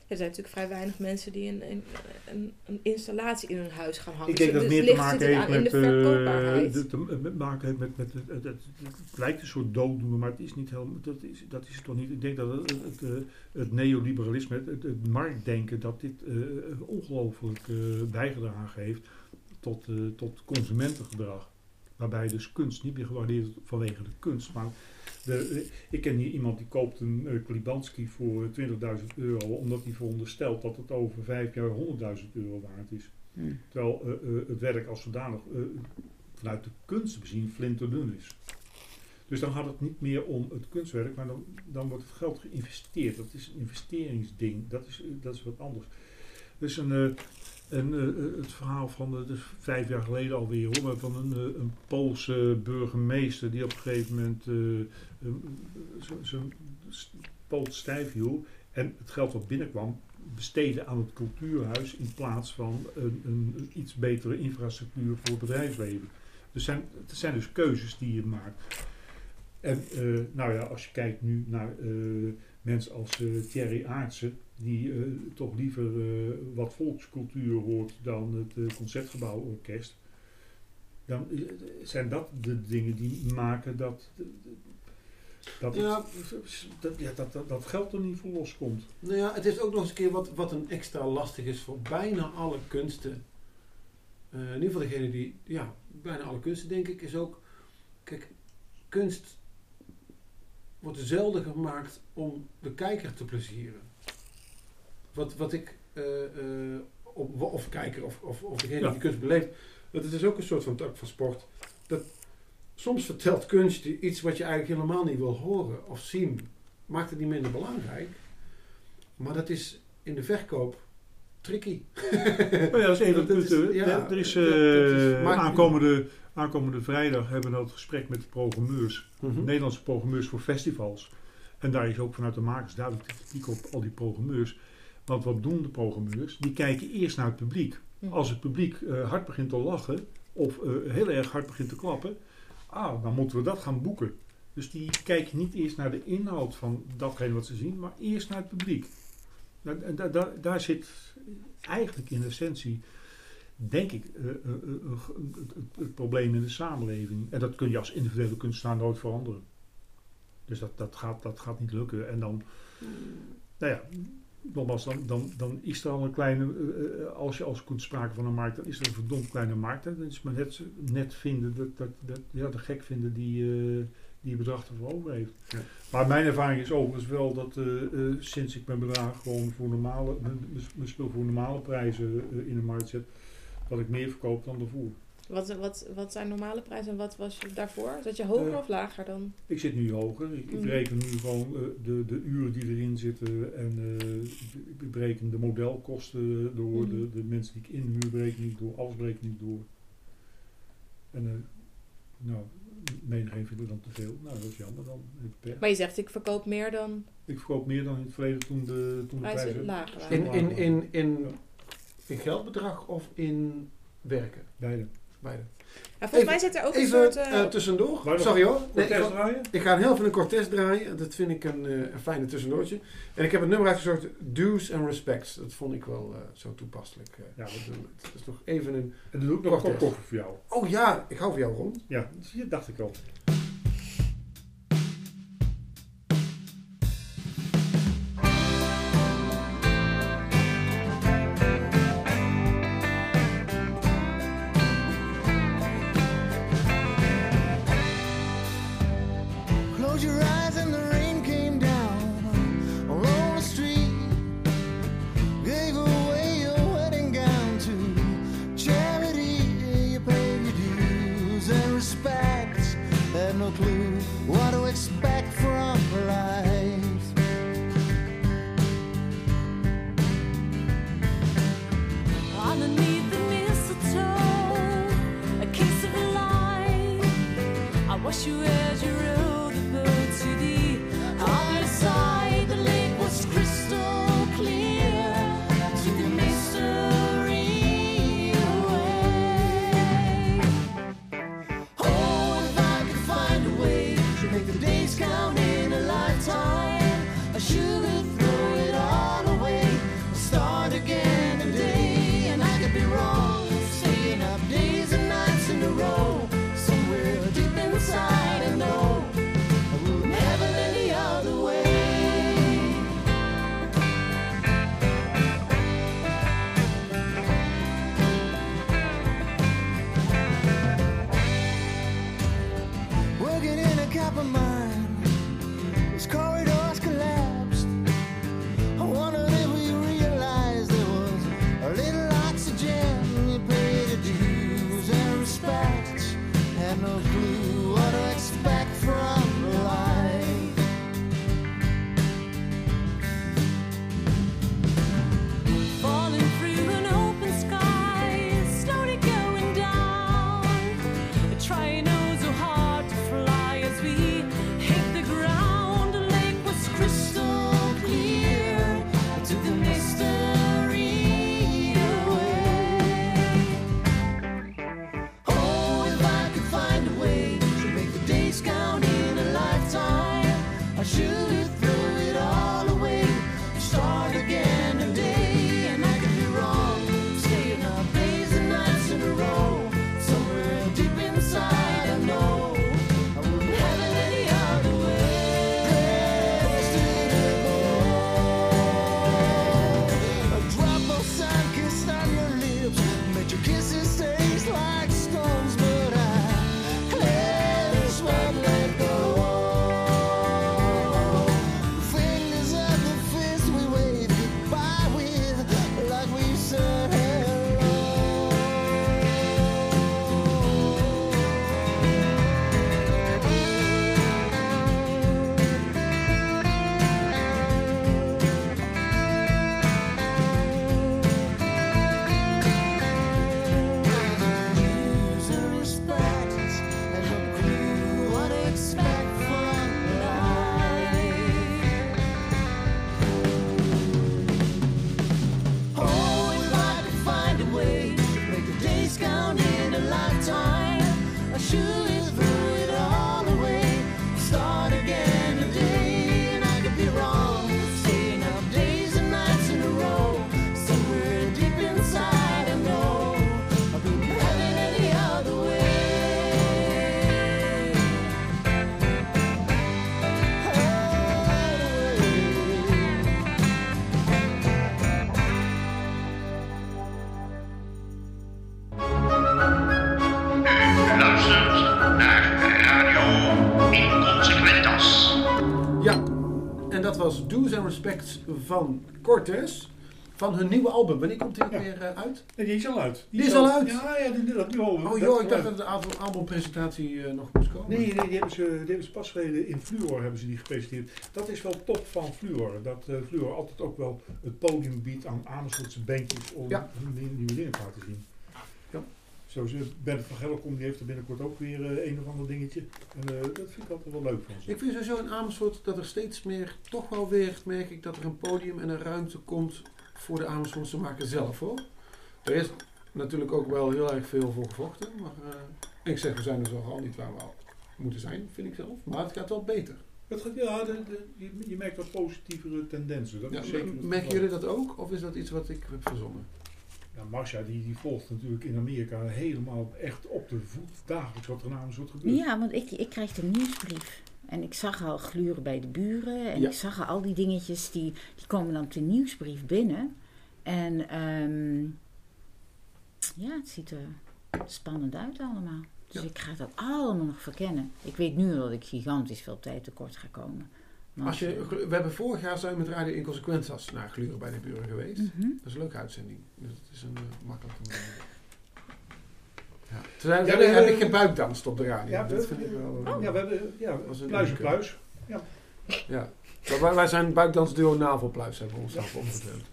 E: Er zijn natuurlijk vrij weinig mensen die een, een, een, een installatie in hun huis gaan hangen.
A: Ik denk dat
E: Dus
A: het meer te maken heeft met,
E: de
A: eh,
E: verkoopbaarheid.
A: te- met maken heeft met, met het, lijkt een soort dooddoener, maar het is niet helemaal, dat is, dat is het toch niet. Ik denk dat het, het, het, eh, het neoliberalisme, het, marktdenken, dat dit eh, ongelooflijk eh, bijgedragen heeft tot, eh, tot consumentengedrag. Waarbij dus kunst niet meer gewaardeerd wordt vanwege de kunst. Maar de, ik ken hier iemand die koopt een uh, Klibanski voor 20.000 euro. Omdat hij veronderstelt dat het over vijf jaar 100.000 euro waard is.
F: Hm.
A: Terwijl eh, eh, het werk als zodanig vanuit de kunst bezien flinterdun is. Dus dan gaat het niet meer om het kunstwerk, maar dan, dan wordt het geld geïnvesteerd. Dat is een investeringsding, dat is, dat is wat anders. Dus een, een, eh, eh, het verhaal van eh, dus vijf jaar geleden alweer, hoor, van een, een Poolse burgemeester die op een gegeven moment s- poot stijf hield en het geld wat binnenkwam besteden aan het cultuurhuis in plaats van een, een, iets betere infrastructuur voor het bedrijfsleven. Dus zijn, het zijn dus keuzes die je maakt. En nou ja, als je kijkt nu naar mensen als eh, Thierry Aartsen, die eh, toch liever eh, wat volkscultuur hoort dan het eh, Concertgebouworkest, dan zijn dat de dingen die maken dat, dat, het-
B: Ja.
A: dat, ja, dat, dat, dat geld er niet voor loskomt.
B: Nou ja, het is ook nog eens een keer wat, wat een extra lastig is voor bijna alle kunsten. Eh, in ieder geval degene die, ja, bijna alle kunsten denk ik, is ook, kijk, kunst wordt zelden gemaakt om de kijker te plezieren. Wat, wat ik, eh, eh, op, of kijker, of, of, of degene
A: Ja.
B: die kunst beleeft, dat het is ook een soort van tak van sport. Dat, soms vertelt kunst iets wat je eigenlijk helemaal niet wil horen of zien. Maakt het niet minder belangrijk. Maar dat is in de verkoop tricky.
A: Maar ja, dat is de
B: Dat is- ja,
A: er is,
B: dat- dat is-
A: eh, aankomende, aankomende vrijdag hebben we het gesprek met de programmeurs.
B: Mhm.
A: Nederlandse programmeurs voor festivals. En daar is ook vanuit de makers duidelijk de kritiek op al die programmeurs. Want wat doen de programmeurs? Die kijken eerst naar het publiek.
E: Mhm.
A: Als het publiek eh, hard begint te lachen of eh, heel erg hard begint te klappen, ah, dan moeten we dat gaan boeken. Dus die kijken niet eerst naar de inhoud van datgene wat ze zien, maar eerst naar het publiek. Da- da- da- daar zit eigenlijk in essentie, denk ik, eh, het, het- het probleem in de samenleving. En dat kun je als individuele kunstenaar nooit veranderen. Dus dat, dat, gaat, dat gaat niet lukken. En dan, nou ja, nogmaals, dan, dan, dan is er al een kleine, eh, eh, als je als kunt sprake van een markt, dan is er een verdomd kleine markt. Hè. Dan is maar net, net vinden, dat, dat, dat, ja, de gek vinden die, eh, die bedrag ervoor over heeft.
B: Ja.
A: Maar mijn ervaring is overigens wel dat sinds ik mijn bedrag gewoon voor normale, mijn, spul voor normale prijzen in de markt zet, dat ik meer verkoop dan daarvoor.
E: Wat, wat, wat zijn normale prijzen en wat was je daarvoor? Zat je hoger
A: Eh,
E: of lager dan?
A: Ik zit nu hoger. Ik, ik bereken nu gewoon eh, de, de uren die erin zitten. En eh, ik bereken de modelkosten door.
E: Mhm.
A: De, de mensen die ik inhuur bereken ik door. Alles bereken ik door. En eh nou, menigeen vindt het dan te veel. Nou, dat is jammer dan.
E: Maar je zegt ik verkoop meer dan
A: Ik verkoop meer dan in het verleden toen de, toen de
E: prijzen
A: prijzen...
E: lager waren.
B: In, in, in, in, in geldbedrag of in werken?
A: Beide.
B: Beide.
E: Ja, volgens
B: Even-
E: mij zit er ook een
B: Even
E: soort... eh,
B: eh, tussendoor. Sorry hoor. Nee, ik, ga,
A: draaien?
B: ik ga een heel even een kort test draaien. Dat vind ik een, eh, een fijne tussendoortje. En ik heb het nummer uitgezocht. Dues and Respects. Dat vond ik wel eh, zo toepasselijk.
A: Ja,
B: dat is nog even een...
A: en dan doe ik nog een kop koffie voor jou.
B: Oh ja, ik hou van jou rond.
A: Ja, dat dacht ik al.
G: Respects
B: van Cortez. Van hun nieuwe album. Wanneer komt die ook
A: Ja.
B: weer eh, uit?
A: Nee, die is al uit.
B: Die is al uit?
A: Ja, ja, die, dat nu al.
B: Oh joh, ik dacht dat de album- albumpresentatie eh, nog moest komen.
A: Nee, nee, die hebben, ze, die hebben ze pas geleden in Fluor hebben ze die gepresenteerd. Dat is wel top van Fluor. Dat eh Fluor altijd ook wel het podium biedt aan Amersfoortse bandjes om
B: Ja.
A: hun nieuwe nieuwe dingen te laten zien.
B: Ja.
A: Zoals eh, Bert van Gelderkom, die heeft er binnenkort ook weer eh, een of ander dingetje. En eh, dat vind ik altijd wel leuk van ze.
B: Ik vind sowieso in Amersfoort dat er steeds meer, toch wel weer, merk ik dat er een podium en een ruimte komt voor de Amersfoortse maken zelf hoor. Er is natuurlijk ook wel heel erg veel voor gevochten, maar ik zeg we zijn er zo al niet waar we al moeten zijn, vind ik zelf. Maar het gaat wel beter.
A: Het gaat, ja, de, de- je, je merkt wat positievere tendensen. Dat
B: Ja, merken jullie dat ook of is dat iets wat ik heb verzonnen?
A: Ja, Marcia die, die volgt natuurlijk in Amerika helemaal echt op de voet dagelijks wat er in Amersfoort gebeurt.
F: Ja, want ik, ik kreeg een nieuwsbrief. En ik zag al gluren bij de buren. En
B: Ja.
F: ik zag al die dingetjes, die, die komen dan op de nieuwsbrief binnen. En ehm, ja, het ziet er spannend uit allemaal. Dus
B: Ja.
F: ik ga dat allemaal nog verkennen. Ik weet nu dat ik gigantisch veel tijd tekort ga komen.
B: Als je, we hebben vorig jaar zijn met Radio Inconsequentas naar Gluren bij de buren geweest.
F: Mhm.
B: Dat is een leuke uitzending. Dus het is een eh, makkelijke manier. Ja. Toen
A: Ja,
B: heb,
A: we
B: ik- heb
A: hebben-
B: ik geen buikdans op de radio.
A: Ja,
B: dat vind ik wel... eh,
A: Ja, we hebben ja,
B: Was een
A: pluis en
B: leuke.
A: pluis.
B: Ja. Maar wij, wij zijn buikdansduo Navelpluis, hebben we onszelf opgedrukt.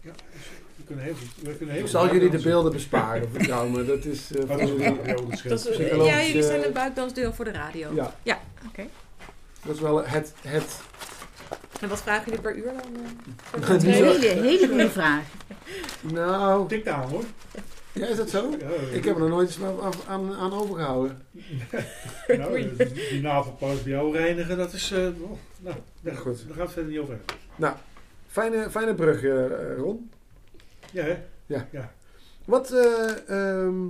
A: Ja, dus we kunnen heel goed. We kunnen heel
B: Ik zal jullie de beelden besparen, vertrouw me. Dat is... eh, voor
A: dat is dat.
E: Dat is, ja, jullie zijn een buikdansduo voor de radio.
B: Ja,
E: Ja, oké.
B: Dat is wel het... het
E: En wat vragen jullie per uur dan? eh, optreden?
F: Hele, hele goede vraag.
B: nou,
A: Tik aan hoor.
B: ja, is dat zo?
A: Ja,
B: Ik heb er nog nooit eens aan, aan, aan overgehouden.
A: nou, eh, die, navelpauze bij jou reinigen, dat is. eh, oh, nou, daar,
B: Goed.
A: daar gaat het verder niet over hebben.
B: Fijne, fijne brug, eh, Ron.
A: Ja, hè?
B: Wat, eh, ehm,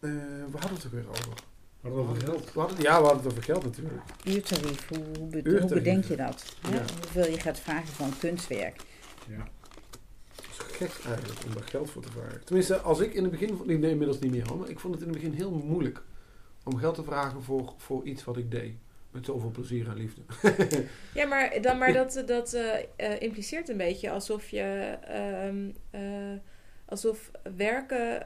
B: eh, we hadden het er weer over.
A: We hadden het over geld.
B: We hadden, ja, we hadden het over geld natuurlijk.
F: Uurtarief, hoe, hoe, be-
B: Uurtarief.
F: hoe bedenk je dat? Hè?
B: Ja.
F: Hoeveel je gaat vragen van kunstwerk.
A: Ja.
B: Het is gek eigenlijk om daar geld voor te vragen. Tenminste, als ik in het begin, nee, nee, inmiddels niet meer hoor, maar ik vond het in het begin heel moeilijk om geld te vragen voor, voor iets wat ik deed. Met zoveel plezier en liefde.
E: Ja, maar, dan, maar dat, dat eh, eh, impliceert een beetje alsof je... ehm, eh, alsof werken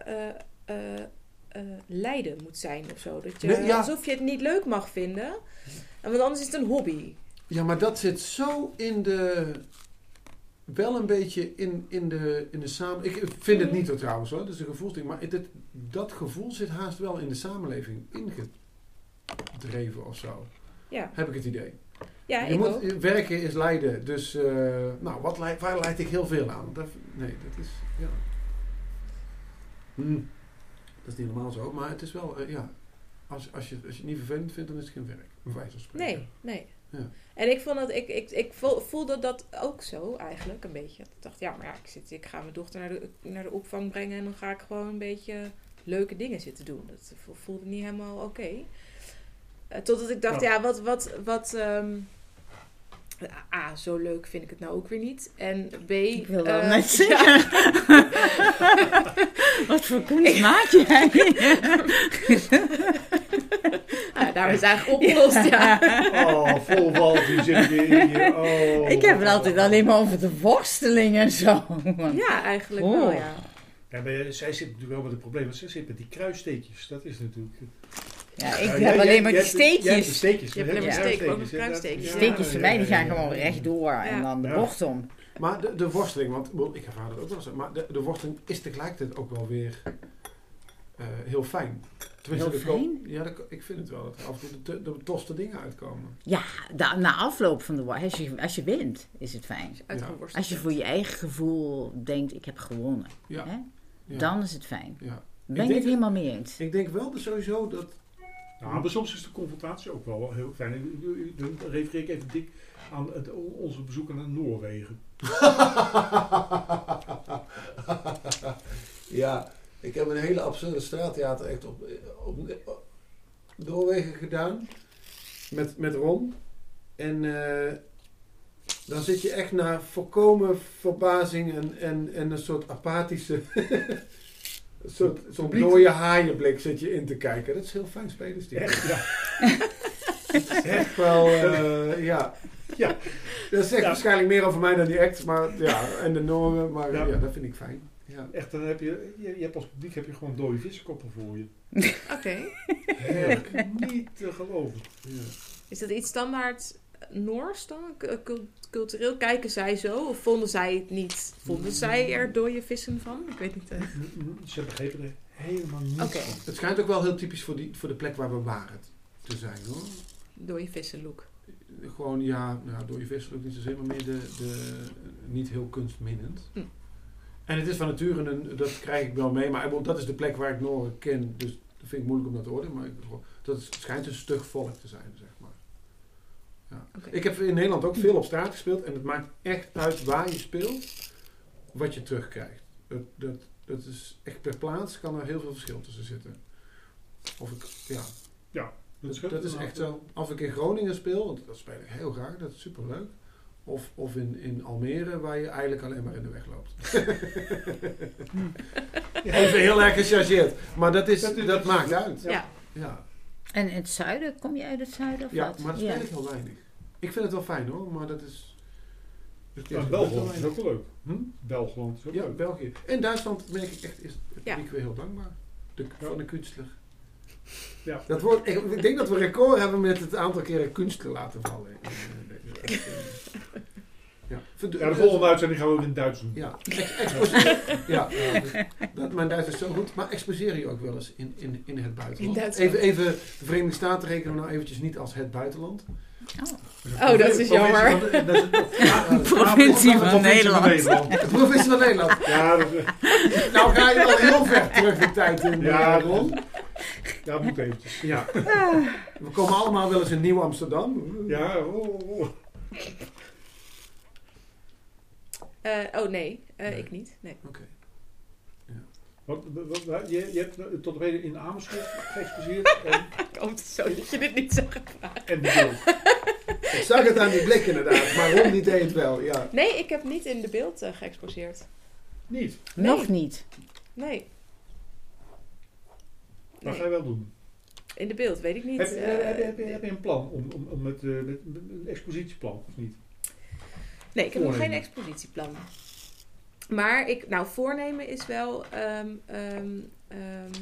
E: eh, lijden moet zijn of zo. Dat je,
B: Nee, ja.
E: Alsof je het niet leuk mag vinden. En Want anders is het een hobby.
B: Ja, maar dat zit zo in de. Wel een beetje in, in de, in de samen. Ik vind het niet zo trouwens hoor, dat is een gevoelsding. Maar het, dat gevoel zit haast wel in de samenleving ingedreven of zo.
E: Ja,
B: Heb ik het idee.
E: ja
B: je
E: ik
B: moet,
E: ook.
B: werken is lijden. Dus, eh, nou, wat leid, waar leid ik heel veel aan? Dat, nee, dat is. Ja. Hm, dat is niet helemaal zo, maar het is wel, eh, ja. Als, als, je, als je het niet vervelend vindt, dan is het geen werk. Bij wijze van spreken.
E: Nee, nee.
B: Ja.
E: En ik vond dat, ik, ik, ik voel- voelde dat ook zo eigenlijk, een beetje. Ik dacht, ja, maar ja, ik, zit, ik ga mijn dochter naar de, naar de opvang brengen en dan ga ik gewoon een beetje leuke dingen zitten doen. Dat vo- voelde niet helemaal oké. Eh, totdat ik dacht,
A: Ja.
E: ja, wat, wat, wat, ehm, A, zo leuk vind ik het nou ook weer niet. En B...
F: Ik wil wel
E: eh,
F: net
E: ja,
F: zeggen. Wat voor kunst maak jij?
E: ah, daar is eigenlijk opgelost, ja.
A: Oh, vol wal, die zit weer hier. Oh.
F: Ik heb het altijd alleen maar over de worsteling en zo.
E: Ja, eigenlijk
F: Oh.
E: wel, ja.
A: Ja, maar zij zit natuurlijk wel met het probleem, want zij zit met die kruissteekjes. Dat is natuurlijk...
F: Ja, ik
A: Ja,
F: heb alleen maar die
A: hebt de
F: steekjes.
A: steekjes.
E: Je hebt alleen
F: maar
E: ook
A: steekjes.
F: Steekjes voor mij die gaan gewoon rechtdoor en dan de bocht om.
B: Maar de, de worsteling, want ik ervaar dat ook wel eens, maar de, de worsteling is tegelijkertijd ook wel weer eh, heel fijn. Tenminste,
F: Heel
B: er
F: fijn?
B: Ja, ik vind het wel dat er af en toe de, de, toste dingen uitkomen.
F: Ja, da- na afloop van de war, als je, als je wint, is het fijn.
E: Uitgeworsteld.
F: Als je voor je eigen gevoel denkt, ik heb gewonnen,
B: Ja,
F: hè?
B: ja,
F: dan is het fijn.
B: ja. Ik
F: ben ik
B: denk-
F: het helemaal mee eens.
B: Ik denk wel dus sowieso dat...
A: Nou, maar soms is de confrontatie ook wel heel fijn. Dan refereer ik even dik aan het, onze bezoeken naar Noorwegen.
B: ja, ik heb een hele absurde straattheater echt op, op, Noorwegen gedaan. Met, met Ron. En eh, dan zit je echt naar volkomen verbazing en, en een soort apathische... een soort, zo'n dode haaienblik zit je in te kijken. Dat is heel fijn spelen, Steve.
A: Echt, ja.
B: echt wel, eh, ja.
A: Ja.
B: Dat zegt
A: Ja.
B: waarschijnlijk meer over mij dan die act, maar ja, en de normen, maar
A: Ja.
B: ja, dat vind ik fijn. Ja.
A: Echt, dan heb je, je, je hebt als publiek heb je gewoon dode vissenkoppen voor je.
E: Oké.
A: Heerlijk. Niet te geloven.
B: Ja.
E: Is dat iets standaard Noors dan? Cul- Cultureel kijken zij zo? Of vonden zij het niet? Vonden zij er dode vissen van? Ik weet niet. eh.
A: Ze begrepen er helemaal niets van.
B: Het schijnt ook wel heel typisch voor, die, voor de plek waar we waren te zijn hoor.
E: Dode vissen look.
B: Gewoon, ja, nou, door je visselijk niet zozeer, maar meer de, de niet heel kunstminnend.
E: Hm.
B: En het is van nature, een, dat krijg ik wel mee, maar dat is de plek waar ik Noren ken, dus dat vind ik moeilijk om dat te oordelen, maar ik, dat schijnt een stug volk te zijn. Ja. Ik heb in Nederland ook veel op straat gespeeld en het maakt echt uit waar je speelt, wat je terugkrijgt. Dat, dat, dat is echt per plaats kan er heel veel verschil tussen zitten. Of ik, ja, dat,
A: scheelt
B: dat is echt zo. Als ik in Groningen speel, want dat speel ik heel graag, dat is superleuk. Of, of in, in Almere, waar je eigenlijk alleen maar in de weg loopt. Even heel erg gechargeerd. Maar dat, is,
A: Dat
B: maakt uit.
E: Ja.
B: Ja, ja.
F: En in het zuiden, kom je uit het zuiden of wat?
B: maar dat speel ik heel weinig. Ik vind het wel fijn hoor, maar dat is... dat
A: Ja,
B: is
A: België is ook wel leuk.
B: Hm?
A: België is ook
B: Ja,
A: leuk.
B: België. En Duitsland merk ik echt, is
E: Ja.
B: publiek weer heel dankbaar. De, van de kunstler.
A: Ja.
B: Dat wordt, ik, ik denk dat we record hebben met het aantal keren kunstler laten vallen. eh, Ja,
A: Ja, de volgende uitzending gaan we ook in het Duits doen.
B: Ja, ja, ja, dus dat, mijn Duits is zo goed. Maar exposeer je ook wel eens in, in, in het buitenland?
E: In Duitsland.
B: Even, even, de Verenigde Staten rekenen we nou eventjes niet als het buitenland.
E: Oh, dat is jammer.
A: Van de- dat is
F: Provincie van Nederland.
B: de provincie van Nederland.
A: Ja, dat,
B: Nou ga je al heel ver terug de tijd in.
A: Ja,
B: Ja,
A: dat-
B: Ron.
A: ja, moet eventjes.
B: Ja. We komen allemaal wel eens in Nieuw-Amsterdam.
A: Ja, oh, oh.
E: Eh, oh nee, eh,
B: Nee.
E: ik niet. Nee.
B: Oké.
A: Wat, wat, wat- je, je hebt eh, tot op heden in Amersfoort geëxposeerd en,
E: Ik hoop het zo dat je dit niet vragen.
A: en de beeld.
B: Ik zag het aan die blik inderdaad, maar Ron die deed het wel. Ja.
E: Nee, ik heb niet in de beeld eh, geëxposeerd.
A: Niet.
F: Nog niet.
E: Nee.
A: Wat
E: Nee.
A: ga je wel doen?
E: In de beeld, weet ik niet.
A: Heb, je-
E: Eh,
A: heb, je- heb, je- heb je een plan om, om, om met, eh, met, met een expositieplan of niet?
E: Nee, ik heb nog geen expositieplan. Maar ik, nou, voornemen is wel. ehm, ehm, ehm,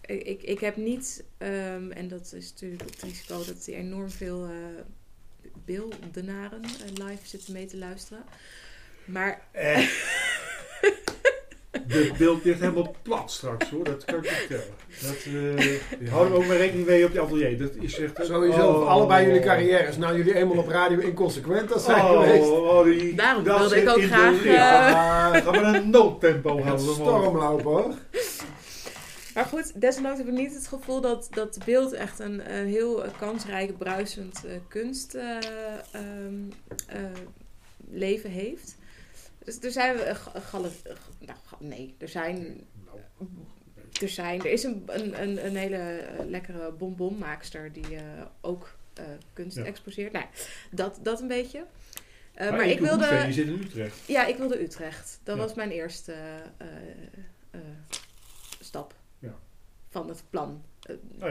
E: ik, ik, heb niet, en dat is natuurlijk het risico dat er enorm veel eh beeldenaren eh, live zitten mee te luisteren. Maar
A: Eh. De beeld ligt helemaal plat straks hoor, dat kan ik je vertellen. Dat, eh hou er ook maar rekening mee op je atelier. Dat is echt, eh,
B: Sowieso,
A: oh.
B: voor allebei jullie carrières. Nou, jullie eenmaal op radio inconsequent als zijn
A: Oh,
B: geweest.
A: oh, die,
E: Daarom
A: dat
E: wilde ik ook graag, eh,
B: Ja,
A: Gaan we een noodtempo
B: het
A: houden.
B: stormlopen hoor.
E: Maar goed, desondanks heb ik niet het gevoel dat, dat het beeld echt een, een heel kansrijk, bruisend eh, kunst eh, ehm, eh, leven heeft. Dus er zijn uh, galerie... nou, ga- nee, er zijn... Er, zijn, er is een, een, een, hele eh, lekkere bonbonmaakster die eh, ook eh, kunst
A: Ja.
E: exposeert. Nou, dat, dat een beetje. Eh,
A: Maar,
E: maar ik wilde...
A: Je zit in Utrecht.
E: Ja, ik wilde Utrecht. Dat
A: Ja.
E: was mijn eerste eh, eh, stap
A: Ja.
E: van het plan. Eh,
A: Oh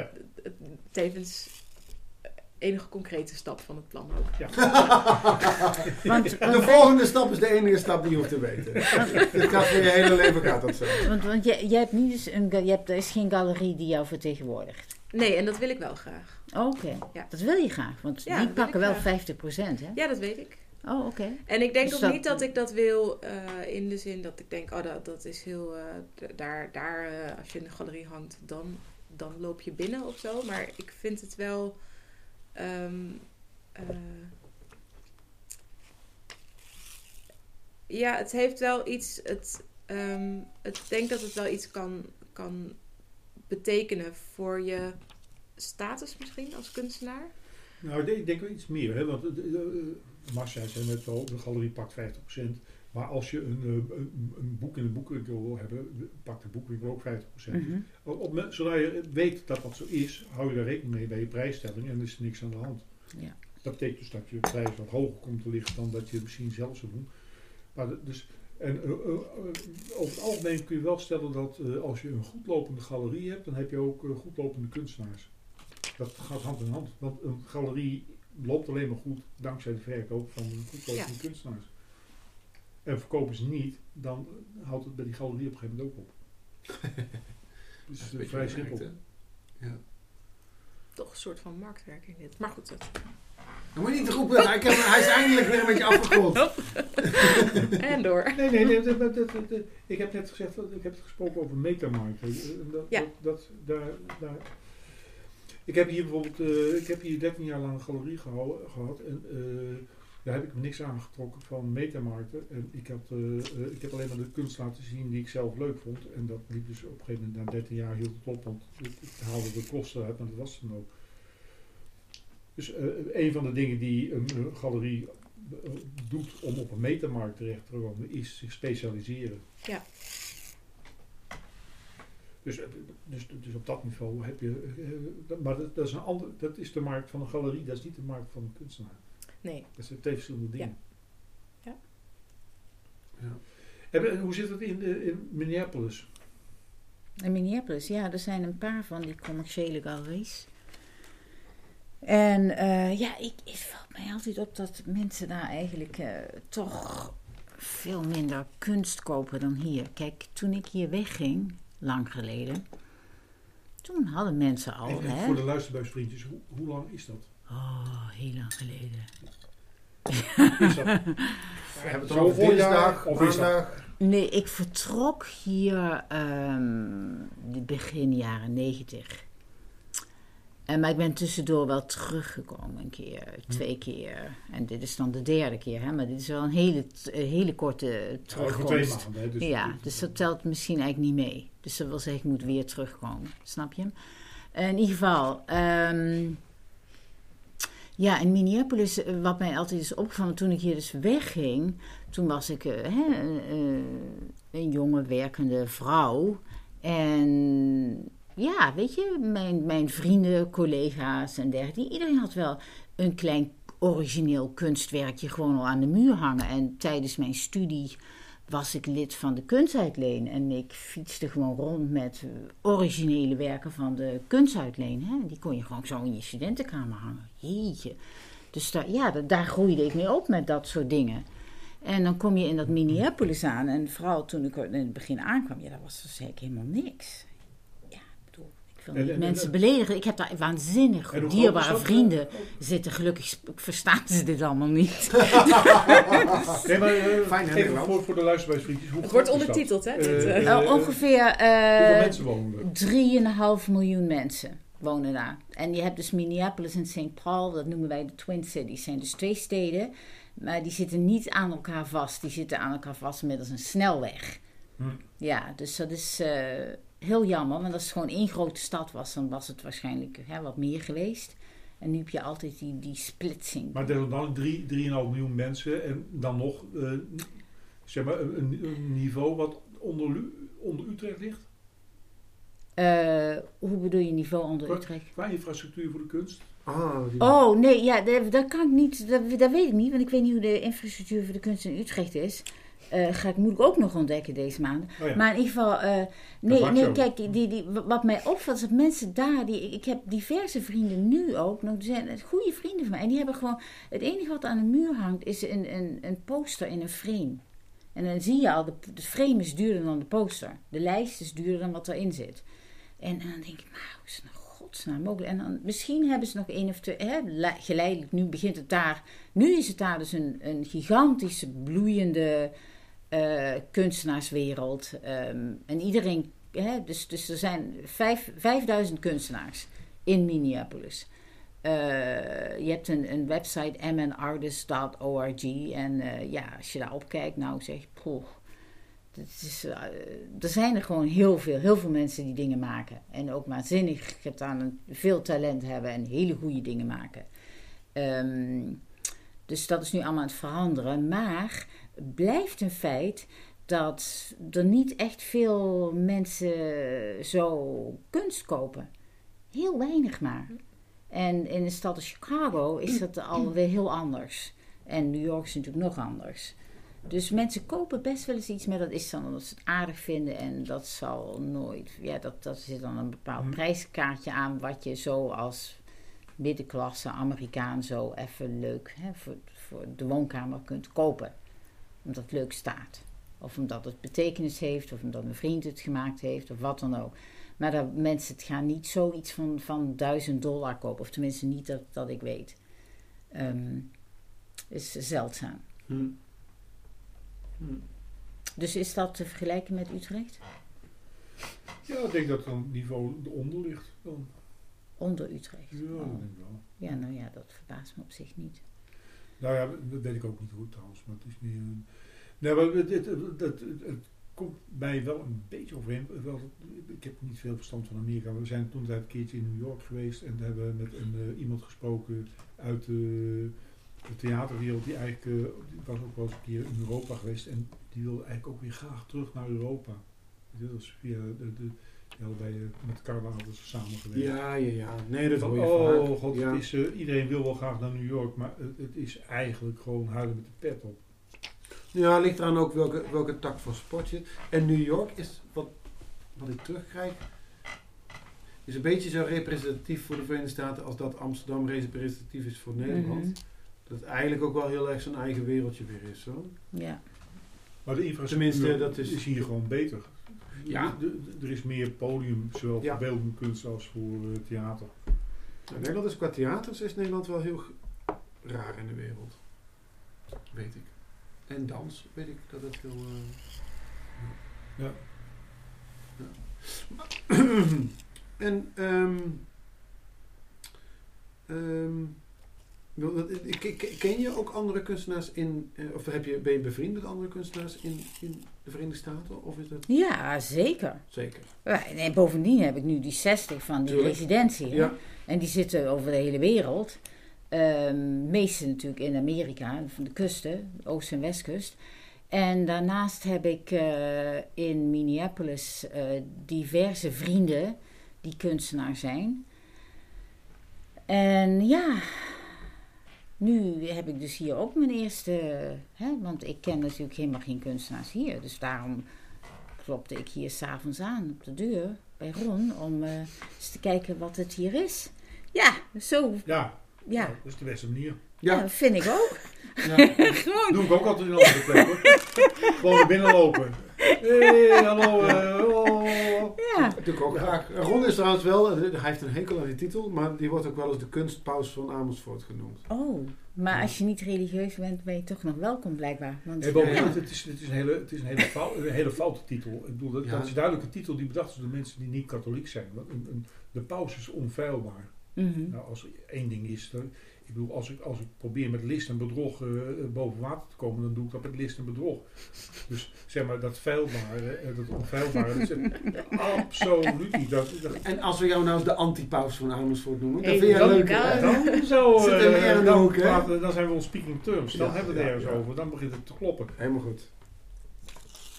E: tevens enige concrete stap van het plan ook.
F: Want,
B: De volgende stap is de enige stap die je hoeft te weten. Dit gaat voor je hele leven gaat dat zo.
F: want, want je, je hebt niet eens een, je hebt, er is geen galerie die jou vertegenwoordigt.
E: Nee, en dat wil ik wel graag.
F: Oké,
E: Ja.
F: dat wil je graag, want
E: Ja,
F: die pakken wel
E: graag.
F: 50%, hè?
E: Ja, dat weet ik.
F: Oh, oké.
E: En ik denk
F: Dus
E: ook
F: dat-
E: niet dat ik dat wil eh, in de zin dat ik denk, oh, dat, dat is heel. eh, daar, daar eh, als je in de galerie hangt, dan, dan loop je binnen of zo. Maar ik vind het wel. Ehm, eh, ja, het heeft wel iets. Het, ehm, het, denk dat het wel iets kan, kan betekenen voor je status misschien als kunstenaar.
A: Nou, ik denk, wel iets meer. Hè? Want uh, Marcia zei net al, de galerie pakt 50%. Maar als je een, eh, een, een boek in een boekwinkel wil hebben, pakt de boekwinkel ook 50%.
F: Mhm.
A: Op, op, me- zodra je weet dat dat zo is, hou je daar rekening mee bij je prijsstelling en er is niks aan de hand.
F: Ja.
A: Dat betekent dus dat je prijs wat hoger komt te liggen dan dat je misschien zelf zou doen. Maar de- dus, en, eh, eh, over het algemeen kun je wel stellen dat als je een goed lopende galerie hebt, dan heb je ook eh, goed lopende kunstenaars. Dat gaat hand in hand. Want een galerie loopt alleen maar goed dankzij de verkoop van de goedkope
E: Ja.
A: kunstenaars. En verkopen ze niet, dan houdt het bij die galerie op een gegeven moment ook op. dus
B: Dat is
A: het
B: een
A: is
B: beetje
A: vrij simpel.
B: Ja.
E: Toch een soort van marktwerking dit. Maar goed, dat.
B: Dan moet je niet roepen, ik heb, hij is eindelijk weer een beetje afgegrond.
E: En door.
A: Nee, nee, nee dat, dat, dat- dat- ik heb net gezegd, dat- ik heb het gesproken over metamarkten. Eh, Dat,
E: Ja.
A: dat, dat, daar, daar, ik heb hier bijvoorbeeld, eh, ik heb hier 13 jaar lang een galerie gehouden, gehad en eh, daar heb ik me niks aangetrokken van metamarkten. En ik, had, eh, eh, ik heb alleen maar de kunst laten zien die ik zelf leuk vond. En dat liep dus op een gegeven moment, na 13 jaar hield het op, want ik, ik haalde de kosten uit, maar dat was dan ook. Dus eh, een van de dingen die een, galerie doet om op een metamarkt terecht te komen, is zich specialiseren.
E: Ja.
A: Dus, dus, dus op dat niveau heb je. maar dat, dat, is een ander, dat is de markt van een galerie, dat is niet de markt van een kunstenaar.
E: Nee.
A: Dat zijn twee verschillende dingen.
E: Ja.
B: Ja.
A: En, hoe zit het in, eh, in Minneapolis?
F: In Minneapolis, ja, er zijn een paar van die commerciële galeries. En eh, ja, ik, het valt mij altijd op dat mensen daar eigenlijk eh, toch veel minder kunst kopen dan hier. Kijk, toen ik hier wegging, lang geleden, toen hadden mensen al,
A: En, en
F: hè?
A: voor de luisterbuisvriendjes, hoe, hoe lang is dat?
F: Oh, heel lang geleden.
A: Is dat
B: We hebben het
A: Zo
B: over
A: voor
B: dinsdag,
A: of
B: maandag.
F: Nee, ik vertrok hier ehm, de begin jaren negentig. En, maar ik ben tussendoor wel teruggekomen een keer, twee keer. En dit is dan de derde keer, hè? maar dit is wel een hele, een hele korte
A: Ja, voor twee
F: terugkomst.
A: maanden. Hè, dus
F: ja, dus dat telt misschien eigenlijk niet mee. Dus dat wil zeggen, ik moet weer terugkomen. Snap je? In ieder geval, ehm, ja, in Minneapolis, eh, wat mij altijd is opgevallen toen ik hier dus wegging, toen was ik eh, hè, een, eh, een jonge werkende vrouw. En ja, weet je, mijn, mijn vrienden, collega's en dergelijke, iedereen had wel een klein origineel kunstwerkje gewoon al aan de muur hangen. En tijdens mijn studie was ik lid van de Kunstuitleen. En ik fietste gewoon rond met eh, originele werken van de Kunstuitleen. Hè? Die kon je gewoon zo in je studentenkamer hangen. Jeetje. Dus daar, ja, da- daar groeide ik mee op met dat soort dingen. En dan kom je in dat Minneapolis aan. En vooral toen ik in het begin aankwam, ja, dat was dus helemaal niks. Ik wil niet mensen
A: en-
F: beledigen. Ik heb daar waanzinnig dierbare vrienden zitten. Gelukkig verstaan ze dit allemaal niet.
A: Nee, maar eh,
B: Fijn, hè,
A: even voor, voor de luisterbuisvriendjes. Hoe
E: Het wordt ondertiteld, hè?
A: Eh,
E: Eh,
F: ongeveer
A: Hoeveel
F: eh
A: mensen wonen er?
F: 3,5 miljoen mensen wonen daar. En je hebt dus Minneapolis en St. Paul, dat noemen wij de Twin Cities. zijn dus twee steden, maar die zitten niet aan elkaar vast. Die zitten aan elkaar vast middels een snelweg.
A: Hm.
F: Ja, dus dat is eh, heel jammer. Want als het gewoon één grote stad was, dan was het waarschijnlijk hè, wat meer geweest. En nu heb je altijd die, die splitsing.
A: Maar er zijn dan 3,5 miljoen mensen en dan nog eh, zeg maar een, niveau wat onder, onder Utrecht ligt.
F: Eh, hoe bedoel je niveau onder? Utrecht?
A: Qua infrastructuur voor de kunst.
B: Ah,
F: Oh, nee, ja, dat, dat kan ik niet. Dat, dat weet ik niet, want ik weet niet hoe de infrastructuur voor de kunst in Utrecht is. Eh, ga ik, moet ik ook nog ontdekken deze maand.
A: Oh ja.
F: Maar in ieder geval, eh, nee, nee kijk, die, die, wat mij opvalt is dat mensen daar, die, ik heb diverse vrienden nu ook, nog, die zijn goede vrienden van mij. En die hebben gewoon, het enige wat aan de muur hangt is een, een, een poster in een frame. En dan zie je al, de, de frame is duurder dan de poster. De lijst is duurder dan wat erin zit. En, en dan denk ik, maar hoe is het nou godsnaam mogelijk? En dan, misschien hebben ze nog één of twee, hè, le- geleidelijk, nu begint het daar. Nu is het daar dus een, een gigantische, bloeiende eh, kunstenaarswereld. Ehm, en iedereen, hè, dus, dus er zijn vijf, 5000 kunstenaars in Minneapolis. Eh, je hebt een, een website, mnartist.org. En eh, ja, als je daarop kijkt, nou zeg, is, eh, er zijn er gewoon heel veel, heel veel mensen die dingen maken. En ook waanzinnig gedaan, veel talent hebben en hele goede dingen maken. Ehm, dus dat is nu allemaal aan het veranderen. Maar het blijft een feit dat er niet echt veel mensen zo kunst kopen. Heel weinig maar. En in de stad als Chicago is dat alweer heel anders. En New York is natuurlijk nog anders. Dus mensen kopen best wel eens iets, maar dat is dan omdat ze het aardig vinden. En dat zal nooit. Ja, dat, dat zit dan een bepaald
A: Hm.
F: prijskaartje aan wat je zo als middenklasse Amerikaan zo even leuk hè, voor, voor de woonkamer kunt kopen. Omdat het leuk staat. Of omdat het betekenis heeft, of omdat een vriend het gemaakt heeft, of wat dan ook. Maar dat mensen het gaan niet zoiets van, van 1000 dollar kopen. Of tenminste niet dat, dat ik weet. Ehm is zeldzaam.
B: Hm. Hm.
F: Dus is dat te vergelijken met Utrecht?
A: Ja, ik denk dat het dan niveau eronder ligt. Dan.
F: Onder Utrecht?
A: Ja,
F: Oh.
A: ik denk wel.
F: Ja, nou ja, dat verbaast me op zich niet.
A: Nou ja, dat weet ik ook niet goed trouwens, maar het is meer... een- Nee, maar het, het, het, komt mij wel een beetje overeen. Wel, ik heb niet veel verstand van Amerika. We zijn toen een keertje in New York geweest en hebben we met een, eh, iemand gesproken uit de, de theaterwereld. Die eigenlijk, eh, was ook wel eens een keer in Europa geweest en die wilde eigenlijk ook weer graag terug naar Europa. Dat was via de, de, die hadden bij, eh, met Carla hadden ze samen gewerkt.
B: Ja, ja, ja. Nee, dat
A: Van,
B: hoor je
A: oh
B: vaak.
A: god,
B: ja.
A: het is, eh, iedereen wil wel graag naar New York, maar het, het is eigenlijk gewoon huilen met de pet op.
B: Ja, ligt eraan ook welke, welke tak van sport je. En New York is, wat, wat ik terugkrijg, is een beetje zo representatief voor de Verenigde Staten als dat Amsterdam representatief is voor Nederland.
F: Mhm.
B: Dat het eigenlijk ook wel heel erg zijn eigen wereldje weer is. Zo.
F: Ja.
A: Maar de infrastructuur
B: Tenminste, dat is-
A: is hier gewoon beter.
B: Ja.
A: Er is meer podium, zowel
B: Ja.
A: voor beeldende kunst als voor eh, theater.
B: Nou, Nederland is qua theaters is Nederland wel heel raar in de wereld. Weet ik. En dans, weet ik dat het heel... eh,
A: Ja.
B: Ja. en, ik- ken je ook andere kunstenaars in, eh, of heb je, ben je bevriend met andere kunstenaars in, in de Verenigde Staten? Of is dat
F: ja, zeker.
B: zeker?
F: En bovendien heb ik nu die 60 van die
B: Tuurlijk.
F: residentie. hè.
B: Ja.
F: En die zitten over de hele wereld. Ehm meeste natuurlijk in Amerika, van de kusten, oost- en westkust. En daarnaast heb ik eh, in Minneapolis eh, diverse vrienden die kunstenaar zijn. En ja, nu heb ik dus hier ook mijn eerste, hè, want ik ken natuurlijk helemaal geen kunstenaars hier. Dus daarom klopte ik hier s'avonds aan op de deur bij Ron om eh, eens te kijken wat het hier is. Ja, zo,
A: Ja,
F: ja,
A: dat is de beste manier.
F: ja. Vind ik ook.
B: ja.
F: Gewoon,
A: doe ik ook altijd in andere plekken. Gewoon naar binnen lopen. Hé, hallo. eh, oh.
F: ja.
B: Dat doe ik ook graag. Ron is trouwens wel, eh, hij heeft een hekel aan die titel, maar die wordt ook wel eens de kunstpaus van Amersfoort genoemd.
F: Oh, maar als je niet religieus bent, ben je toch nog welkom blijkbaar. Want,
A: Hey,
B: Ja.
A: het, is, het is een hele, het is een hele, fout, een hele foute titel. Ik bedoel, dat,
B: Ja.
A: dat is duidelijk een titel die bedacht is door de mensen die niet katholiek zijn. Want een, een, de paus is onfeilbaar.
F: Mhm.
A: Nou, als er één ding is, dan, ik bedoel, als ik, als ik probeer met list en bedrog eh, boven water te komen, dan doe ik dat met list en bedrog. Dus zeg maar, dat feilbare, eh, dat onfeilbare, dat is absoluut niet. Dat, dat,
B: En als we jou nou eens de antipaus van Amersfoort noemen, dan vind
E: dan
B: leuk.
A: dan, dan, praten- zijn we on speaking terms. Dan
B: Ja,
A: hebben we het
B: ja,
A: ergens
B: ja.
A: over. Dan begint het te kloppen.
B: Helemaal goed.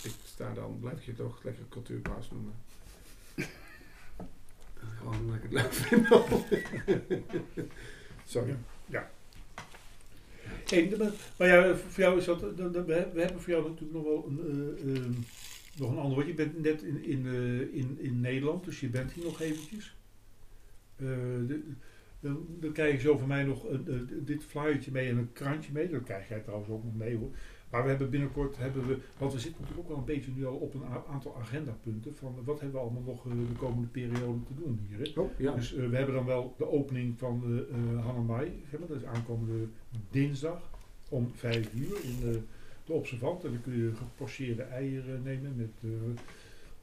B: Ik sta dan, blijf ik je toch lekker cultuurpaus noemen. Gewoon omdat ik het leuk vind. Sorry.
A: Maar, ja, voor jou is dat. we hebben voor jou natuurlijk nog wel een, eh, ehm, nog een ander. Want je bent net in, in, eh, in, in Nederland, dus je bent hier nog eventjes. Eh, dan, dan krijg je zo van mij nog dit flyertje mee en een krantje mee. Dat krijg jij trouwens ook nog mee hoor. Maar we hebben binnenkort, hebben we, want we zitten natuurlijk ook wel een beetje nu al op een aantal agendapunten. Van wat hebben we allemaal nog eh, de komende periode te doen hier. Hè?
B: Oh, ja.
A: Dus eh, we hebben dan wel de opening van de uh, Hanamai. zeg maar, Dat is aankomende dinsdag om vijf uur in de, de Observant. En dan kun je gepocheerde eieren nemen met eh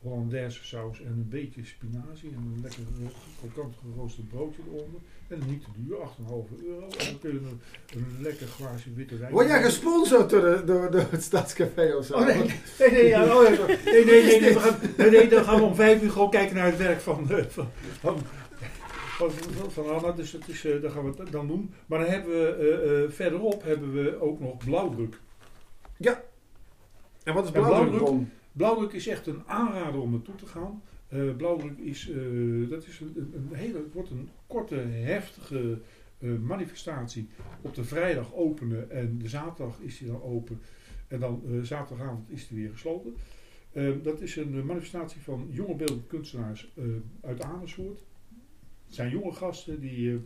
A: Hollandaise saus en een beetje spinazie. En een lekker uh, krokant geroosterd broodje eronder. En niet te duur, 8,5 euro. En dan kun je een, een lekker glaasje witte wijn
B: Word jij gesponsord door, de, door, door het Stadscafé of zo?
A: Oh nee, nee, nee, ja, oh, ja, nee, nee, nee, nee, we gaan, nee, nee, dan gaan we om vijf uur gewoon kijken naar het werk van, eh, van, van, van, Anna. Dus dat is, eh, gaan we dan doen. Maar dan hebben we eh, eh, verderop hebben we ook nog blauwdruk.
B: En wat is blauwdruk,
A: blauwdruk? Is echt een aanrader om naartoe te gaan. Eh, blauwdruk is, eh, dat is een, een, een hele, het wordt een korte, heftige eh, manifestatie. Op de vrijdag openen en de zaterdag is die dan open. En dan eh, zaterdagavond is die weer gesloten. Eh, dat is een eh, manifestatie van jonge beeldende kunstenaars eh, uit Amersfoort. Het zijn jonge gasten die,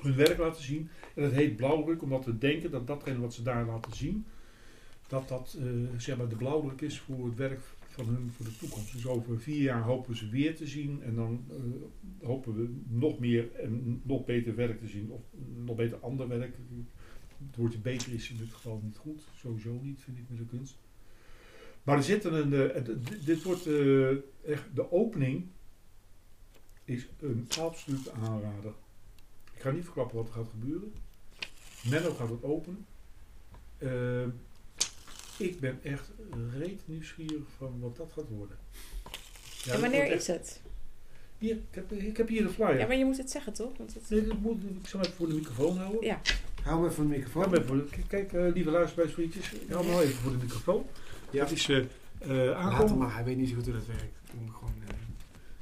A: hun werk laten zien. En dat heet blauwdruk, omdat we denken dat datgene wat ze daar laten zien, dat dat zeg maar de blauwdruk is voor het werk van hun voor de toekomst. Dus over vier jaar hopen ze weer te zien en dan eh, hopen we nog meer en nog beter werk te zien. Of nog beter ander werk. Het woordje beter is in dit geval niet goed. Sowieso niet, vind ik met de kunst. Maar er zit een, eh, dit wordt eh, echt, de opening is een absolute aanrader. Ik ga niet verklappen wat er gaat gebeuren. Menno gaat het openen. Eh, ik ben echt reet nieuwsgierig van wat dat gaat worden. Ja,
E: en wanneer is het?
A: Hier, ik heb, ik heb hier de flyer.
E: Ja, maar je moet het zeggen toch? Want het...
A: Nee, dat moet, ik zal even voor de microfoon houden.
E: Ja.
B: Hou me even de microfoon.
A: Ja, maar voor de- kijk, kijk eh, lieve luisteraarsvriendjes, ik hou hem wel even voor de microfoon.
B: Ja.
A: Dat is eh eh,
B: Laat hem
A: aankomen.
B: maar, hij weet niet zo goed hoe dat werkt. Ik moet gewoon, eh,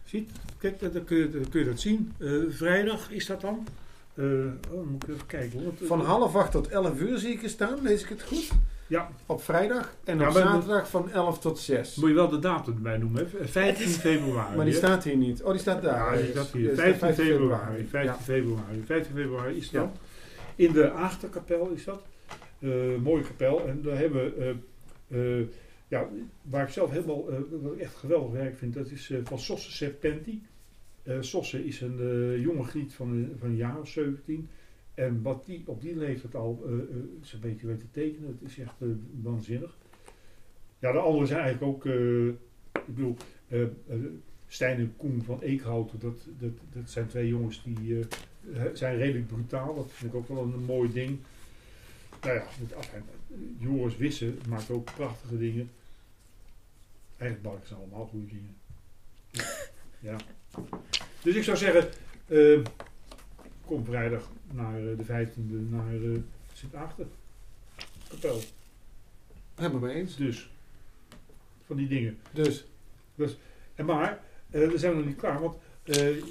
A: Ziet, kijk, dan kun je, dan kun je dat zien. Eh, vrijdag is dat dan. Eh, oh, dan moet ik even kijken. Want, eh,
B: Van half acht tot elf uur zie ik er staan, lees ik het goed?
A: Ja,
B: Op vrijdag en
A: Ja,
B: op zaterdag van 11 tot 6.
A: moet je wel de datum erbij noemen. Hè? 15 februari.
B: Maar die staat hier niet. Oh, die staat daar.
A: Ja, die staat hier.
B: dus
A: 15
B: de
A: februari. 15
B: Ja.
A: februari. 15 februari is dat. In de achterkapel is dat. Eh, mooie kapel. En daar hebben we... eh, ja, waar ik zelf helemaal... wat ik echt geweldig werk vind. Dat is van Sosse Serpenti. Sosse is een jonge griet van, van een jaar of 17. En wat die op die leeftijd al eh, is een beetje weet te tekenen. Het is echt eh, waanzinnig. Ja, de anderen zijn eigenlijk ook... ik bedoel... Stijn en Koen van Eekhouten, dat, dat, dat zijn twee jongens die zijn redelijk brutaal. Dat vind ik ook wel een, mooi ding. Nou ja, het, afijn, Joris Wisse maakt ook prachtige dingen. Eigenlijk maken ze allemaal goede dingen. Ja. Dus ik zou zeggen, kom vrijdag naar eh, de 15e naar eh Sint-Aagten. Kapel.
B: Helemaal mee eens.
A: Dus, van die dingen.
B: Dus,
A: En maar, eh we zijn nog niet klaar, want eh,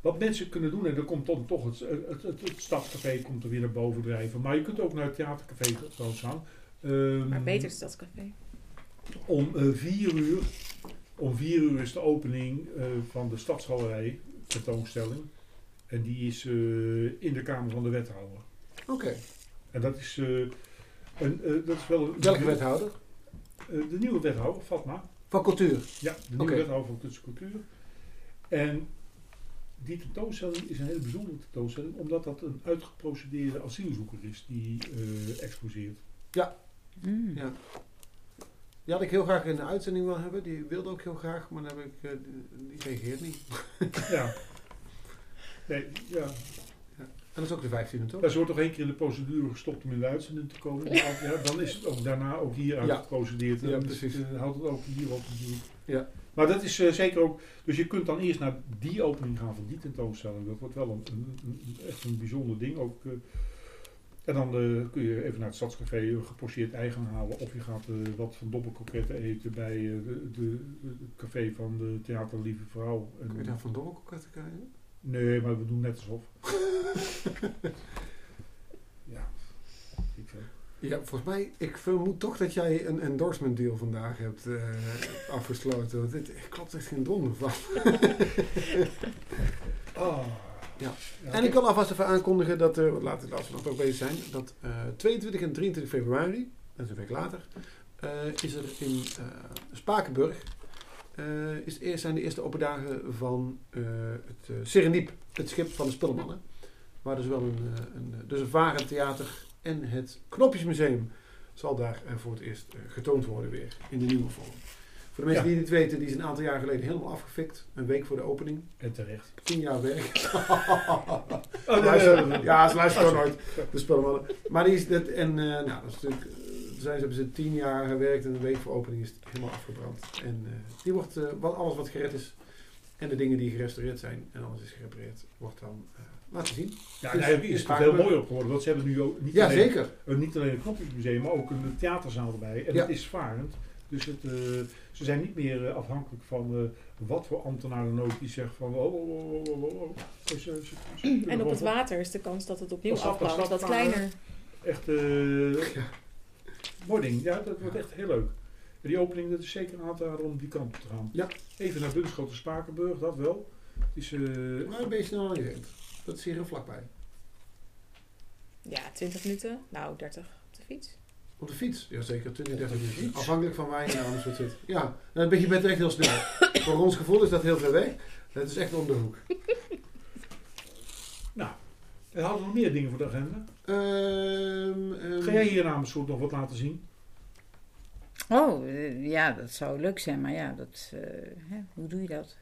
A: wat mensen kunnen doen, en dan komt dan toch het, het, het, komt er weer naar boven drijven, maar je kunt ook naar het theatercafé gaan. Ehm,
E: Maar beter is dat café.
A: Om eh, vier uur, om vier uur is de opening eh, van de Stadsgalerij tentoonstelling. En die is eh, in de Kamer van de Wethouder.
B: oké.
A: En dat is, eh, een, eh, dat is wel een...
B: Welke wethouder?
A: Eh, de nieuwe wethouder, Fatma.
B: Van cultuur.
A: Ja, de nieuwe wethouder van kunst en cultuur. En die tentoonstelling is een hele bijzondere tentoonstelling, omdat dat een uitgeprocedeerde asielzoeker is die eh, exposeert.
F: Mm.
B: Ja. Die had ik heel graag in de uitzending willen hebben. Die wilde ook heel graag, maar dan heb ik, eh, die- die reageert niet.
A: Ja. Nee, ja.
B: En dat is ook de 15e, toch?
A: Ja, ze wordt toch één keer in de procedure gestopt om in de uitzending te komen. Ja, dan is het ook daarna ook hier
B: Ja.
A: uitgeprocedeerd. En
B: Ja,
A: dan
B: precies.
A: eh, houdt het ook hier op natuurlijk.
B: Ja.
A: Maar dat is eh, zeker ook... Dus je kunt dan eerst naar die opening gaan van die tentoonstelling. Dat wordt wel een, een, een- echt een bijzonder ding. Ook, eh, en dan eh, kun je even naar het Stadscafé een gepocheerd ei gaan halen. Of je gaat eh, wat van dobbelkroketten eten bij eh, de, de, het café van de Theater Lieve Vrouw. En-
B: Kun je daar van dobbelkoketten krijgen?
A: Nee, maar we doen net alsof. ja, ik veel.
B: Ja, volgens mij, ik vermoed toch dat jij een endorsement deal vandaag hebt eh, afgesloten. Want dit klopt echt geen donder van.
A: Ah.
B: Ja.
A: Ja,
B: En ik wil alvast even aankondigen dat er, laten we als we nog ook bezig zijn, dat eh 22 en 23 februari, dat is een week later, eh, is er in Spakenburg, eh, is, eerst zijn de eerste open dagen van eh, het uh, het schip van de Spullenmannen. Waar dus wel een, een, dus een varend theater en het Knopjesmuseum zal daar voor het eerst getoond worden weer in de nieuwe vorm. Voor de mensen
A: Ja.
B: die het niet weten, die is een aantal jaar geleden helemaal afgefikt. Een week voor de opening.
A: En terecht.
B: Tien jaar werk.
A: Oh, nee,
B: Luister-
A: nee, nee.
B: ja, ze luisteren gewoon nooit. De spullenmannen. Maar die is dat, en nou, dat is natuurlijk, zijn, ze hebben ze tien jaar gewerkt en een week voor opening is het helemaal afgebrand. En eh, die wordt, eh, wat, alles wat gered is en de dingen die gerestaureerd zijn en alles is gerepareerd, wordt dan eh, laten zien.
A: Ja,
B: Dus-
A: daar is het veel
B: Spakenburg-
A: mooier op geworden. Want ze hebben nu ook niet,
B: Ja,
A: alleen,
B: zeker.
A: eh, niet alleen een knopjesmuseum, maar ook een theaterzaal erbij. En
B: Ja.
A: het is varend. Dus het, eh, ze zijn niet meer afhankelijk van eh, wat voor ambtenaar dan ook die zegt van... Oh, oh, oh, oh, oh, ze- ze kunnen
E: En op het water is de kans dat het opnieuw
A: Pas af, pas
E: afbrandt
A: af,
E: wat kleiner.
A: Echt, eh mooi ding. Ja, dat wordt echt heel leuk. En die opening, dat is zeker een aan te raden om die kant op te gaan.
B: Ja.
A: Even naar Bunschoten Spakenburg, dat wel. Het is, eh,
B: Maar een beetje snel aan je Dat is hier heel vlakbij.
E: Ja, 20 minuten. Nou, 30 op de fiets.
B: Op de fiets? Ja, zeker 20, 30 minuten. Afhankelijk van waar je naar Amersfoort zit. Ja, dan ben je bent echt heel snel. Voor ons gevoel is dat heel ver weg. Het is echt om de hoek.
A: Nou, we hadden nog meer dingen voor de agenda.
B: Ehm, ehm,
A: Ga jij hier Amersfoort nog wat laten zien?
F: Oh, eh, ja, dat zou leuk zijn, maar ja, dat, eh, hè, hoe doe je dat?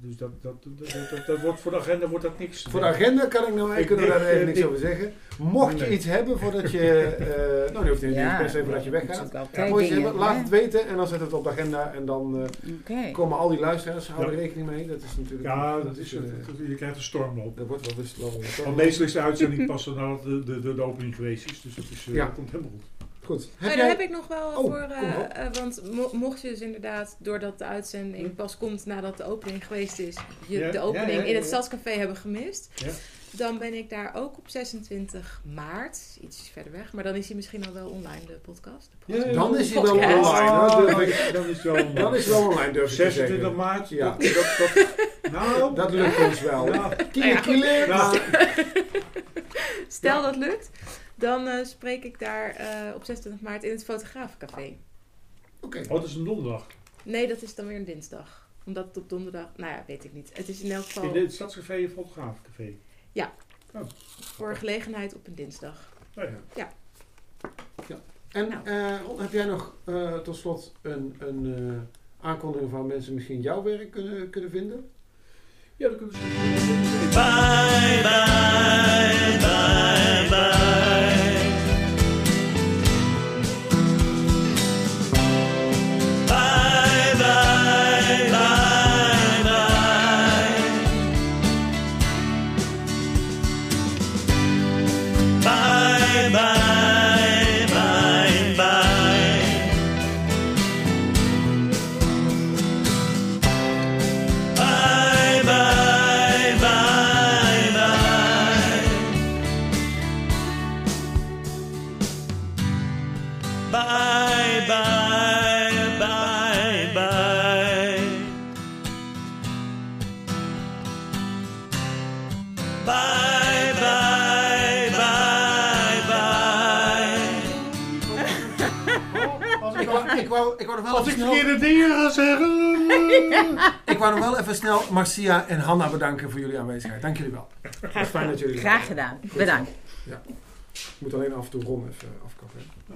A: Dus dat, dat, dat, dat, wordt voor de agenda wordt dat niks.
B: Voor de agenda kan ik nou
A: Ik
B: eigenlijk daar even niks
A: ik-
B: over zeggen. Mocht je iets hebben voordat je... eh nou, die hoeft niet
F: Ja,
B: per se voordat je weggaat. laat het weten en dan zet het op de agenda. En dan eh, komen al die luisteraars, hou er
A: Ja.
B: rekening mee. Dat is natuurlijk...
A: Ja, dat is,
B: eh,
A: je krijgt een stormloop.
B: dat wordt wel best wel...
A: Want meestal is de uitzending pas nadat de, de, de, de opening geweest is. Dus dat, is, dat komt helemaal goed.
B: Goed.
E: Oh,
B: Heb
E: daar
B: jij...
E: heb ik nog wel
B: Oh,
E: voor. eh, eh, want mo- mocht je dus inderdaad, doordat de uitzending
A: Hm.
E: pas komt nadat de opening geweest is, je
A: Ja,
E: de
A: ja,
E: opening
A: ja, ja,
E: in het
A: ja.
E: Stadscafé hebben gemist.
A: Ja.
E: Dan ben ik daar ook op 26 maart, iets verder weg, maar dan is hij misschien al wel online, de podcast. De podcast.
B: Dan is hij wel online.
A: Dan,
B: ik-
A: is, dan is het wel online.
B: Dan is wel online, durf ik te
A: 26
B: zeggen.
A: maart.
B: Ja.
A: Dat, nou,
B: Dat lukt ons wel.
A: ja,
E: Stel
B: Ja.
E: dat lukt, dan eh, spreek ik daar eh, op 26 maart in het Fotograafcafé.
B: Oké.
A: oh, dat is een donderdag.
E: Nee, dat is dan weer een dinsdag. Omdat het op donderdag, nou ja, weet ik niet. Het is in elk geval
A: In het Stadscafé en Fotograafcafé.
E: voor gelegenheid op een dinsdag.
A: Nou ja.
B: En
E: Nou.
B: eh, Ron, heb jij nog eh, tot slot een, een eh, aankondiging van mensen misschien jouw werk kunnen, kunnen vinden?
A: Ja, dat kunnen.
I: Bye, bye, bye, bye.
B: Wou, ik wou, nog wel
A: Als
B: even
A: ik
B: snel,
A: verkeerde dingen ga zeggen.
B: ik wou nog wel even snel Marcia en Hanna bedanken voor jullie aanwezigheid. Dank jullie wel. Het was fijn dat jullie
F: Graag gedaan. Bedankt.
B: Ik moet alleen af en toe Ron even afkappen. hè.